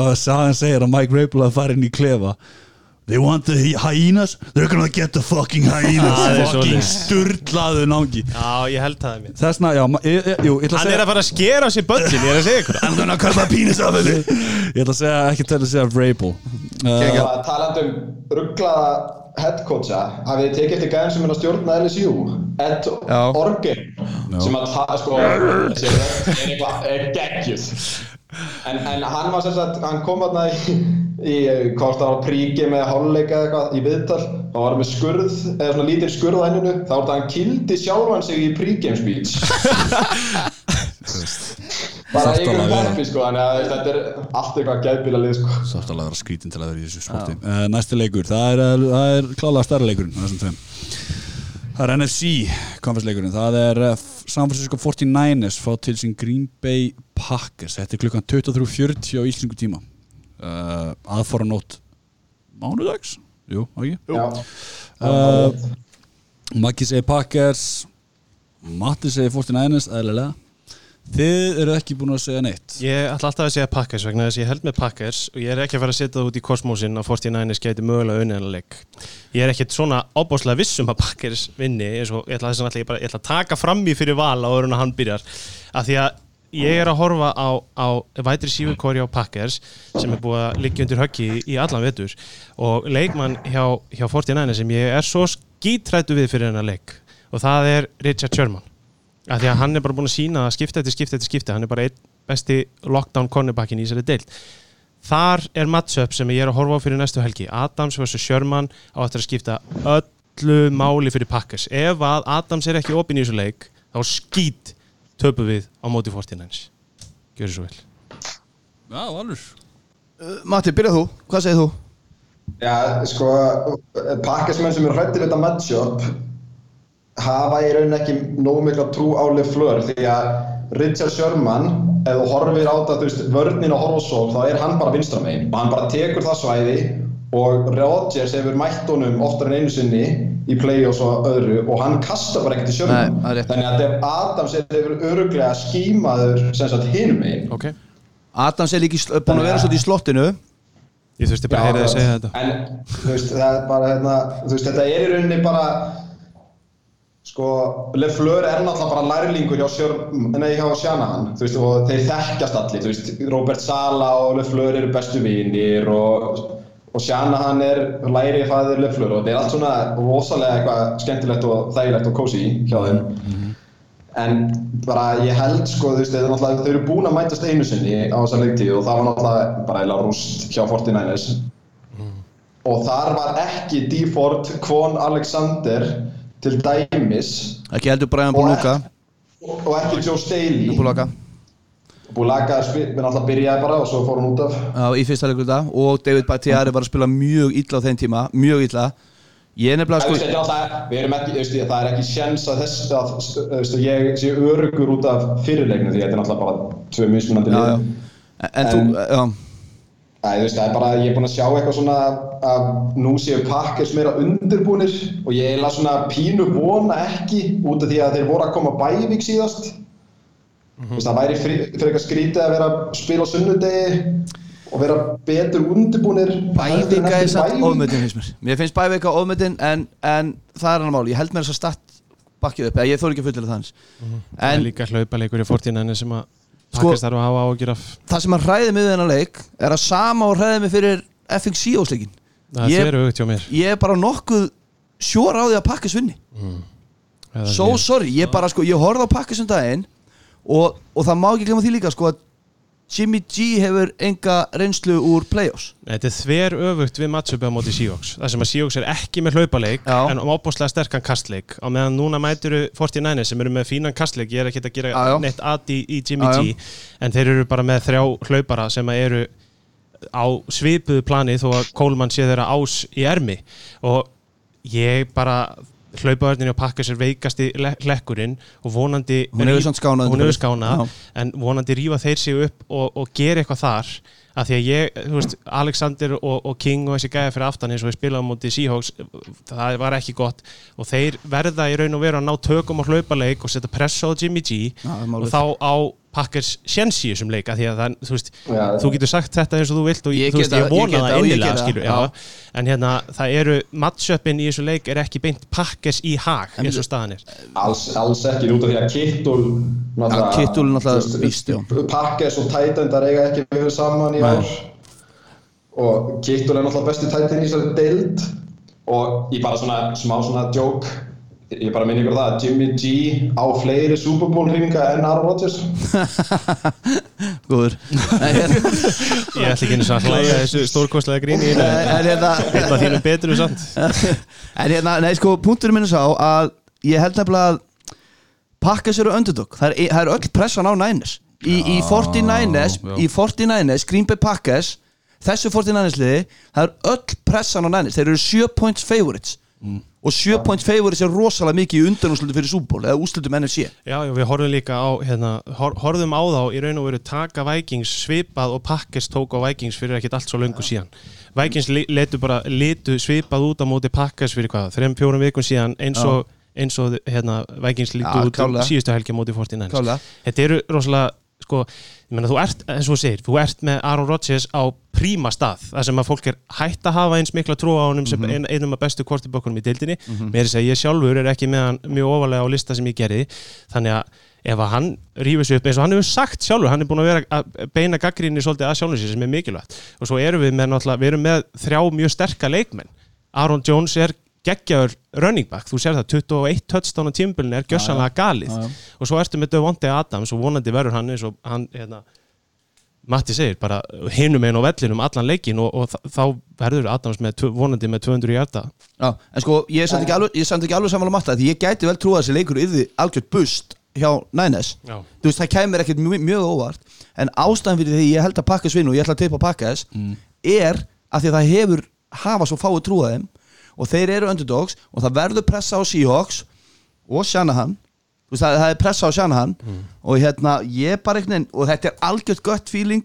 og sagan segir að Mike Vrabel að fara inn í klefa They want the hyenas They're gonna get the fucking hyenas Það er Fucking sturlaðu nági Já, ég held það er mér Þessna, já, ég, ég, jú, ég ætla að Hann er segja að fara að skera á sér börnin, ég er að segja ykkur það. I'm gonna cut my penis off of it Ég ætla að segja, ekki til að segja Vrabel uh, uh, talandi um rugglaða headcoacha, hafið þið tekið eftir gæðin sem er að stjórna LSU, Ed. Orgen, sem að ta, sko, er eitthvað, er geggjuð. En, en hann var sem sagt, hann kom þarna í, í hvort það var príki með hálfleika eða eitthvað í viðtal og var með skurð, eða svona lítil skurð á henninu, þá var þetta hann kildi sjálfan sig í pregame speech. Bara einhverjum peppi sko, þannig að þetta er allt eitthvað geðbíla lið sko. Sátt alveg að vera skrítin til að vera í þessu sporti uh, Næsti leikur, það er, uh, það er klálega stærra leikurinn þessum tveim Það er NFC conference leikurinn Það er uh, San Francisco 49ers fá til sín Green Bay Packers. Þetta er klukkan 23.40 á íslensku tíma. Uh, aðfara nótt mánudags? Jú, ekki Já. uh, Maggi segir Packers Matti segir 49ers eðlilega. Þið eru ekki búin að segja neitt. Ég ætla alltaf að segja Packers vegna þess að ég held með Packers og ég er ekki að fara að setja það út í kosmósin að 49ers geti mögulega unnið Ég er ekkit svona ábáslega vissum að Packers vinni eins og ég ætla, þess að ég, bara, ég ætla að taka fram í fyrir val á öðrun að hann byrjar. Af því að ég er að horfa á, á vætri sífurkóri á Packers sem er búið að liggja undir höggi í, í allan vetur. Og leikmann hjá, hjá 49ers sem ég er svo skítrættu við fyrir hennar leik og það er Richard Sherman. Að því að hann er bara búin að sína skipta eftir skipta eftir skipta, hann er bara einn besti lockdown cornerbackin í þessari deild. Þar er matchup sem ég er að horfa á fyrir næstu helgi, Adams vs. Sherman á eftir að skipta öllu máli fyrir Packers, ef að Adams er ekki opinn í þessu leik, þá skýt töpu við á móti 49ers gjör þessu vel. Já, alveg Uh, Matti, byrjað þú, hvað segir þú? Já, sko, pakkismenn sem eru hrættir þetta matchup hafa í rauninni ekki nógu mikla trú á Lefleur því að Richard Sherman, ef þú horfir á þetta, þú veist, vörnin og horfosól, þá er hann bara vinstramegin og hann bara tekur það svæði og Rodgers hefur mætt honum oftar en einu sinni í play-offs og öðru og hann kastar bara ekkert í rétt. þannig að Def Adams er hefur öruglega skímaður sem sagt hinum megin. Ok, Adams er sl- búin að vera svolítið í slottinu. Ég þurfti bara að heyra þið að segja þetta. En þú veist, það er bara hérna, þú veist, þetta er í rauninni bara sko, Lefleur er náttúrulega bara lærlingur hjá, og þeir þekkjast allir, veist, Robert Sala og Lefleur eru bestu vinir og, og Shanahan er lærið fæðir Lefleur og þetta er allt svona rosalega eitthvað skemmtilegt og þægilegt og cozy hjá þeim En bara ég held sko, þú veist, þau eru búin að mætast einu sinni á þessa leiktíð og það var náttúrulega bara eiginlega rúst hjá 49ers. Og þar var ekki D. Ford, Kwon Alexander til dæmis Ekki heldur Brian og, Buluga og, og ekki Joe Staley. Bulaga við náttúrulega byrjaði bara og svo fór hann út af. Já, í fyrsta leikur þetta og David Bakhtiari var að spila mjög illa á þeim tíma, mjög illa ég er nefnilega Sko, er alltaf, við erum ekki, veist, það er ekki sjens að þess að veist, ég sé örugur út af fyrirleikinu því þetta er náttúrulega bara tvö mismunandi lið. En, en þú, já, það er bara, ég er búinn að sjá eitthvað svona að nú séu pakkers meira undirbúnir og ég eiginlega svona pínu vona ekki út af því að þeir voru að koma Bævík síðast. Þú veist, það væri eitthvað skrítið að vera að spila á sunnudegi og vera betur undirbúnir. Bævika er samt ofmetin finnst mér. Mér finnst Bævika ofmetin en, en það er hann mál. Ég held mér þess að statt bakkið upp. Ég þóri ekki að fullera það hans það er En líka hlaupaleikur í 49ers sem að Sko- Packers þarf að hafa ágjur af. það sem að hræði mig við þennan leik er að sama og hræði mig fyrir FXC ósleikin það Ég- er er bara nokkuð sjór á því að pakka svinni Eða So sorry, ég bara sko, ég horfði á pakka sem daginn og, og það má ekki glemma því líka sko að Jimmy G hefur enga reynslu úr playoffs. Þetta er þver öfugt við matchupi á móti Seahawks. Það sem að Seahawks er ekki með hlaupaleik Já. en ábúslega sterkan kastleik. Á meðan núna mæturu 49 sem eru með fínan kastleik. Ég er ekki að gera Já, neitt aði í Jimmy Já. G en þeir eru bara með þrjá hlaupara sem eru á svipuðu plani þó að Coleman sé þeirra ás í ermi. Og ég bara hlaupaverðin og pakka sér veikasti le- hlekkurinn og vonandi Hún hefur skánað hún hefur skánað en vonandi rífa þeir sig upp og, og gera eitthvað þar af því að ég, þú veist, Alexander og, og King og þessi gæði fyrir aftan eins og við spilaðum mútið Seahawks, það var ekki gott. Og þeir verða í raun og veru að ná tökum á hlaupaleik og setja pressa á Jimmy G Já, og þá á Packers sjens í þessum leik af því að það, þú veist, Já. þú getur sagt þetta eins og þú vilt og Ég þú veist, ég það, ég vona það það ég það, skilur, já. já. en hérna, það eru matchupin í þessu leik er ekki beint Packers í hag eins og staðan er Alls, alls ekki út af því að Kittul Kittul náttúrulega víst, já. Pakkes og Tætendar eiga ekki verið saman í ár og Kittul er náttúrulega besti Tætend í þessari deild og ég bara svona smá svona joke ég bara minni ykkur það að Jimmy G á fleiri Super Bowl hringa en Aaron Rodgers. Góður. Nei, hérna- ég ætla ekki einu að hlæja þessu stórkostlega gríni í en þetta. hérna Þetta þínum betur samt. En hérna, nei sko, punkturinn minn er sá að ég held nefnilega að pakka sér á underdog. Það er, það er öll pressan á Niners. Í, í 49ers, já. í 49ers Green Bay Packers, þessu 49ers liði það er öll pressan á Niners, þeir eru 7 points favorites og 7 point favor er rosalega mikið í undanúslutu fyrir súból eða úslutum NFC Já, við horfum líka á hérna, hor, horfum á þá í raun og veru taka Vikings svipað og Packers tók á Vikings fyrir ekkert allt svo löngu síðan. Vikings letu bara litu svipað út á móti Packers fyrir hvað, þreim fjórum vikun síðan eins og, eins og hérna, Vikings lítu Já, út síðustu helgi móti 49 Klálega. Þetta eru rosalega sko, ég meina þú ert, eins og þú segir þú ert með Aaron Rodgers á príma stað þar sem að fólk er hætt að hafa eins mikla trú á honum sem ein, einum af bestu kortibökkunum í deildinni, mér er að segja ég sjálfur er ekki með hann mjög ofalega á lista sem ég gerði. Þannig að ef að hann rýfur sig upp eins og hann hefur sagt sjálfur, hann er búin að vera að beina gaggrinni svolítið að sjálfur sér sem er mikilvægt. Og svo erum við með við erum með þrjá mjög sterka leikmenn. Aaron Jones er geggjaður running back, þú sér það 21 touchdown á tímbilinu er gjössanlega galið. Já, já. og svo ertu með Devontae Adams og vonandi verður hann eins og hann hérna, Matti segir bara hinum einn á vellinum allan leikin og, og þá verður Adams með, vonandi með 200 hjarta Já, en sko, ég er samt ekki alveg, samt ekki alveg samanlega matta því ég gæti vel trúa að þessi leikur yfir algjört bust hjá Nænes þú veist, það kæmur ekkert mjög, mjög óvart en ástæðan fyrir því ég held að Pakkas vinna og ég ætla að teipa Pakkas er að því að það hefur hafa svo fáið trúa þeim og þeir eru underdogs og það verður pressa á Seahawks og Shanahan. Veist, það, það er pressa á Shanahan og hérna, ég bara einhvern veginn og þetta er algjört gött feeling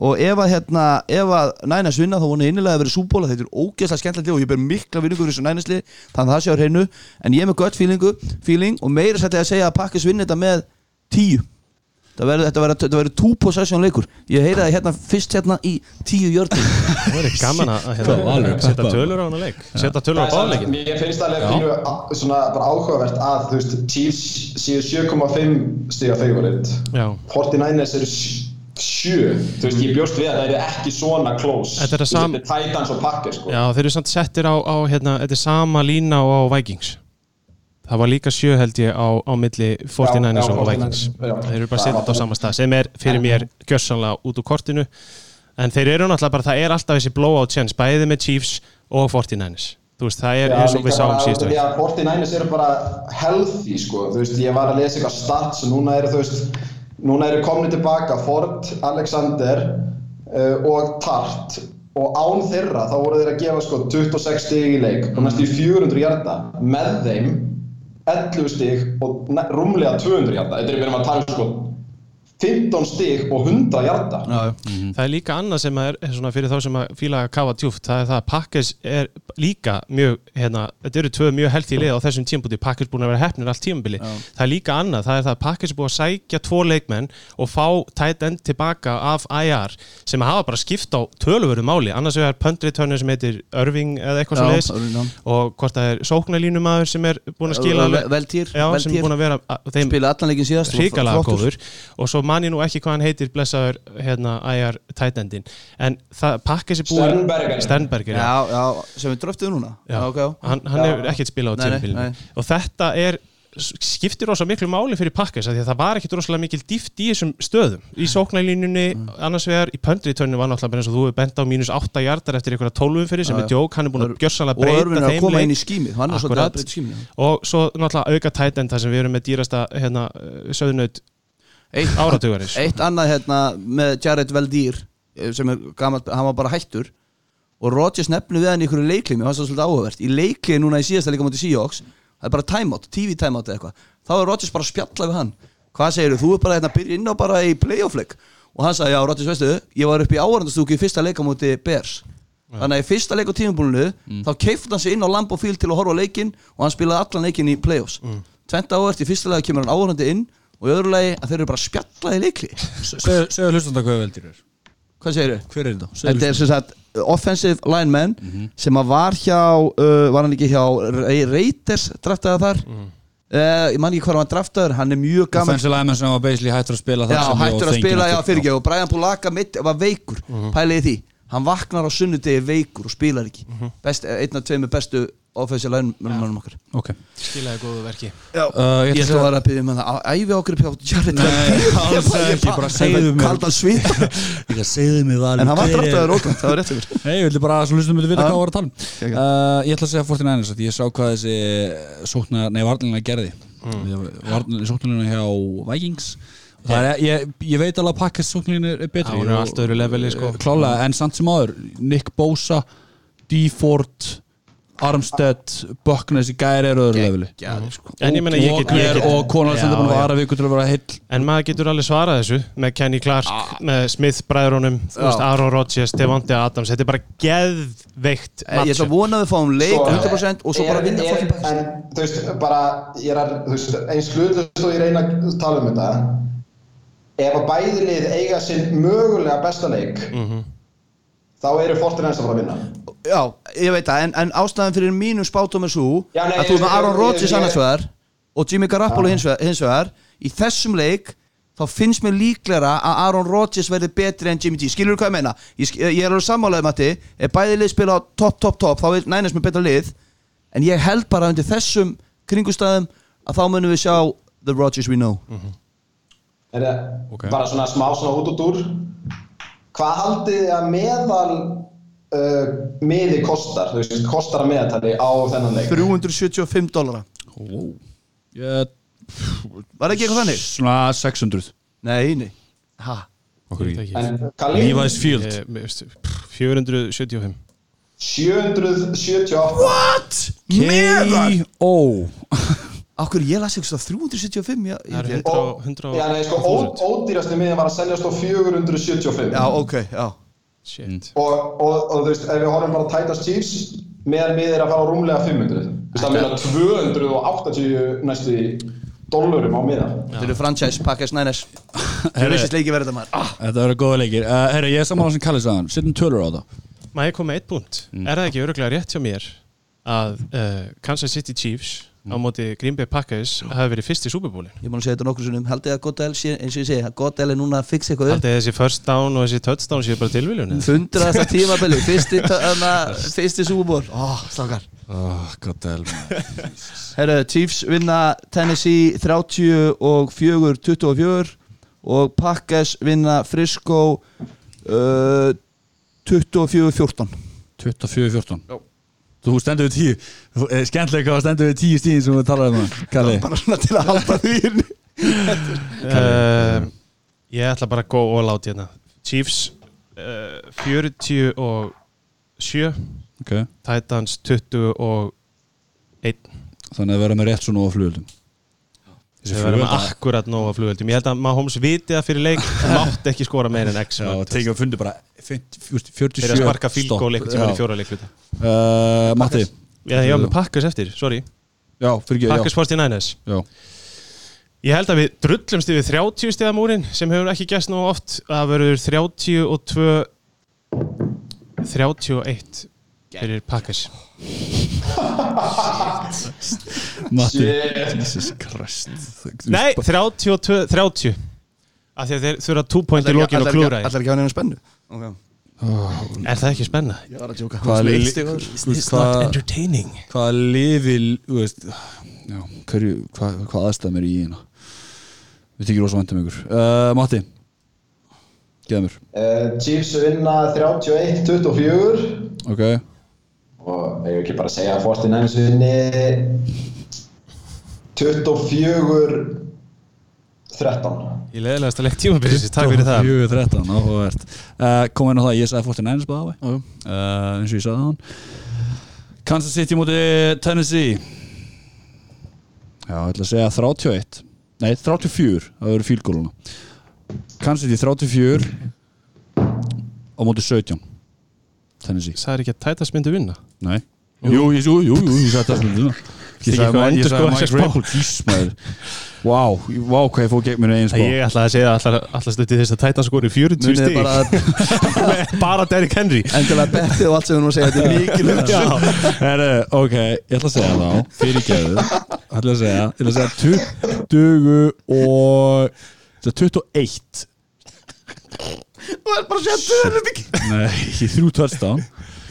og ef að hérna, ef að Nænes vinna þá vonu innilega að vera súbóla, þetta er ógeðslega skemmtilegt og ég ber mikla vinningu fyrir þessu Nænesli þannig að það sé á hreinu, en ég er með gött feeling og meira sætti að segja að Pakkis vinna þetta með tíu þetta verður two possession leikur. Ég heyri það hérna fyrst hérna í tíu jörgum það verður gaman að alveg hérna, setja peppa? tölur á hana leik. Setja tölur á Það báðleikin Mér finnst alveg pínu á- svona bara áhugavert að þú veist Chiefs séu 7,5 stiga favorit. Já. 49ers eru 7 þú veist ég bjóst við að það eru ekki svona close. Þetta er Titans og Packers sko. Já, þeir eru samt settir á, á hérna, þetta er sama lína og á Vikings það var líka sjö held ég á, á milli 49ers Já, já, og Vikings. 49ers, já. þeir eru bara var á sama stað sem er fyrir mér gjörsanlega út úr kortinu. En þeir eru náttúrulega bara, það er alltaf þessi blowout chance, bæði með Chiefs og 49ers þú veist, það er eins og við sáum síðustu Já, veginn 49ers eru bara healthy sko, þú veist, ég var að lesa eitthvað stats og núna eru, þú veist, núna eru komni tilbaka Ford, Alexander uh, og Tart. Og án þeirra þá voru þeir að gefa sko 26 stig í leik og næstu í 400 hjarta með þeim 11 stig og rúmlega 200 hjarta þetta er erum að tala um sko 15 stig og 100 hjarta það er líka annað sem er er svona fyrir þá sem að fíla að kafa djúft það er það að Pakkes er líka mjög hérna, þetta eru tvö mjög held í lið á þessum tímabúti Pakkes búin að vera hefnir allt tímabili. Það er líka annað, það er það að Pakkes er búin að sækja tvo leikmenn og fá tight end tilbaka af IR sem hafa bara skipt á töluvöru máli. Annars vegar pöndriðtörnir sem heitir Irving eða eitthvað Já, Irving, já. og hvort það er sóknarlínumæður sem er búin að skila er Spila og og man ég nú ekki hvað hann heitir blessaður hérna IR tætendin. En það pakka sér búin Sternberger. Sternberger, já, Já, já, sem við dröftuðum núna. Já. ok, já. hann, hann hefur ekkert spilað á nei. og þetta er skiptir rosa miklu máli fyrir pakkas því að það var ekkert rosalega mikil dýft í þessum stöðum. Í sóknælínunni Mm. annars vegar í pöndriðtörnu var náttúrulega bara eins og þú hefur bent á mínus 8 hjartar eftir einhverja 12 fyrir sem Já, er djók, hann er búin að gjörsanlega og Örvin breyta er að þeim koma leik. inn í skímið. Er breyta og svo náttúrulega auka tætend þar sem við erum með dýrasta hérna, söðnaut Eitt, áratugarins. eitt annað hérna með Jared Veldýr sem er gammalt, hann var bara hættur. Og Rodgers nefnir við hann í einhverju leiklimi það var svolítið áhugavert, í leiklimi núna í síðasta leika mútið Seahawks, það er bara timeout TV timeout eða eitthvað, þá er Rodgers bara að spjalla við hann, hvað segir þú, þú er bara hérna að byrja inn á bara í playoff-leik og hann sagði, já Rodgers veistu, ég var upp í áhverjandastúku í fyrsta leika mútið Bears. Þannig að í fyrsta leik á tímabúlinu þá keifti hann sig inn á Lambo Field til að horfa leikin og hann spilaði allan leikin í playoffs. Mm. tvent áhvert, í fyrsta leika kemur hann áhverjandi inn og í öðru lagi að þeir eru bara að spjalla í leikli Segðu segðu hlustanda hvað veldir er hvað segir þau? Hver er þetta? Þetta er sem sagt offensive lineman sem að var hjá uh, var hann ekki hjá Raiders draftaði þar? Uh, ég man ekki hvað hann draftaður hann er mjög gaman Offensive lineman sem var basically hættur að spila þar já, hættur að spila, já, fyrir ekki og Brian Pulaka var veikur. Pæliði því, hann vaknar á sunnudegi veikur og spilar ekki. Best, einn af tveimur bestu offensive lineman okkar. Ok. Skilaði góðu verki. Já, Uh, ég ætla ætla að að byggja með það æfi okkur upp hjá Jared Nei, alls ekki, bara segðu mér. kaldan svít Ég segðu mig valur en hann var draftaður ókvæmt, það var rétt yfir Nei, ég vildi bara að svo hlustum við vita hvað var að tala Ég ætla að segja 49ers að ég sá hvað þessi sóknar, nei, varnlina gerði. Mm. Sóknarlina hjá Vikings. Það er, ég, ég veit alveg að pakkast sóknarlina er betri. Hún er og- allt öðru leveli, sko. Klálega, en samt sem áður Nick Bosa, D. Ford Armstead, Buckness í gæri eru öðru leveli. Geggjaðir, sko. En ég meina, ég get- ég Walker og Já, er búin að vara viku til að vera heill. En maður getur alveg svarað þessu með Kenny Clark, með Smith bræðrunum þú veist, Aaron Rodgers, Devontae Adams. Þetta er bara geðveikt Eh, Ég ætla að vona að við fáum leik Sko, 100% og svo bara vinna. En þú veist, bara er eins hlutlust og ég reyna að tala um þetta ef að bæði lið eiga sinn mögulega besta leik Mhm. þá eru Fortin ennst að fara að vinna Já, ég veit það, en, en ástæðan fyrir mínum spátum er svo Já, nei, að þú er ég- með Aaron Rodgers ég- annars vegar og Jimmy Garoppolo hins vegar, hins vegar í þessum leik þá finnst mér líklega að Aaron Rodgers verði betri en Jimmy G. Skilur þú hvað ég meina? Ég, ég er alveg sammálaðið Matti. Ef bæði lið spila á topp, topp, topp þá er nænast með betra lið. En ég held bara undir þessum kringustæðum að þá munum við sjá the Rodgers we know. Er það Ok. bara svona smá svona út út úr hvað haldið þið að meðal uh, miði kostar, þú veist, kostar að meðatali á þennan leik. 375 dólara Ég- Var ekki eitthvað þannig? Svona 600 Nei, nei. Kalli, Levi's Field. Ég- mér veist, pff, 475 778 What? Meðal? K.O. Akkur ég las eitthvað 375 já, Það ég, 100 og, 100 já, nei, sko, ó, ódýrasti miðin var að seljast á 475 já, ok, já og, og, og þú veist, ef við horfum bara á Titans Chiefs meðan við er að fara á rúmlega 500 þú veist, það meina 280 næstu í dollurum á miðan. Þetta eru franchise, Packers, Niners. Það vissist leiki verið þetta maður. Ah, Þetta verður góða leikir. Uh, Herra, ég er saman sem Kalli sagðan Settum tölur á það. Má ég koma með eitt punkt? Er það ekki öruglega rétt hjá mér að uh, Kansas City Chiefs á móti Green Bay Packers hafi verið fyrst í Superbowlin? Ég má nú segja þetta nokkur sinnum. Haldið að Goddell sé, eins og ég segi að Goddell er núna að fixa eitthvað upp. Haldið þessi first down og þessi touchdown séu bara tilviljun? eða? Fundraðasta tímabili Fyrsti, fyrsti súbúr Ó, stakar oh, Godel Herru, Chiefs vinna Tennessee 30 og 4 24 og Packers vinna Frisco uh, 24 14 24-14 Þú stendur við tíu eh, Skemmtilega hvað stendur við tíu stíðin sem við talaðum um Kalli. Bara svona til að halda því. Uh, ég ætla bara að go all out hérna. Chiefs uh, 40 og 7 Ok. Titans 20 og 1 Þannig að vera með rétt svona á flugöldum Þessi við verðum akkurat nóga flugöldum Ég held að Mahomes viti það fyrir leik en mátti ekki skora meir en X Já, mörk. tekið að fundi bara 50, 47 Þeir að sparka fílgól eitthvað sem er í Já. fjóra leikluta. Uh, Matti? Já, með Packers eftir, sorry. Já, fyrir Packers 49ers Já, Ég held að við drullumst yfir 30 stiða múrin sem hefur ekki gæst nú oft. Það verður 32 31 fyrir Packers Matti. Jesus Christ. Nei, 32 30 af því að þeir þurfa 2 point í lokin og klúra Allar ekki á neina spennu? Okay. Er það ekki spenna? Ég var að djóka. Hvað not hvað- entertaining. Hvaða lifi Þú veist Já, hverju Hvað, hvað aðstæðum er í hérna? Við þykir rosa vandum ykkur. Uh, Matti. Geða mér uh, Chiefs vinna 31-24 Ok og ég ekki bara segja að Fortin Niners vinni 24 13 Í leðilegast að leik tímabilis Takk fyrir það. 4-13 Áhugavert. Uh, Kom inn á það Ég sagði 49ers bæða uh, eins og ég sagði hann Kansas City múti Tennessee. Já, ég ætla að segja 31 Nei, 34 Það verður fílgóluna Kansas City 34 á móti 17 Tennessee. Sæður ekki að Titans myndi vinna Nei. Jú, jú, jú, jú, ég sagði það svona Ég sagði maður endur sko að það er spál Ís maður. Vá, vá hvað ég fóð gegn mér einn spál sko. Ég ætlaði að segja alltaf stundið þess að tæta skori 40 stík Bara Derrick Henry. Endilega bettið og allt sem við nú segja Þetta er mikilvægt Herru, ok, ég ætla að segja þá Fyrir geðu Ég ætla að segja Ég ætla að segja 20 og 21 Þú ætla bara að segja 20 Nei, þrjú tvörstán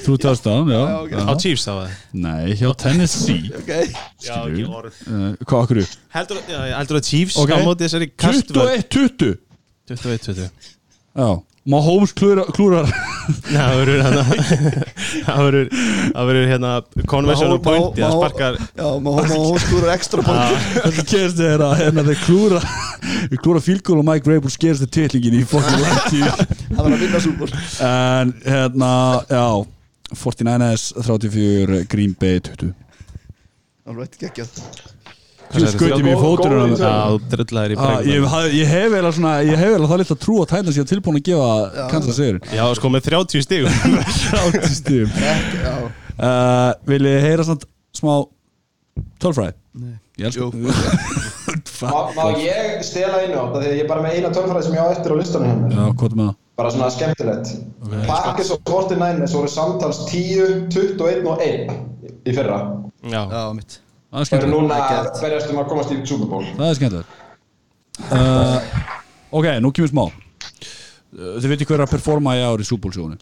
2000, já, já, já. Á Chiefs þá að Nei, hjá Tennessee. Okay. Skilur Já, ekki uh, Hvað okkur upp? Heldur þú að Chiefs okay. á móti þessari kastverð 21-20 21-20 Já. Má Holmes klúrar hérna- Það verður Það verður hérna Conventional pointi Það sparkar Já, má Holmes klúrar ekstra pointi Það gerst þér að hérna þeir klúra Þeir klúra fylgjól og Mike Vrabel skerst þér titlingin í fokkin langt tíu Það verður að vinna súból En hérna, já. 49ers 34 Green Bay 20 Alveg, geggjað. Þú skauti mér í fóturinn á mér. Í Ah, ég, hef eiginlega svona ég hef eiginlega það litt að trú að Titans ég tilbúin að gefa Kansas Sigur Já, sko með 30 stigum 30 stíðum Já, uh, Vil ég heyra svona smá tölfræði? Nei. Ég elska Má, ég stela einu átt, því að ég er bara með eina tölfræði sem ég á eftir á listanum hjá mér. Já, hvað er með það? Bara svona skemmtilegt. Packers og 49ers voru samtals 10, 21 og 1 í fyrra. Já, já, mitt Það er núna að berjast um að komast í Super Bowl. Það er skemmtilegt. Uh, Ok, nú kemur smá. Uh, Þið veitir hver að performa í ár í Super Bowl sjónu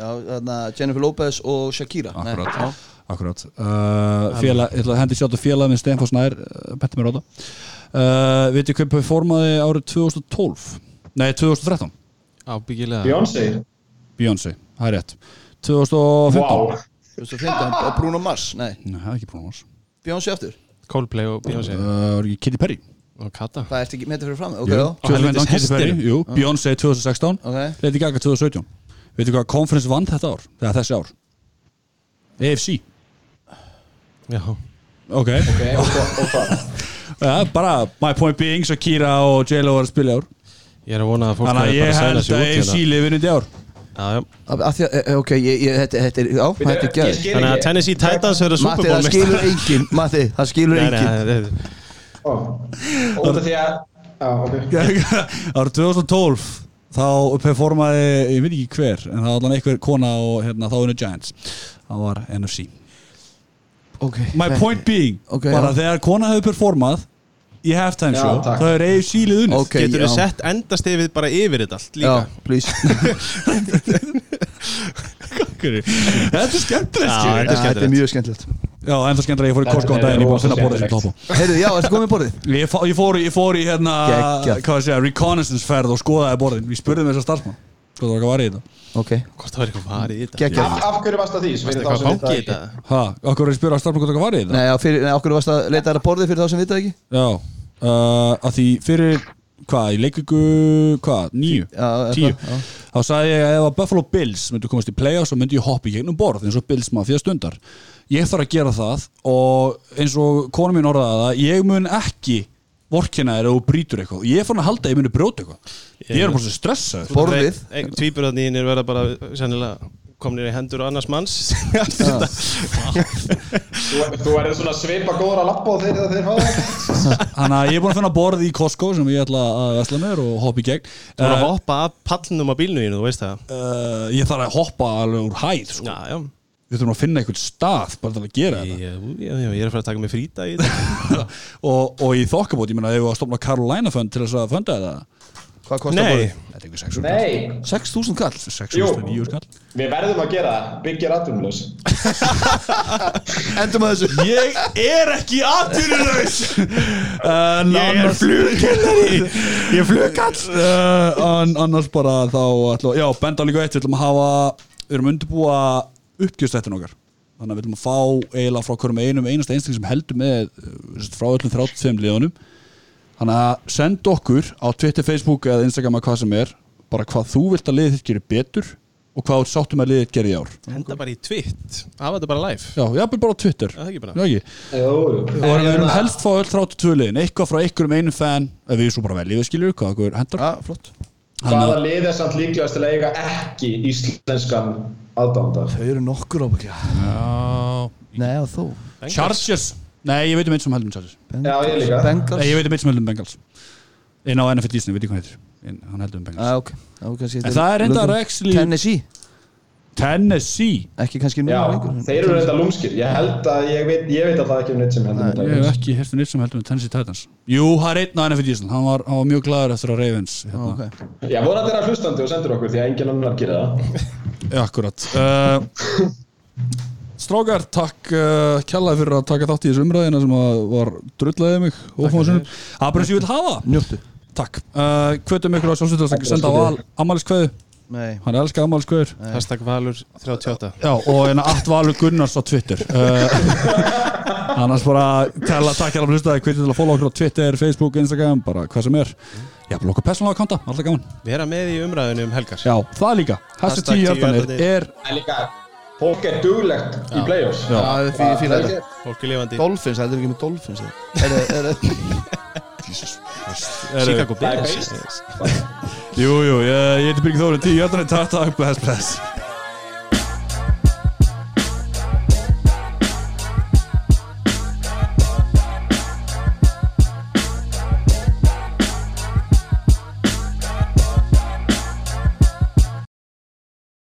Já, þarna Jennifer Lopez og Shakira. Nei, Akkurat, já. akkurat. Uh, félag, Ég ætla að hendi sjáttu félag með Steinfoss Nær uh, Betti mér á það. Uh, Veitir hver performaði árið 2012 Nei, 2013 ábyggilega Beyoncé? Beyoncé, það er rétt. 2015 Wow. 2015 og Bruno Mars? Nei, Nei, það er ekki Bruno Mars. Beyoncé aftur? Coldplay og Beyoncé. Uh, Kitty Perry? Og Kata. Hvað ertu ekki með þetta fyrir fram? Ok, Jú, já. 2015 helvítis Kitty Perry, jú, Beyoncé 2016 Ok. Lady Gaga 2017 Veitir hvað conference vann þetta ár? Þegar þessi ár? AFC Já, Ok, Ok, og hvað- og bara my point being Shakira og J-Lo var að spila ár ég er að vona að fólk Þannig að ég held að út AFC hérna. lifir undir ár Já, já Af af því að, eh, ok, ég, ég, þetta, þetta er, já, þetta er Ég gæð Þannig að. Tennessee Titans verður Matti, Super það Bowl skilur enginn Matti, það skilur Nei, nei, enginn. Ó, Út af því að, já, ok. Árið 2012 þá performaði, ég veit ekki hver en það var allan einhver kona og hérna, þá unnu Giants það var NFC Ok My point being, Ok, bara já. þegar kona hefur performað í halftime Já, show, takk. þá er AFC lið unnið. Ok, Getur já. sett endastefið bara yfir þetta allt Já, líka please Þetta er skemmtilegt Já. Já, þetta er mjög skemmtilegt. Já, en það skemmtilegt, ég fór í er daginn, ég búið að finna borðið sem topa Heyrðu, já, ertu komið borðið? Ég, fó- ég, fór, í- ég fór í hérna, hvað sé, reconnaissance ferð og skoðaði borðin Við spurðum þessar starfsmann Sko það var hvað var í þetta. Ok, Hvort það var eitthvað farið í þetta? Af, af hverju varst það því? Varstu Fyrir þá eitthvað sem vita í ekki. Ha, okkur er að spyrja starfsmann hvað það var í þetta? Nei, nei, okkur varst að leita þér að borðið fyrir þá sem vitað ekki? Já, uh, að því fyrir, hvað, í leikvíku, hvað, nýju, tíu. eitthvað. Þá sagði ég að ef að Buffalo Bills myndu komast í playoffs þá myndi ég hoppa í gegnum borð eins og Bills maður fyrir stundar. Ég þarf að gera það og eins og konum mín orðaði það, ég mun ekki vorkina þér ef þú brýtur eitthvað. Ég er fann að halda að ég muni brjóta eitthvað. Ég er bara svo stressaður. Borðið Tvíburðarnir verða bara sennilega komnir í hendur annars manns. Þú, þú verður svona svipa góður að lappa á þeir þegar þeir fá það. Þannig að ég er búin að finna borð í Costco sem ég ætla að vesla mér og hoppa í gegn. Þú voru að uh, hoppa af pallnum á bílnu þínu, þú veist það. uh, Ég þarf að hoppa alveg úr hæð sko. Já, já Við þurfum að finna einhvern stað bara til að gera þetta. Ég, já, já, ég er að fara að taka mig frýta í þetta og, og í þokkabót, ég meina, ef við að stofna Carolina Fund til þess að funda þetta? Hvað kostar? Þetta er ekki 600 Nei, 6.000 kall 609 skall við verðum að gera það. Byggja rattumlaus. Endum að þessu. Ég er ekki atvinnulegs uh, Ég er flugkennari. Ég er flugkall. Uh, an, Annars bara þá ætla, Já, benda líka eitt, við ætlum að hafa Við erum að undirbúa uppgjöfstættin okkar. Þannig að við ætlum að fá eiginlega frá hverjum einum einasta einstakling sem heldur með uh, frá öllum 35 liðunum. Þannig að senda okkur á Twitter, Facebook eða Instagram eða hvað sem er bara hvað þú vilt að liðið þitt gerir betur og hvað sáttum að liðið þitt gerir í ár. Henda bara í tvitt Hafa þetta bara live. Já, ég bara á Twitter. Það er ekki bara. Já, ekki. Jú, Og við erum helst fá öll 32 liðin. Eitthvað frá einhverjum einum fan Ef við svo bara veljum við skiljum Hvað okkur hendur Já, flott. Þannig Hvaða að- lið er samt líklegast til að eiga ekki íslenskan aðdánda? Þau eru nokkur ábyggja Já. Nei, og þú? Chargers. Nei, ég veit um eitt sem heldur Chargers. Já, ég líka. Bengals? Nei, ég veit um eitt sem heldur Bengals. Inn á NFL Disney, veit ég hvað heitir. Inn, Hann heldur um Bengals. Já, ok. Já, kannski En það er enda actually Tennessee Tennessee. Ekki kannski núna lengur. þeir eru reynda lúmskir. Ég held að, ég veit, ég veit alltaf ekki um neitt sem heldur Nei, með Ég hef ekki hérst um eitt sem heldur um Tennessee Titans. Jú, það er einn á NFL Disney Hann var, hann var mjög glaður eftir að Ravens Já, hérna. ok. Já, vonandi er að hlustandi og sendur okkur því að enginn annar gerir það. Já, akkurat. Uh, Strákar, takk uh, kjallaði fyrir að taka þátt í þessu umræðina sem að var drullaðið mig sem ég vil hafa Njóttu. Takk. Uh, Hvötum ykkur á sjálfsveit að senda á val ammæliskveðu Nei. Hann elskar ammæliskveður Hashtag Valur 38 Já, og eina allt Valur Gunnars á Twitter. Uh, Annars bara tella, takk hjá að hlustaði Hvernig til að follow okkur á Twitter, Facebook, Instagram bara hvað sem er. Já, bara okkur persónulega konta, alltaf gaman. Vera með í umræðinu um helgar. Já, það líka. Hashtag Hashtag 10 10 hjartanir hjartanir. er En líka, fólk er duglegt í playoffs. Já. Það er þetta ekki- Fólk er lifandi. Dolphins, heldur við ekki með Dolphins Er það, er það Chicago Bears? Beist Jú, jú, ég, ég heiti Byrgi Þóri, 10 hjartanir, takk, takk, bless, bless